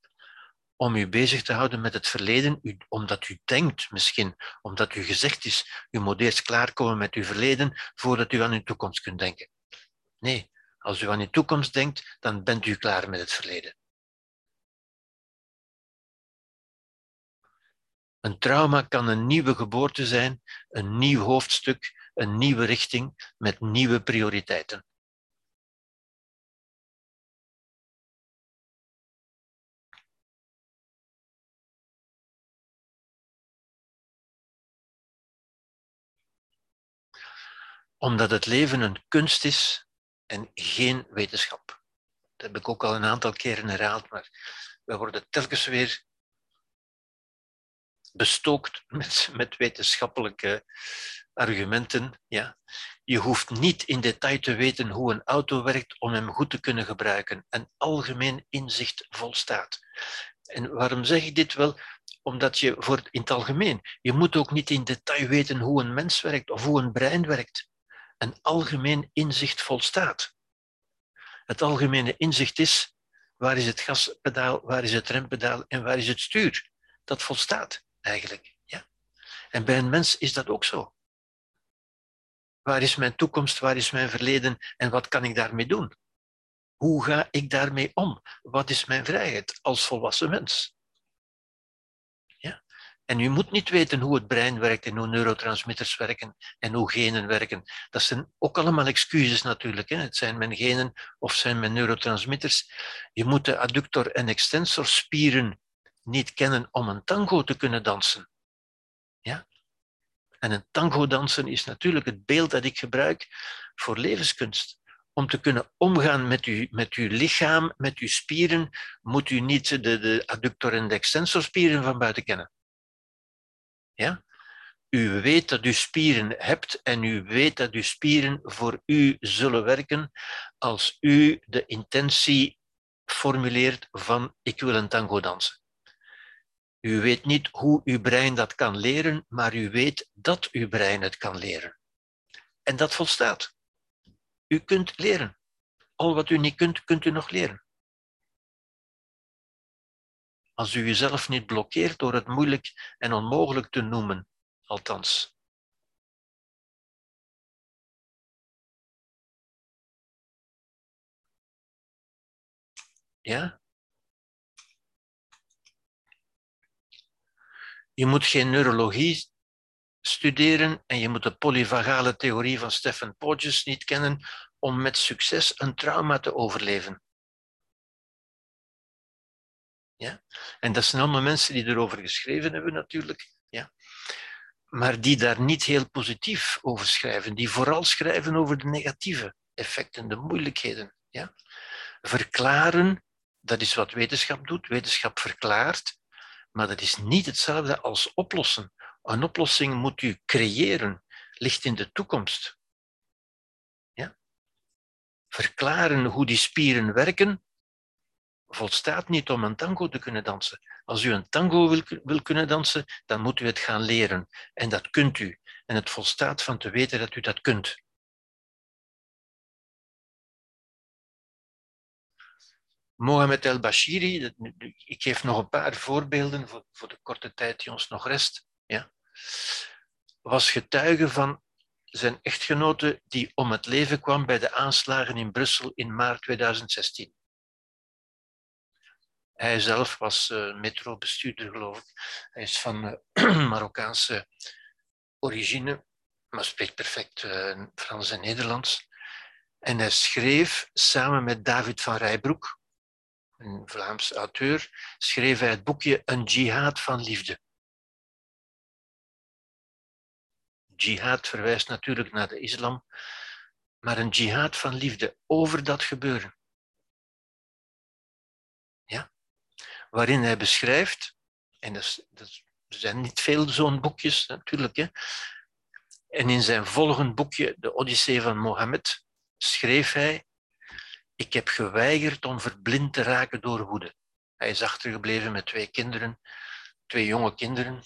A: om u bezig te houden met het verleden, u, omdat u denkt misschien, omdat u gezegd is, u moet eerst klaarkomen met uw verleden voordat u aan uw toekomst kunt denken. Nee, als u aan uw toekomst denkt, dan bent u klaar met het verleden. Een trauma kan een nieuwe geboorte zijn, een nieuw hoofdstuk, een nieuwe richting met nieuwe prioriteiten. Omdat het leven een kunst is en geen wetenschap. Dat heb ik ook al een aantal keren herhaald, maar we worden telkens weer bestookt [laughs] met, met wetenschappelijke argumenten. Ja. Je hoeft niet in detail te weten hoe een auto werkt om hem goed te kunnen gebruiken. Een algemeen inzicht volstaat. En waarom zeg ik dit wel? Omdat je voor in het algemeen, je moet ook niet in detail weten hoe een mens werkt of hoe een brein werkt. Een algemeen inzicht volstaat. Het algemene inzicht is, waar is het gaspedaal, waar is het rempedaal en waar is het stuur? Dat volstaat eigenlijk. Ja? En bij een mens is dat ook zo. Waar is mijn toekomst, waar is mijn verleden en wat kan ik daarmee doen? Hoe ga ik daarmee om? Wat is mijn vrijheid als volwassen mens? Ja? En u moet niet weten hoe het brein werkt en hoe neurotransmitters werken en hoe genen werken. Dat zijn ook allemaal excuses natuurlijk. Hè? Het zijn mijn genen of zijn mijn neurotransmitters. Je moet de adductor en extensor spieren niet kennen om een tango te kunnen dansen. Ja? En een tango dansen is natuurlijk het beeld dat ik gebruik voor levenskunst. Om te kunnen omgaan met uw, met uw lichaam, met uw spieren, moet u niet de, de adductor en de extensor spieren van buiten kennen. Ja? U weet dat u spieren hebt en u weet dat uw spieren voor u zullen werken als u de intentie formuleert van ik wil een tango dansen. U weet niet hoe uw brein dat kan leren, maar u weet dat uw brein het kan leren. En dat volstaat. U kunt leren. Al wat u niet kunt, kunt u nog leren. Als u uzelf niet blokkeert door het moeilijk en onmogelijk te noemen, althans. Ja? Je moet geen neurologie studeren en je moet de polyvagale theorie van Stephen Porges niet kennen om met succes een trauma te overleven. Ja? En dat zijn allemaal mensen die erover geschreven hebben natuurlijk. Ja? Maar die daar niet heel positief over schrijven. Die vooral schrijven over de negatieve effecten, de moeilijkheden. Ja? Verklaren, dat is wat wetenschap doet. Wetenschap verklaart. Maar dat is niet hetzelfde als oplossen. Een oplossing moet u creëren, ligt in de toekomst. Ja? Verklaren hoe die spieren werken, volstaat niet om een tango te kunnen dansen. Als u een tango wil, wil kunnen dansen, dan moet u het gaan leren. En dat kunt u. En het volstaat van te weten dat u dat kunt. Mohamed El-Bashiri, ik geef nog een paar voorbeelden voor, voor de korte tijd die ons nog rest, ja, was getuige van zijn echtgenote die om het leven kwam bij de aanslagen in Brussel in maart 2016. Hij zelf was uh, metrobestuurder, geloof ik. Hij is van uh, [clears throat] Marokkaanse origine, maar spreekt perfect uh, Frans en Nederlands. En hij schreef samen met David van Rijbroek, een Vlaams auteur, schreef hij het boekje Een jihad van liefde. Jihad verwijst natuurlijk naar de islam, maar een jihad van liefde over dat gebeuren. Ja? Waarin hij beschrijft, en dat, er zijn niet veel zo'n boekjes natuurlijk, hè, En in zijn volgend boekje, De Odyssee van Mohammed, schreef hij: Ik heb geweigerd om verblind te raken door woede. Hij is achtergebleven met twee kinderen, twee jonge kinderen.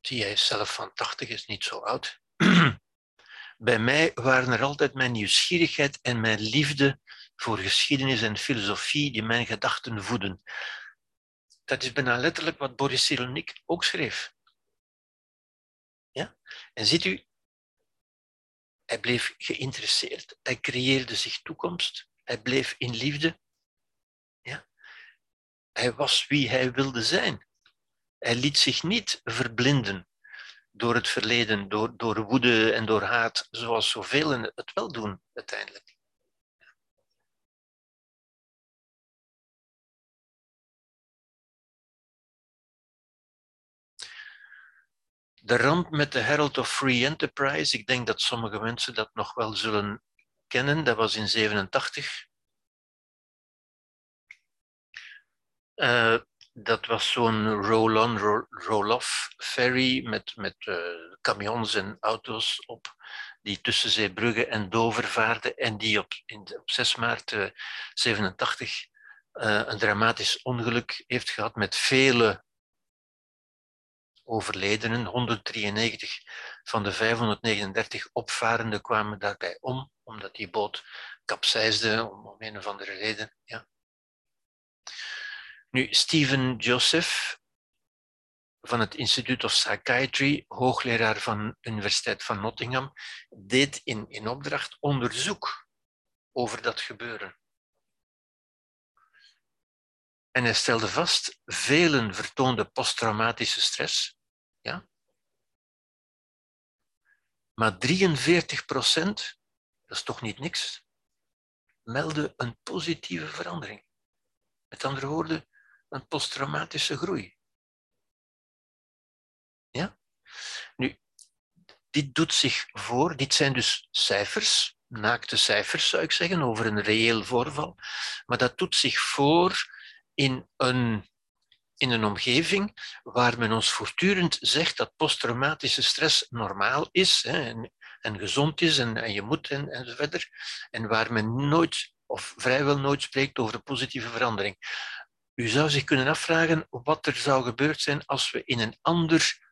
A: Zie, hij is zelf van 80, is niet zo oud. [clears throat] Bij mij waren er altijd mijn nieuwsgierigheid en mijn liefde voor geschiedenis en filosofie die mijn gedachten voeden. Dat is bijna letterlijk wat Boris Cyrulnik ook schreef. Ja? En ziet u, hij bleef geïnteresseerd, hij creëerde zich toekomst, hij bleef in liefde. Ja? Hij was wie hij wilde zijn. Hij liet zich niet verblinden door het verleden, door, door woede en door haat, zoals zoveel het wel doen uiteindelijk. De ramp met de Herald of Free Enterprise, ik denk dat sommige mensen dat nog wel zullen kennen, dat was in 87. Uh, dat was zo'n roll-on, roll-off ferry met, met uh, en auto's op, die tussen Zeebrugge en Dover vaarden en die op, in, op 6 maart uh, 87 een dramatisch ongeluk heeft gehad met vele overledenen. 193 van de 539 opvarenden kwamen daarbij om, omdat die boot kapseisde om, een of andere reden. Ja. Nu, Stephen Joseph van het Institute of Psychiatry, hoogleraar van de Universiteit van Nottingham, deed in opdracht onderzoek over dat gebeuren. En hij stelde vast, velen vertoonden posttraumatische stress. Ja? Maar 43 procent, dat is toch niet niks, meldde een positieve verandering. Met andere woorden, een posttraumatische groei. Ja? Nu, dit doet zich voor, dit zijn dus cijfers, naakte cijfers zou ik zeggen, over een reëel voorval, maar dat doet zich voor in een, in een omgeving waar men ons voortdurend zegt dat posttraumatische stress normaal is hè, en, en, gezond is en, en je moet en, en zo verder, en waar men nooit of vrijwel nooit spreekt over positieve verandering. U zou zich kunnen afvragen wat er zou gebeurd zijn als we in een ander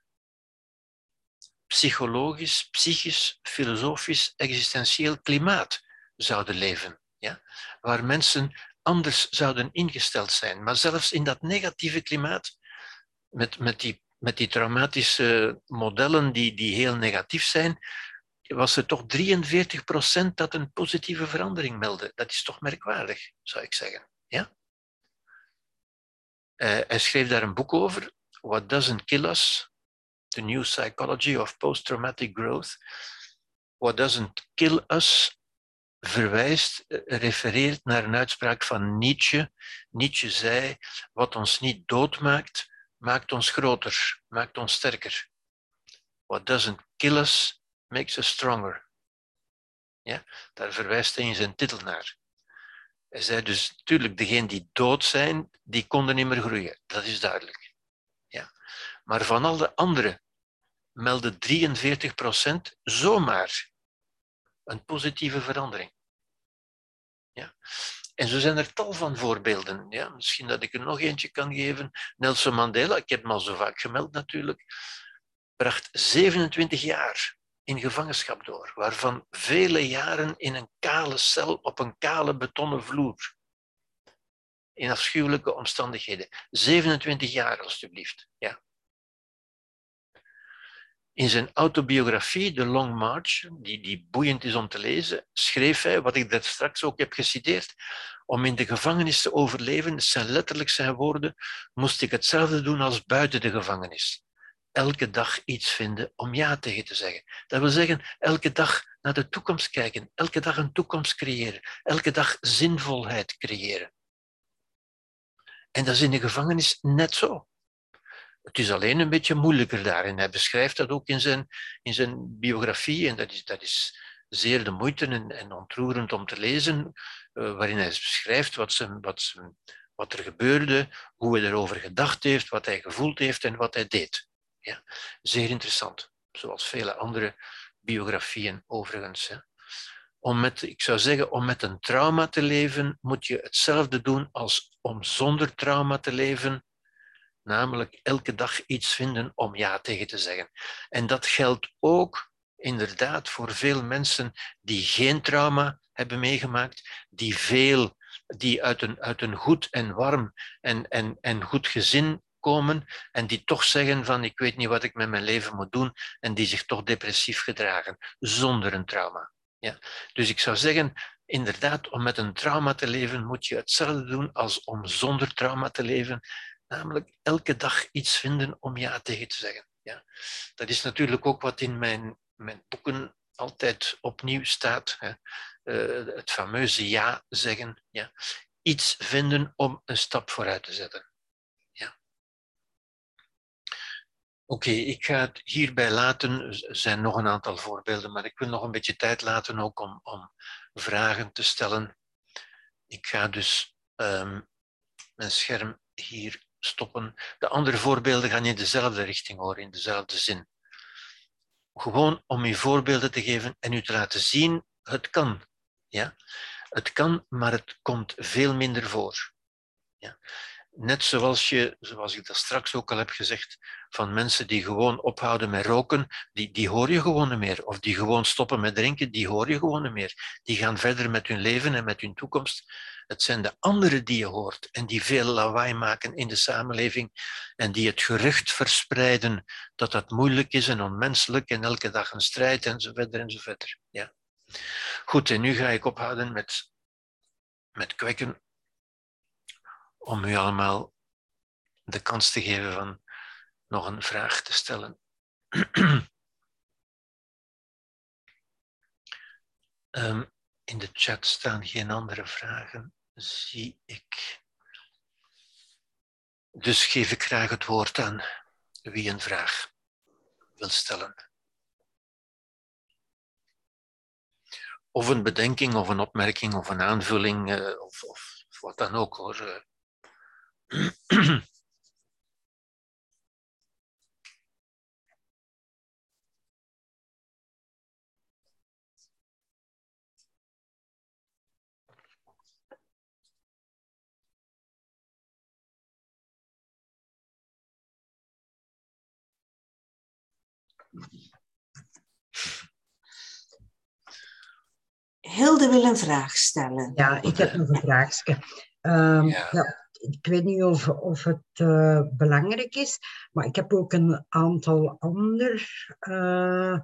A: psychologisch, psychisch, filosofisch, existentieel klimaat zouden leven. Ja? Waar mensen anders zouden ingesteld zijn. Maar zelfs in dat negatieve klimaat, met, met, die, met die traumatische modellen die, die heel negatief zijn, was er toch 43 procent dat een positieve verandering meldde. Dat is toch merkwaardig, zou ik zeggen. Ja? Uh, hij schreef daar een boek over, What Doesn't Kill Us, The New Psychology of Post-Traumatic Growth. What Doesn't Kill Us verwijst, eh, refereert naar een uitspraak van Nietzsche. Nietzsche zei, wat ons niet doodmaakt, maakt ons groter, maakt ons sterker. What doesn't kill us, makes us stronger. Ja, daar verwijst hij in zijn titel naar. Hij zei dus, natuurlijk, degenen die dood zijn, die konden niet meer groeien. Dat is duidelijk. Ja. Maar van al de anderen meldde 43 procent zomaar een positieve verandering. Ja. En zo zijn er tal van voorbeelden. Ja. Misschien dat ik er nog eentje kan geven. Nelson Mandela, ik heb hem al zo vaak gemeld natuurlijk, bracht 27 jaar in gevangenschap door, waarvan vele jaren in een kale cel op een kale betonnen vloer. In afschuwelijke omstandigheden. 27 jaar, alstublieft. Ja. In zijn autobiografie, The Long March, die, die boeiend is om te lezen, schreef hij, wat ik daar straks ook heb geciteerd, om in de gevangenis te overleven, zijn letterlijk zijn woorden, moest ik hetzelfde doen als buiten de gevangenis elke dag iets vinden om ja tegen te zeggen. Dat wil zeggen, elke dag naar de toekomst kijken, elke dag een toekomst creëren, elke dag zinvolheid creëren. En dat is in de gevangenis net zo. Het is alleen een beetje moeilijker daar. En hij beschrijft dat ook in zijn, in zijn biografie. En dat is, dat is zeer de moeite en, en ontroerend om te lezen, uh, waarin hij beschrijft wat, zijn, wat, wat er gebeurde, hoe hij erover gedacht heeft, wat hij gevoeld heeft en wat hij deed. Ja. Zeer interessant, zoals vele andere biografieën overigens. Hè. Om met, ik zou zeggen, om met een trauma te leven, moet je hetzelfde doen als om zonder trauma te leven, namelijk elke dag iets vinden om ja tegen te zeggen. En dat geldt ook inderdaad voor veel mensen die geen trauma hebben meegemaakt, die veel, die uit een, uit een goed en warm en, en, en goed gezin komen en die toch zeggen van ik weet niet wat ik met mijn leven moet doen en die zich toch depressief gedragen zonder een trauma. Ja. Dus ik zou zeggen, inderdaad, om met een trauma te leven moet je hetzelfde doen als om zonder trauma te leven, namelijk elke dag iets vinden om ja tegen te zeggen. Ja. Dat is natuurlijk ook wat in mijn, mijn boeken altijd opnieuw staat. Hè. Uh, het fameuze ja zeggen. Ja. Iets vinden om een stap vooruit te zetten. Oké, ik ga het hierbij laten. Er zijn nog een aantal voorbeelden, maar ik wil nog een beetje tijd laten ook om, om vragen te stellen. Ik ga dus um, mijn scherm hier stoppen. De andere voorbeelden gaan in dezelfde richting hoor, in dezelfde zin. Gewoon om u voorbeelden te geven en u te laten zien, het kan. Ja? Het kan, maar het komt veel minder voor. Ja? Net zoals je, zoals ik dat straks ook al heb gezegd, van mensen die gewoon ophouden met roken, die, die hoor je gewoon niet meer. Of die gewoon stoppen met drinken, die hoor je gewoon niet meer. Die gaan verder met hun leven en met hun toekomst. Het zijn de anderen die je hoort en die veel lawaai maken in de samenleving en die het gerucht verspreiden dat dat moeilijk is en onmenselijk en elke dag een strijd en zo verder en zo verder. Ja. Goed, en nu ga ik ophouden met, met kwekken om u allemaal de kans te geven van nog een vraag te stellen. um, [clears throat] in de chat staan geen andere vragen, zie ik. Dus geef ik graag het woord aan wie een vraag wil stellen. Of een bedenking, of een opmerking, of een aanvulling, uh, of, of, wat dan ook hoor. [clears throat]
B: Hilde wil een vraag stellen.
C: Ja, ik heb nog een vraagje. Um, ja. ja. ik weet niet of, of het uh, belangrijk is, maar ik heb ook een aantal andere uh,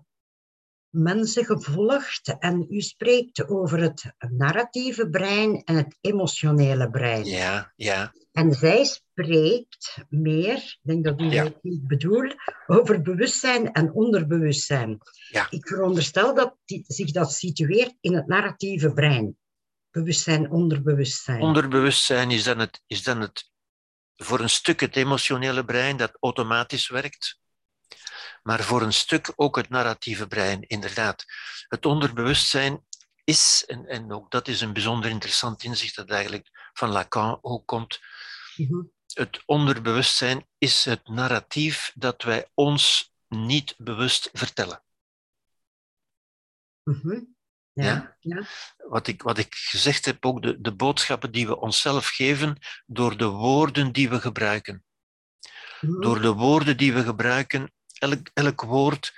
C: mensen gevolgd. En u spreekt over het narratieve brein en het emotionele brein.
A: Ja, ja.
C: En zij spreekt meer, ik denk dat u ja. niet bedoel, over bewustzijn en onderbewustzijn.
A: Ja.
C: Ik veronderstel dat die, zich dat situeert in het narratieve brein. Bewustzijn, onderbewustzijn.
A: Onderbewustzijn is dan, het, is dan het, voor een stuk het emotionele brein dat automatisch werkt, maar voor een stuk ook het narratieve brein, inderdaad. Het onderbewustzijn is, en, en ook dat is een bijzonder interessant inzicht dat eigenlijk van Lacan ook komt, mm-hmm. het onderbewustzijn is het narratief dat wij ons niet bewust vertellen.
C: Mm-hmm.
A: Ja, ja? ja, Wat, ik, wat ik gezegd heb, ook de, de boodschappen die we onszelf geven door de woorden die we gebruiken. Mm-hmm. Door de woorden die we gebruiken, elk, elk woord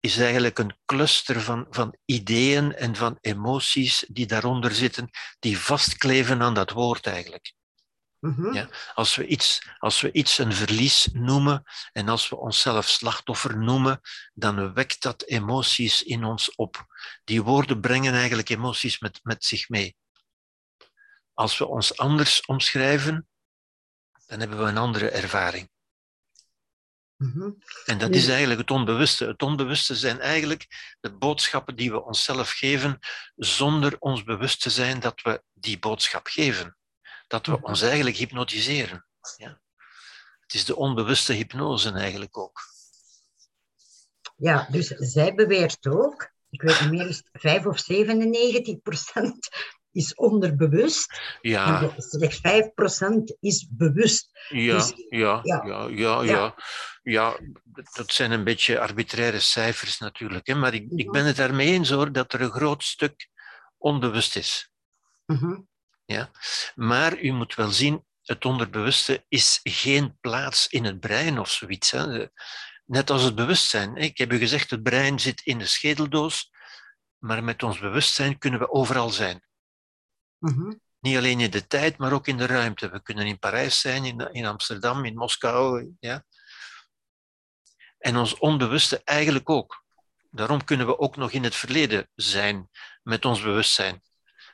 A: is eigenlijk een cluster van, van ideeën en van emoties die daaronder zitten, die vastkleven aan dat woord eigenlijk.
C: Mm-hmm.
A: Ja, als, we iets, als we iets een verlies noemen en als we onszelf slachtoffer noemen, dan wekt dat emoties in ons op. Die woorden brengen eigenlijk emoties met, met zich mee. Als we ons anders omschrijven, dan hebben we een andere ervaring.
C: Mm-hmm.
A: En dat is eigenlijk het onbewuste. Het onbewuste zijn eigenlijk de boodschappen die we onszelf geven zonder ons bewust te zijn dat we die boodschap geven. Dat we mm-hmm. ons eigenlijk hypnotiseren. Ja. Het is de onbewuste hypnose eigenlijk ook.
C: Ja, dus zij beweert ook, ik weet niet meer, 5 of 97 procent is onderbewust.
A: Ja.
C: Slechts 5% is bewust.
A: Ja, dus, ja, ja, ja, ja, ja, ja. dat zijn een beetje arbitraire cijfers natuurlijk. Hè, maar ik, ik ben het daarmee eens hoor, dat er een groot stuk onbewust is.
C: Mhm.
A: Ja? Maar u moet wel zien, het onderbewuste is geen plaats in het brein of zoiets. Hè. Net als het bewustzijn. Ik heb u gezegd, het brein zit in de schedeldoos, maar met ons bewustzijn kunnen we overal zijn.
C: Mhm.
A: Niet alleen in de tijd, maar ook in de ruimte. We kunnen in Parijs zijn, in, in Amsterdam, in Moskou. Ja? En ons onbewuste eigenlijk ook. Daarom kunnen we ook nog in het verleden zijn met ons bewustzijn.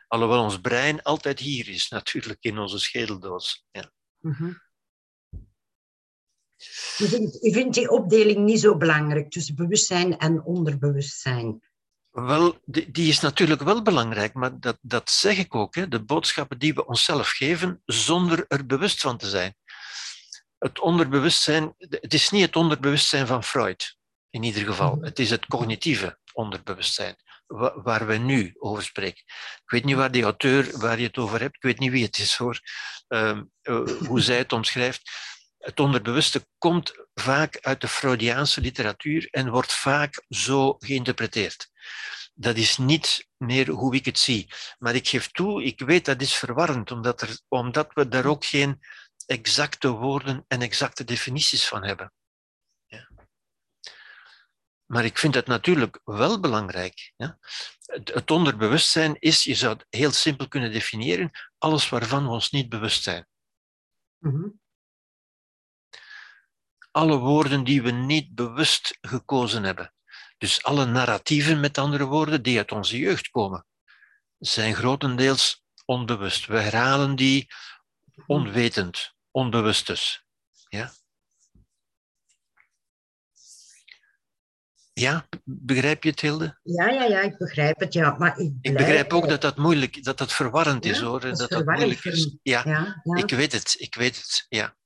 A: Alhoewel ons brein altijd hier is, [laughs] natuurlijk, in onze schedeldoos. Ja.
C: Mhm. U vindt, u vindt die opdeling niet zo belangrijk tussen bewustzijn en onderbewustzijn?
A: Wel, die, die, is natuurlijk wel belangrijk, maar dat, dat zeg ik ook. Hè. De boodschappen die we onszelf geven zonder er bewust van te zijn. Het onderbewustzijn, het is niet het onderbewustzijn van Freud, in ieder geval. Het is het cognitieve onderbewustzijn, waar we nu over spreken. Ik weet niet waar die auteur, waar je het over hebt, ik weet niet wie het is hoor, uh, hoe zij het omschrijft. Het onderbewuste komt vaak uit de Freudiaanse literatuur en wordt vaak zo geïnterpreteerd. Dat is niet meer hoe ik het zie. Maar ik geef toe, ik weet dat is verwarrend, omdat, er, omdat we daar ook geen exacte woorden en exacte definities van hebben. Ja. Maar ik vind het natuurlijk wel belangrijk. Ja. Het, het onderbewustzijn is, je zou het heel simpel kunnen definiëren, alles waarvan we ons niet bewust zijn.
C: Mm -hmm
A: alle woorden die we niet bewust gekozen hebben. Dus alle narratieven, met andere woorden, die uit onze jeugd komen, zijn grotendeels onbewust. We herhalen die onwetend, onbewust dus. Ja? Ja, begrijp je het, Hilde?
C: Ja, ja, ja, ik begrijp het, ja. Maar ik,
A: ik begrijp ook dat dat moeilijk, dat dat verwarrend is, hoor.
C: Dat,
A: dat,
C: dat
A: moeilijk is. Ja,
C: ja, ja,
A: ik weet het, ik weet het, ja.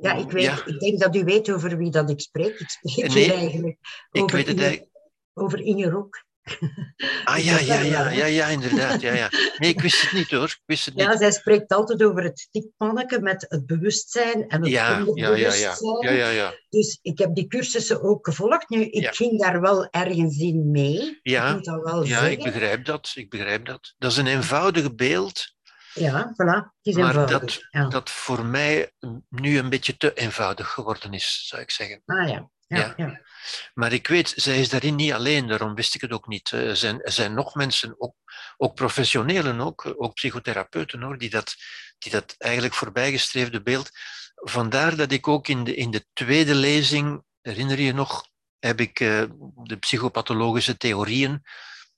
C: Ja, ik, weet,
A: Ja.
C: ik denk dat u weet over wie dat ik spreek. Ik spreek
A: Nee,
C: hier eigenlijk
A: Ik
C: over,
A: weet het
C: Inge,
A: eigenlijk.
C: over Inge.
A: Ah [laughs] ja, ja, ja, ja, ja, inderdaad. Ja, ja. Nee, ik wist het niet hoor. Ik wist het niet.
C: Ja, zij spreekt altijd over het stikmanneke met het bewustzijn en het
A: Ja, ja, ja, ja. Ja, ja, ja.
C: Dus ik heb die cursussen ook gevolgd. Nu, ik
A: Ja.
C: ging daar wel ergens in mee.
A: Ja,
C: ik moet dat wel
A: Ja,
C: zeggen.
A: ik begrijp dat. Ik begrijp dat. Dat is een eenvoudig beeld,
C: Ja, voilà.
A: Maar dat,
C: ja.
A: dat voor mij nu een beetje te eenvoudig geworden is, zou ik zeggen.
C: Ah ja. Ja,
A: Ja. Maar ik weet, zij is daarin niet alleen, daarom wist ik het ook niet. Er zijn, er zijn nog mensen, ook, ook professionelen, ook, ook psychotherapeuten, hoor, die, dat, die dat eigenlijk voorbijgestreefde beeld. Vandaar dat ik ook in de, in de tweede lezing, herinner je nog, heb ik eh, de psychopathologische theorieën.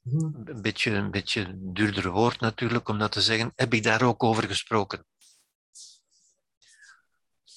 A: Een beetje, een beetje een duurder woord natuurlijk om dat te zeggen, heb ik daar ook over gesproken.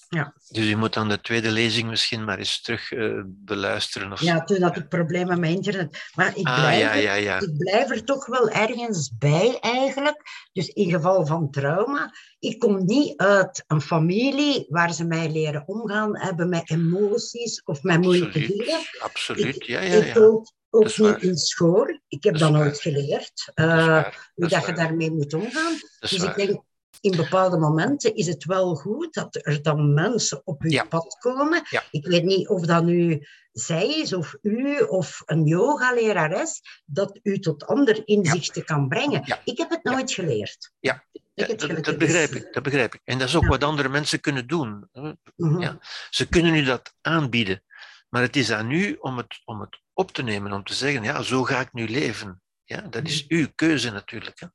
C: Ja.
A: Dus u moet dan de tweede lezing misschien maar eens terug eh, beluisteren. Of
C: ja, toen had ik problemen met internet. Maar ik
A: ah,
C: blijf,
A: ja,
C: er,
A: ja, ja.
C: ik blijf er toch wel ergens bij eigenlijk. Dus in geval van trauma. Ik kom niet uit een familie waar ze mij leren omgaan hebben met emoties of met moeilijke dingen.
A: Absoluut. Ja, ja,
C: Ik
A: ja.
C: ook, ook
A: Dat
C: niet in school. Ik heb
A: Dat
C: dat nooit geleerd.
A: Dat
C: eh,
A: waar.
C: hoe
A: Dat
C: dat je daarmee moet omgaan.
A: Dat
C: Dus ik denk, in bepaalde momenten is het wel goed dat er dan mensen op uw
A: Ja.
C: pad komen.
A: Ja.
C: Ik weet niet of dat nu zij is, of u, of een yogalerares, dat u tot andere inzichten kan brengen. Ik heb het nooit geleerd.
A: Ja. Dat, dat begrijp ik, dat begrijp ik. En dat is ook wat andere mensen kunnen doen.
C: Mhm.
A: Ja. Ze kunnen u dat aanbieden, maar het is aan u om het, om het op te nemen, om te zeggen, ja, zo ga ik nu leven. Ja, dat is uw keuze natuurlijk. Hè.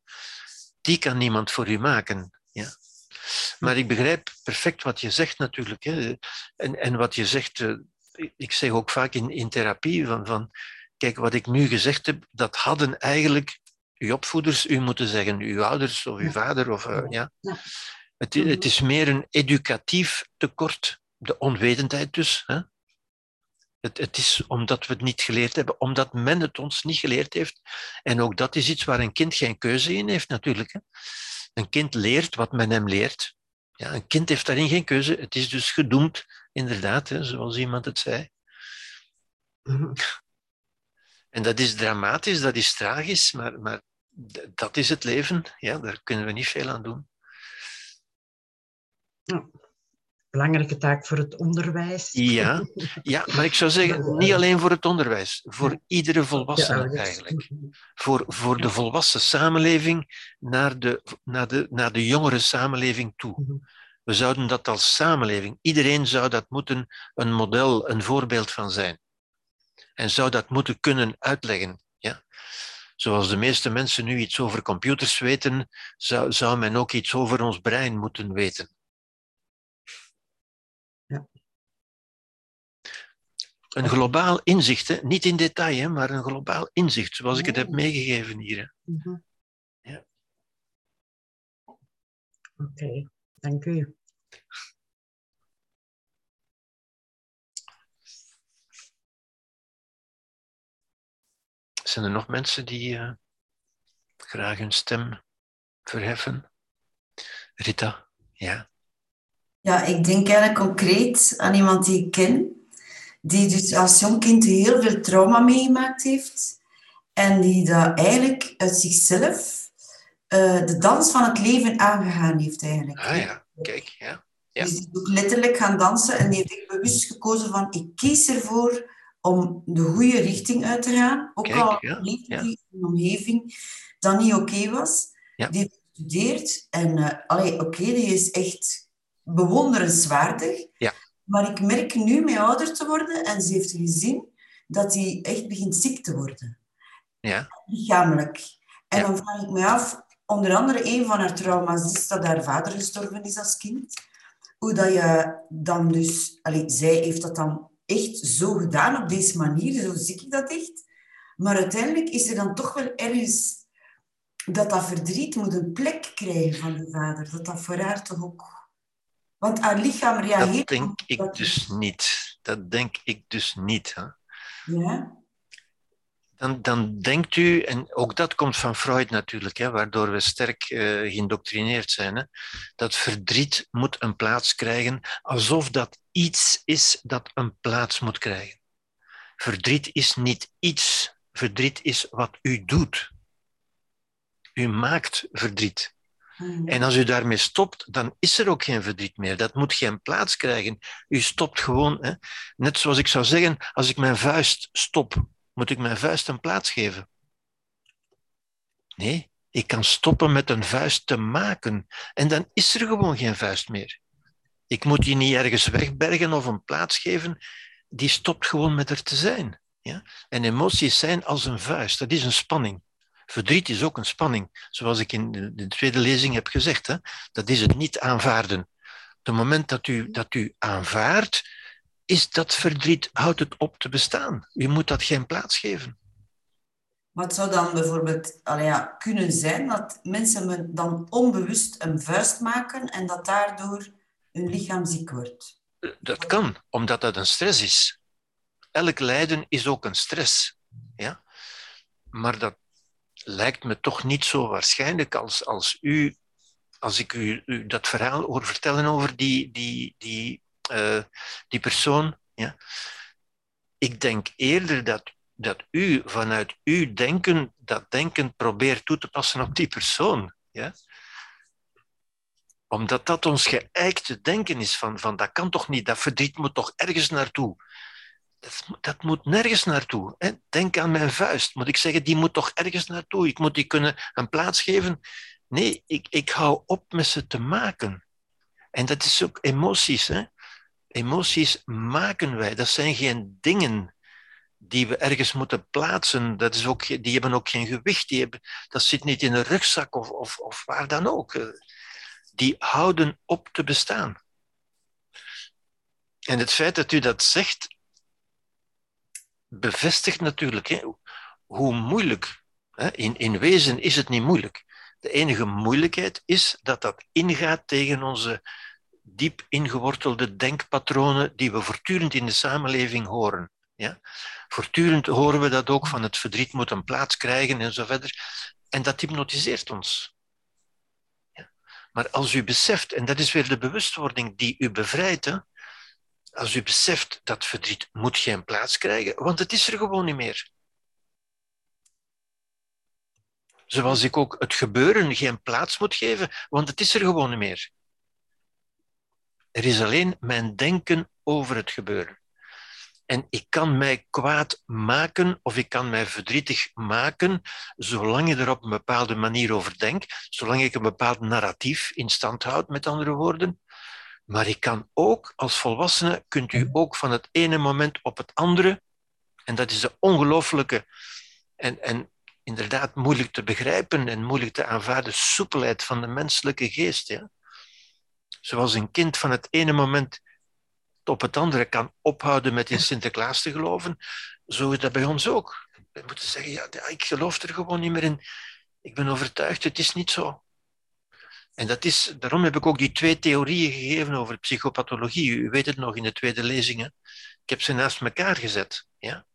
A: Die kan niemand voor u maken. Ja. Maar ik begrijp perfect wat je zegt natuurlijk. Hè. En, en wat je zegt, eh, ik zeg ook vaak in, in therapie, van, van kijk, wat ik nu gezegd heb, dat hadden eigenlijk uw opvoeders u moeten zeggen, uw ouders of uw vader. Of, eh, ja. Het, het is meer een educatief tekort, de onwetendheid dus. Hè? Het, het is omdat we het niet geleerd hebben, omdat men het ons niet geleerd heeft. En ook dat is iets waar een kind geen keuze in heeft natuurlijk. Hè? Een kind leert wat men hem leert. Ja, een kind heeft daarin geen keuze. Het is dus gedoemd, inderdaad, hè, zoals iemand het zei. En dat is dramatisch, dat is tragisch, maar, maar dat is het leven. Ja, daar kunnen we niet veel aan doen.
C: Ja. Belangrijke taak voor het onderwijs.
A: Ja, ja, maar ik zou zeggen, [laughs] niet alleen voor het onderwijs, voor iedere volwassene eigenlijk. Voor, voor de volwassen samenleving naar de, naar, de, naar de jongere samenleving toe. Mhm. We zouden dat als samenleving, iedereen zou dat moeten een model, een voorbeeld van zijn. En zou dat moeten kunnen uitleggen. Ja? Zoals de meeste mensen nu iets over computers weten, zou, zou men ook iets over ons brein moeten weten. Een globaal inzicht, hè? niet in detail, hè, maar een globaal inzicht, zoals ik het heb meegegeven hier.
C: Mhm. Ja. Oké, dank u.
A: Zijn er nog mensen die uh, graag hun stem verheffen? Rita, ja.
B: Ja, ik denk eigenlijk concreet aan iemand die ik ken, die dus als jong kind heel veel trauma meegemaakt heeft en die dat eigenlijk uit zichzelf uh, de dans van het leven aangegaan heeft eigenlijk.
A: Ah ja, kijk, ja. ja.
B: Dus die is ook letterlijk gaan dansen en die heeft bewust gekozen van ik kies ervoor om de goede richting uit te gaan. Ook Kijk, al ja, leefde ja. een omgeving dat niet oké was. Die heeft gestudeerd en uh, oké, die is echt bewonderenswaardig.
A: Ja.
B: Maar ik merk nu mee ouder te worden en ze heeft gezien dat hij echt begint ziek te worden.
A: Ja.
B: Lichamelijk. En dan vraag ik me af, onder andere een van haar trauma's is dat haar vader gestorven is als kind. Hoe dat je dan dus... Allee, zij heeft dat dan echt zo gedaan op deze manier, zo zie ik dat echt. Maar uiteindelijk is er dan toch wel ergens dat dat verdriet moet een plek krijgen van de vader. Dat dat voor haar toch ook... Want haar lichaam reageert...
A: Dat denk ik dus niet. Dat denk ik dus niet. Hè?
B: Ja?
A: Dan, dan denkt u, en ook dat komt van Freud natuurlijk, hè, waardoor we sterk uh, geïndoctrineerd zijn, hè, dat verdriet moet een plaats krijgen, alsof dat iets is dat een plaats moet krijgen. Verdriet is niet iets, verdriet is wat u doet. U maakt verdriet. Hmm. En als u daarmee stopt, dan is er ook geen verdriet meer. Dat moet geen plaats krijgen. U stopt gewoon. Hè. Net zoals ik zou zeggen, als ik mijn vuist stop, moet ik mijn vuist een plaats geven? Nee, ik kan stoppen met een vuist te maken. En dan is er gewoon geen vuist meer. Ik moet die niet ergens wegbergen of een plaats geven. Die stopt gewoon met er te zijn. Ja? En emoties zijn als een vuist. Dat is een spanning. Verdriet is ook een spanning. Zoals ik in de, tweede lezing heb gezegd. Hè? Dat is het niet aanvaarden. Op het moment dat u, dat u aanvaardt, is dat verdriet, houdt het op te bestaan. U moet dat geen plaats geven.
B: Wat zou dan bijvoorbeeld ja, kunnen zijn dat mensen dan onbewust een vuist maken en dat daardoor hun lichaam ziek wordt?
A: Dat kan, omdat dat een stress is. Elk lijden is ook een stress. Ja? Maar dat lijkt me toch niet zo waarschijnlijk als, als u, als ik u, u dat verhaal hoor vertellen over die, die, die uh, die persoon. Ja. Ik denk eerder dat, dat u vanuit uw denken dat denken probeert toe te passen op die persoon. Ja? Omdat dat ons geëikte denken is van, van dat kan toch niet, dat verdriet moet toch ergens naartoe. Dat, moet nergens naartoe. Hè? Denk aan mijn vuist. Moet ik zeggen, die moet toch ergens naartoe? Ik moet die kunnen een plaats geven. Nee, ik, ik hou op met ze te maken. En dat is ook emoties. Hè? Emoties maken wij. Dat zijn geen dingen die we ergens moeten plaatsen. Dat is ook, die hebben ook geen gewicht. Die hebben, dat zit niet in een rugzak of, of, of waar dan ook. Die houden op te bestaan. En het feit dat u dat zegt, bevestigt natuurlijk hè, hoe moeilijk. Hè, in, in wezen is het niet moeilijk. De enige moeilijkheid is dat dat ingaat tegen onze diep ingewortelde denkpatronen die we voortdurend in de samenleving horen. Ja? Voortdurend horen we dat ook van het verdriet moet een plaats krijgen en zo verder. En dat hypnotiseert ons. Ja? Maar als u beseft, en dat is weer de bewustwording die u bevrijdt? Als u beseft dat verdriet moet geen plaats krijgen, want het is er gewoon niet meer. Zoals ik ook het gebeuren geen plaats moet geven, want het is er gewoon niet meer. Er is alleen mijn denken over het gebeuren. En ik kan mij kwaad maken of ik kan mij verdrietig maken, zolang je er op een bepaalde manier over denkt, zolang ik een bepaald narratief in stand houd, met andere woorden. Maar ik kan ook, als volwassene, kunt u ook van het ene moment op het andere, en dat is de ongelooflijke en, en inderdaad moeilijk te begrijpen en moeilijk te aanvaarden soepelheid van de menselijke geest. Ja? Zoals een kind van het ene moment op het andere kan ophouden met in Sinterklaas te geloven, zo is dat bij ons ook. We moeten zeggen, ja, ik geloof er gewoon niet meer in. Ik ben overtuigd, het is niet zo. En dat is, daarom heb ik ook die twee theorieën gegeven over psychopathologie. U weet het nog in de tweede lezingen. Ik heb ze naast elkaar gezet. Ja?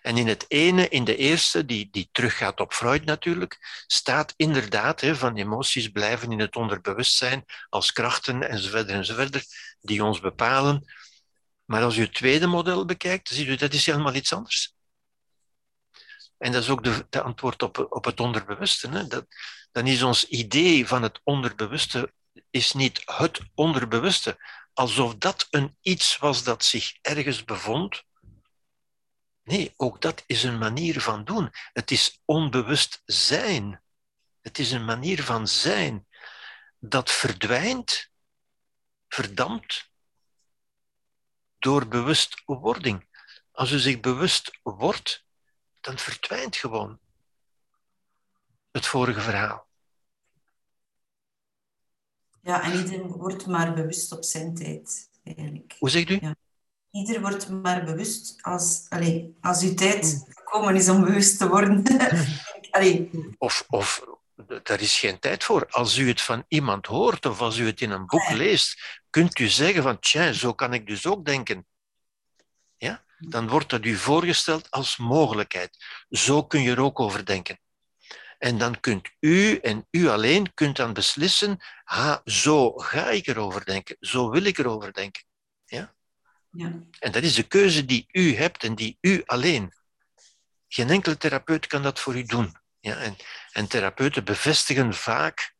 A: En in het ene, in de eerste, die, die teruggaat op Freud natuurlijk, staat inderdaad hè, van emoties blijven in het onderbewustzijn als krachten enzovoort enzovoort, die ons bepalen. Maar als u het tweede model bekijkt, ziet u dat is helemaal iets anders. En dat is ook de, antwoord op, op het onderbewuste. Hè. Dat, dan is ons idee van het onderbewuste is niet het onderbewuste, alsof dat een iets was dat zich ergens bevond. Nee, ook dat is een manier van doen. Het is onbewust zijn. Het is een manier van zijn dat verdwijnt, verdampt door bewustwording. Als u zich bewust wordt, dan verdwijnt gewoon het vorige verhaal.
B: Ja, en iedereen wordt maar bewust op zijn tijd, eigenlijk.
A: Hoe zegt u?
B: Ja. Ieder wordt maar bewust als, allez, als uw tijd gekomen is om bewust te worden. [laughs]
A: Of, of daar is geen tijd voor. Als u het van iemand hoort of als u het in een boek leest, kunt u zeggen van, tja, zo kan ik dus ook denken. Dan wordt dat u voorgesteld als mogelijkheid. Zo kun je er ook over denken. En dan kunt u en u alleen kunt dan beslissen, ha, zo ga ik erover denken, zo wil ik erover denken. Ja? Ja. En dat is de keuze die u hebt en die u alleen. Geen enkele therapeut kan dat voor u doen. Ja? En, en therapeuten bevestigen vaak,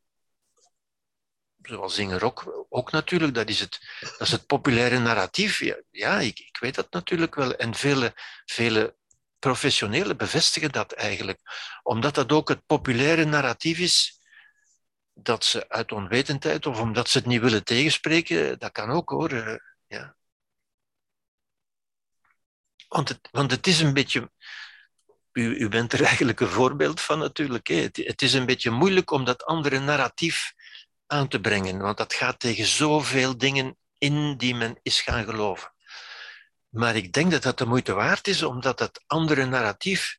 A: zoals Inger ook, ook natuurlijk, dat is het, dat is het populaire narratief. Ja, ik, ik weet dat natuurlijk wel. En vele, vele professionelen bevestigen dat eigenlijk, omdat dat ook het populaire narratief is dat ze uit onwetendheid of omdat ze het niet willen tegenspreken, dat kan ook hoor. Eh, ja. Want, het, want het is een beetje. U, u bent er [laughs] eigenlijk een voorbeeld van natuurlijk. Hè. Het, het is een beetje moeilijk om dat andere narratief aan te brengen, want dat gaat tegen zoveel dingen in die men is gaan geloven. Maar ik denk dat dat de moeite waard is, omdat het andere narratief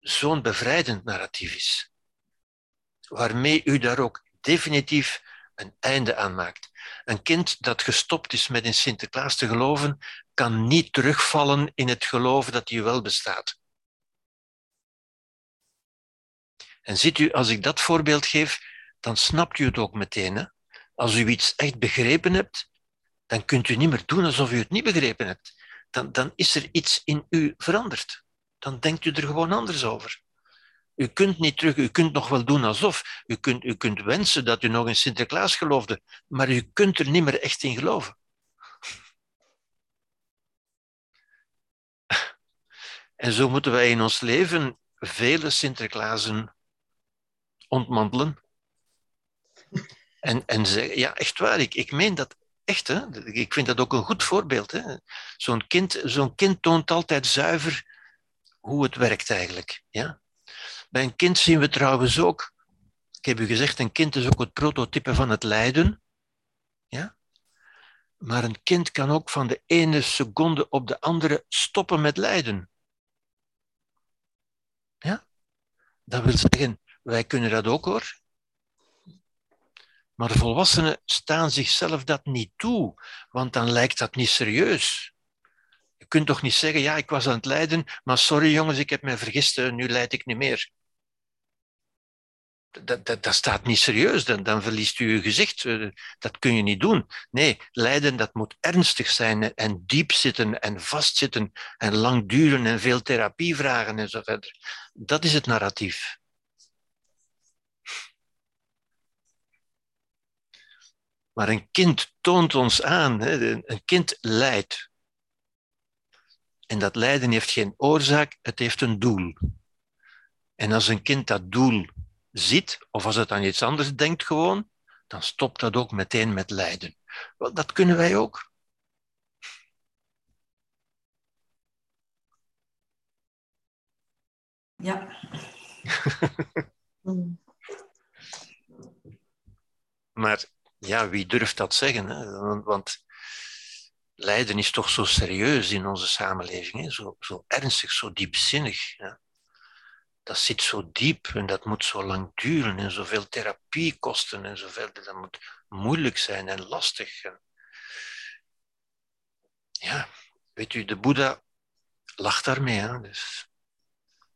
A: zo'n bevrijdend narratief is. Waarmee u daar ook definitief een einde aan maakt. Een kind dat gestopt is met in Sinterklaas te geloven, kan niet terugvallen in het geloof dat hij wel bestaat. En ziet u, als ik dat voorbeeld geef, dan snapt u het ook meteen. Hè? Als u iets echt begrepen hebt, dan kunt u niet meer doen alsof u het niet begrepen hebt dan, dan is er iets in u veranderd. Dan denkt u er gewoon anders over. U kunt niet terug, u kunt nog wel doen alsof. U kunt, u kunt wensen dat u nog in Sinterklaas geloofde, maar u kunt er niet meer echt in geloven. [laughs] En zo moeten wij in ons leven vele Sinterklaasen ontmantelen. En, en zeggen, ja, echt waar, ik, ik meen dat Echt, hè? ik vind dat ook een goed voorbeeld. Zo'n kind, zo'n kind toont altijd zuiver hoe het werkt eigenlijk. Ja? Bij een kind zien we trouwens ook, ik heb u gezegd, een kind is ook het prototype van het lijden. Ja? Maar een kind kan ook van de ene seconde op de andere stoppen met lijden. Ja? Dat wil zeggen, wij kunnen dat ook hoor. Maar volwassenen staan zichzelf dat niet toe, want dan lijkt dat niet serieus. Je kunt toch niet zeggen, ja, ik was aan het lijden, maar sorry jongens, ik heb me vergist, eh, nu lijd ik niet meer. Dat, dat, dat staat niet serieus, dan, dan verliest u uw gezicht. Eh, dat kun je niet doen. Nee, lijden dat moet ernstig zijn en diep zitten en vastzitten en lang duren en veel therapie vragen en zo verder. Dat is het narratief. Maar een kind toont ons aan, een kind lijdt. En dat lijden heeft geen oorzaak, het heeft een doel. En als een kind dat doel ziet, of als het aan iets anders denkt gewoon, dan stopt dat ook meteen met lijden. Wel, dat kunnen wij ook.
B: Ja. [laughs]
A: maar ja, wie durft dat zeggen? Hè? Want lijden is toch zo serieus in onze samenleving, hè? Zo, zo ernstig, zo diepzinnig. Dat zit zo diep en dat moet zo lang duren en zoveel therapie kosten en zoveel. Dat moet moeilijk zijn en lastig. Ja, weet u, de Boeddha lacht daarmee. Hè? Dus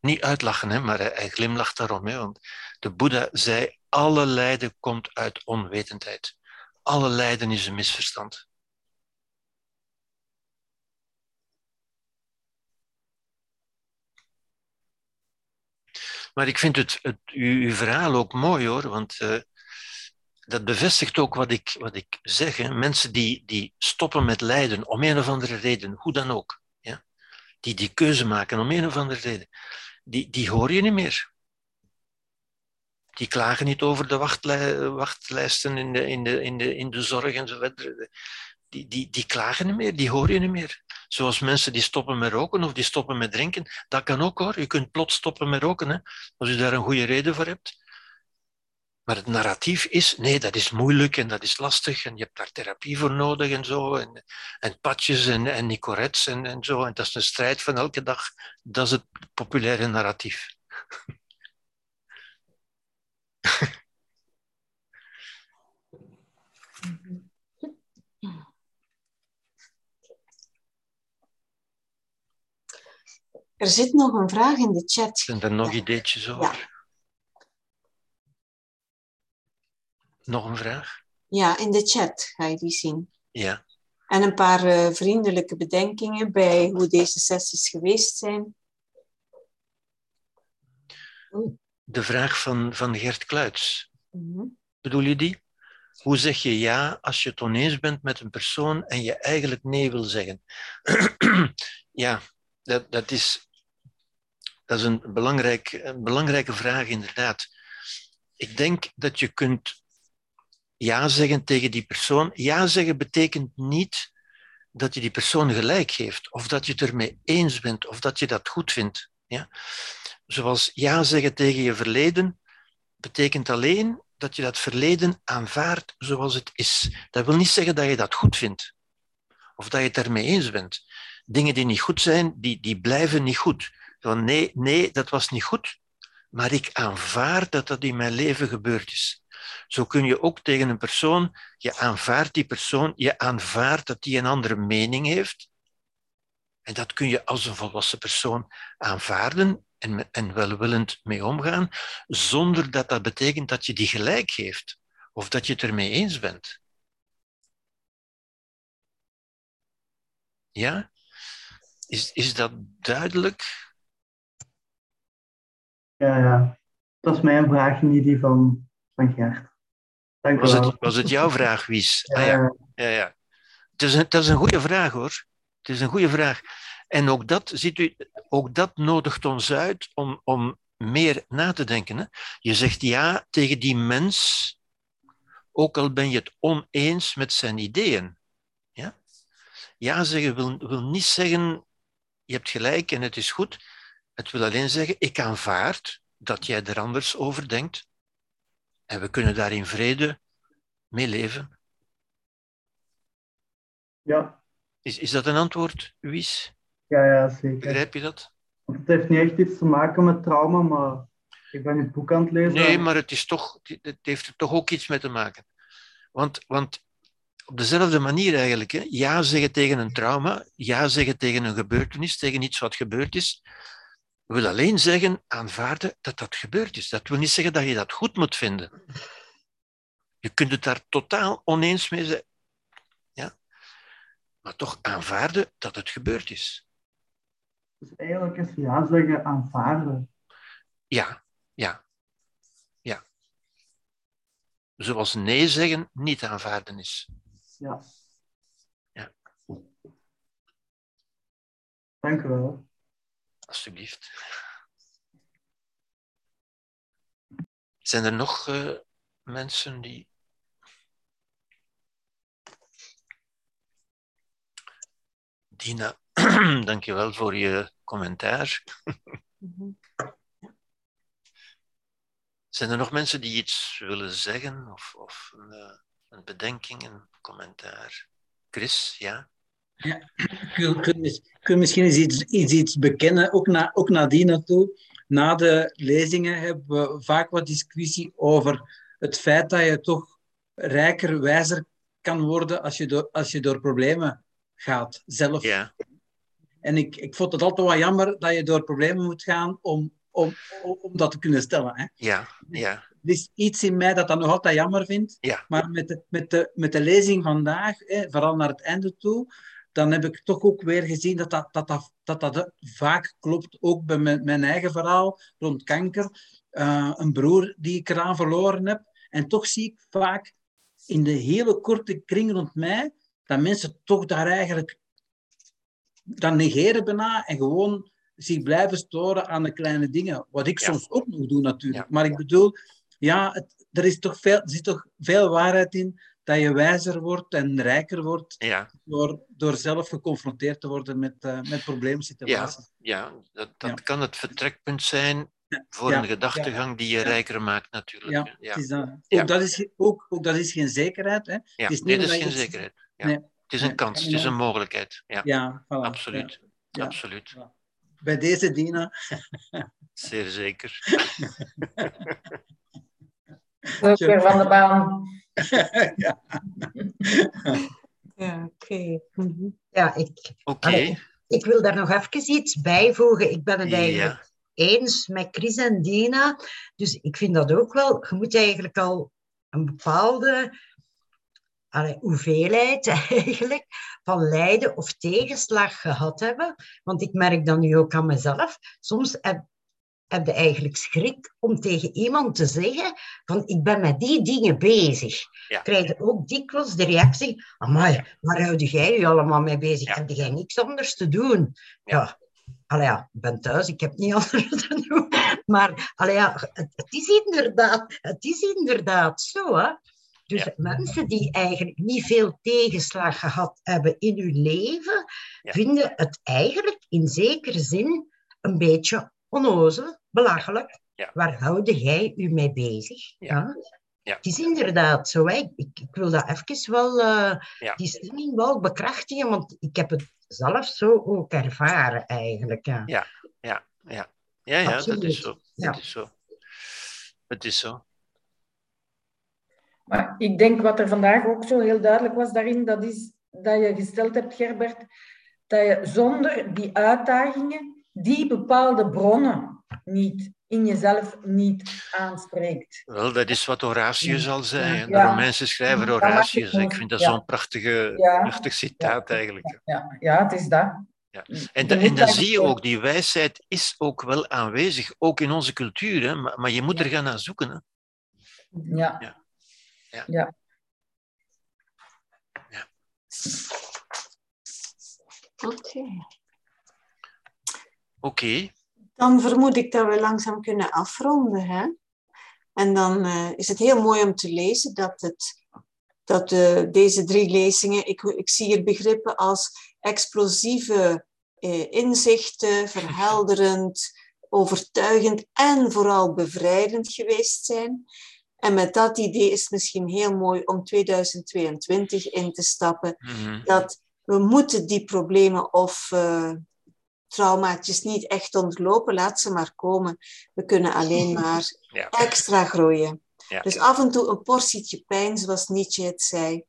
A: niet uitlachen, hè, maar hij, glimlacht daarom. Hè, want de Boeddha zei, alle lijden komt uit onwetendheid. Alle lijden is een misverstand. Maar ik vind het, het uw, verhaal ook mooi hoor, want uh, dat bevestigt ook wat ik, wat ik zeg. Mensen die, die stoppen met lijden om een of andere reden, hoe dan ook, ja, die die keuze maken om een of andere reden, die, die hoor je niet meer. Die klagen niet over de wachtlijsten in de, in de, in de, in de zorg en zo verder. Die, die, die klagen niet meer, die hoor je niet meer. Zoals mensen die stoppen met roken of die stoppen met drinken. Dat kan ook hoor. Je kunt plots stoppen met roken hè, als je daar een goede reden voor hebt. Maar het narratief is, nee, dat is moeilijk en dat is lastig en je hebt daar therapie voor nodig en zo. En, en patjes en, en nicorets en, en zo. En dat is een strijd van elke dag. Dat is het populaire narratief. [laughs]
D: Er zit nog een vraag in de chat.
A: Zijn er nog ideetjes over? Ja. Nog een vraag?
D: Ja, in de chat ga je die zien.
A: Ja.
D: En een paar uh, vriendelijke bedenkingen bij hoe deze sessies geweest zijn.
A: De vraag van, van Gert Kluits. Mm Bedoel je die? Hoe zeg je ja als je het oneens bent met een persoon en je eigenlijk nee wil zeggen? [clears throat] ja, dat, dat, is, dat is een, belangrijk, een belangrijke vraag, inderdaad. Ik denk dat je kunt ja zeggen tegen die persoon. Ja zeggen betekent niet dat je die persoon gelijk geeft, of dat je het ermee eens bent, of dat je dat goed vindt. Ja? Zoals ja zeggen tegen je verleden betekent alleen dat je dat verleden aanvaardt zoals het is. Dat wil niet zeggen dat je dat goed vindt, of dat je het ermee eens bent. Dingen die niet goed zijn, die, die blijven niet goed. Van nee, nee, dat was niet goed, maar ik aanvaard dat dat in mijn leven gebeurd is. Zo kun je ook tegen een persoon, je aanvaardt die persoon, je aanvaardt dat die een andere mening heeft. En dat kun je als een volwassen persoon aanvaarden en, en welwillend mee omgaan, zonder dat dat betekent dat je die gelijk geeft of dat je het ermee eens bent. Ja? Is, is dat duidelijk?
E: Ja, ja. Dat is mijn vraag, niet die van van Gert.
A: Dank was, het, was het jouw vraag, Wies? Ja, ah, ja. ja, ja. Het, is een, het is een goede vraag hoor. Het is een goede vraag. En ook dat, ziet u, ook dat nodigt ons uit om, om meer na te denken. Hè? Je zegt ja tegen die mens, ook al ben je het oneens met zijn ideeën. Ja, ja zeggen wil, wil niet zeggen, je hebt gelijk en het is goed. Het wil alleen zeggen, ik aanvaard dat jij er anders over denkt. En we kunnen daar in vrede mee leven.
E: Ja.
A: Is, is dat een antwoord, Wies?
E: Ja, ja, zeker.
A: Begrijp je dat?
E: Want het heeft niet echt iets te maken met trauma, maar ik ben het boek aan het lezen.
A: Nee, maar het, is toch, het heeft er toch ook iets mee te maken. Want, want op dezelfde manier eigenlijk, hè, ja zeggen tegen een trauma, ja zeggen tegen een gebeurtenis, tegen iets wat gebeurd is, wil alleen zeggen, aanvaarden dat dat gebeurd is. Dat wil niet zeggen dat je dat goed moet vinden. Je kunt het daar totaal oneens mee zijn. Ja? Maar toch aanvaarden dat het gebeurd is.
E: Dus eigenlijk is ja zeggen aanvaarden.
A: Ja, ja, ja. zoals nee zeggen, niet aanvaarden is.
E: Ja.
A: Ja.
E: Dank u wel.
A: Alsjeblieft. Zijn er nog uh, mensen die. Dina, [clears throat] dankjewel voor je commentaar. Zijn er nog mensen die iets willen zeggen of, of een, uh, een bedenking, een commentaar? Chris, ja?
F: Ja, kun, kun misschien eens iets, iets, iets bekennen, ook, na, ook nadien naartoe. Na de lezingen hebben we vaak wat discussie over het feit dat je toch rijker, wijzer kan worden als je door, als je door problemen gaat, zelf.
A: Ja.
F: En ik, ik vond het altijd wel jammer dat je door problemen moet gaan om, om, om dat te kunnen stellen. Hè.
A: Ja, ja.
F: Er is iets in mij dat dat nog altijd jammer vindt.
A: Ja.
F: Maar met de, met, de, met de lezing vandaag, hè, vooral naar het einde toe, dan heb ik toch ook weer gezien dat dat, dat, dat, dat, dat vaak klopt. Ook bij mijn, mijn eigen verhaal rond kanker. Uh, een broer die ik eraan verloren heb. En toch zie ik vaak in de hele korte kring rond mij dat mensen toch daar eigenlijk dan negeren bijna en gewoon zich blijven storen aan de kleine dingen. Wat ik
A: Ja.
F: soms ook nog doe natuurlijk.
A: Ja.
F: Maar ik bedoel, ja, het, er, is toch veel, er zit toch veel waarheid in dat je wijzer wordt en rijker wordt
A: Ja,
F: door, door zelf geconfronteerd te worden met, eh met probleemsituaties.
A: ja dat, dat
F: Ja.
A: kan het vertrekpunt zijn voor
F: Ja,
A: een gedachtegang die je
F: Ja.
A: rijker maakt, natuurlijk.
F: Ja,
A: Ja,
F: dat. Ook,
A: Ja.
F: dat is, ook, ook dat is geen zekerheid. Hè.
A: Ja.
F: Het is niet
A: Nee, dat is geen zekerheid. Ja.
F: Nee.
A: Het is een kans,
F: kan
A: het is een mogelijkheid. Ja,
F: Ja, voilà.
A: absoluut.
F: Ja.
A: absoluut.
F: Bij deze, Dina. [laughs]
A: Zeer zeker.
G: Weer van de baan. [laughs]
F: ja.
D: Ja, oké. Mhm.
C: Ja, ik,
A: Oké.
C: Allee, ik wil daar nog even iets bijvoegen. Ik ben het
A: Ja.
C: eigenlijk eens met Chris en Dina. Dus ik vind dat ook wel. Je moet eigenlijk al een bepaalde allee, hoeveelheid [laughs] eigenlijk van lijden of tegenslag gehad hebben. Want ik merk dat nu ook aan mezelf. Soms heb, heb je eigenlijk schrik om tegen iemand te zeggen van ik ben met die dingen bezig.
A: Ja.
C: Krijg je ook dikwijls de reactie, amai, waar houd jij je allemaal mee bezig?
A: Ja.
C: Heb jij niks anders te doen? Ja. Allee, ja, ik ben thuis, ik heb niet [laughs] anders te doen. Maar allee, ja, het, het is inderdaad, het is inderdaad zo. Hè? Dus
A: Ja.
C: mensen die eigenlijk niet veel tegenslag gehad hebben in hun leven,
A: Ja.
C: vinden het eigenlijk in zekere zin een beetje onnozel, belachelijk.
A: Ja.
C: Waar houde jij u mee bezig?
A: Ja. Ja.
C: Het is inderdaad zo. Hè? Ik, ik wil dat even wel, eh,
A: Ja.
C: die stelling wel bekrachtigen, want ik heb het zelf zo ook ervaren eigenlijk. Ja.
A: Ja. Ja, ja, ja dat
C: Absoluut.
A: is zo.
C: Ja.
A: Het is zo. Het is zo.
G: Maar ik denk wat er vandaag ook zo heel duidelijk was daarin, dat is dat je gesteld hebt, Gerbert, dat je zonder die uitdagingen die bepaalde bronnen niet in jezelf niet aanspreekt.
A: Wel, dat is wat Horatius al zei. hè. De
G: Ja.
A: Romeinse schrijver
G: Ja,
A: Horatius.
G: ik
A: vind dat
G: Ja.
A: zo'n prachtige,
G: Ja.
A: prachtig citaat eigenlijk.
G: Ja, ja het is dat.
A: Ja. En, da- en dan zie je ook, die wijsheid is ook wel aanwezig, ook in onze cultuur. Hè? Maar, maar je moet er gaan naar zoeken. Hè?
G: Ja.
A: Ja. Ja.
G: ja.
D: Oké.
A: Oké,
D: Dan vermoed ik dat we langzaam kunnen afronden. Hè? En dan eh, is het heel mooi om te lezen dat, het, dat eh, deze drie lezingen, ik, ik zie hier begrippen als explosieve eh, inzichten, [laughs] verhelderend, overtuigend en vooral bevrijdend geweest zijn. En met dat idee is het misschien heel mooi om 2022 in te stappen
A: Mhm.
D: dat we moeten die problemen of eh, traumaatjes niet echt ontlopen. Laat ze maar komen. We kunnen alleen [laughs] maar
A: Ja.
D: extra groeien.
A: Ja.
D: Dus af en toe een portietje pijn, zoals Nietzsche het zei,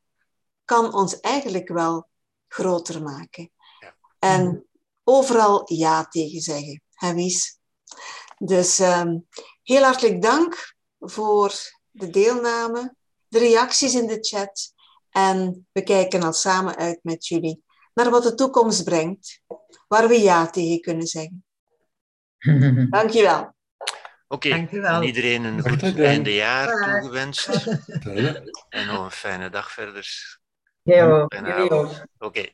D: kan ons eigenlijk wel groter maken.
A: Ja.
D: En overal ja tegen zeggen. Hè, Wies? Dus ehm, heel hartelijk dank voor de deelname, de reacties in de chat. En we kijken al samen uit met jullie naar wat de toekomst brengt, waar we ja tegen kunnen zeggen. [laughs] Dankjewel.
A: Oké, iedereen een goed
H: dag.
A: eindejaar
C: Dag.
A: toegewenst. En nog een fijne dag verder.
G: Ja.
A: Oké.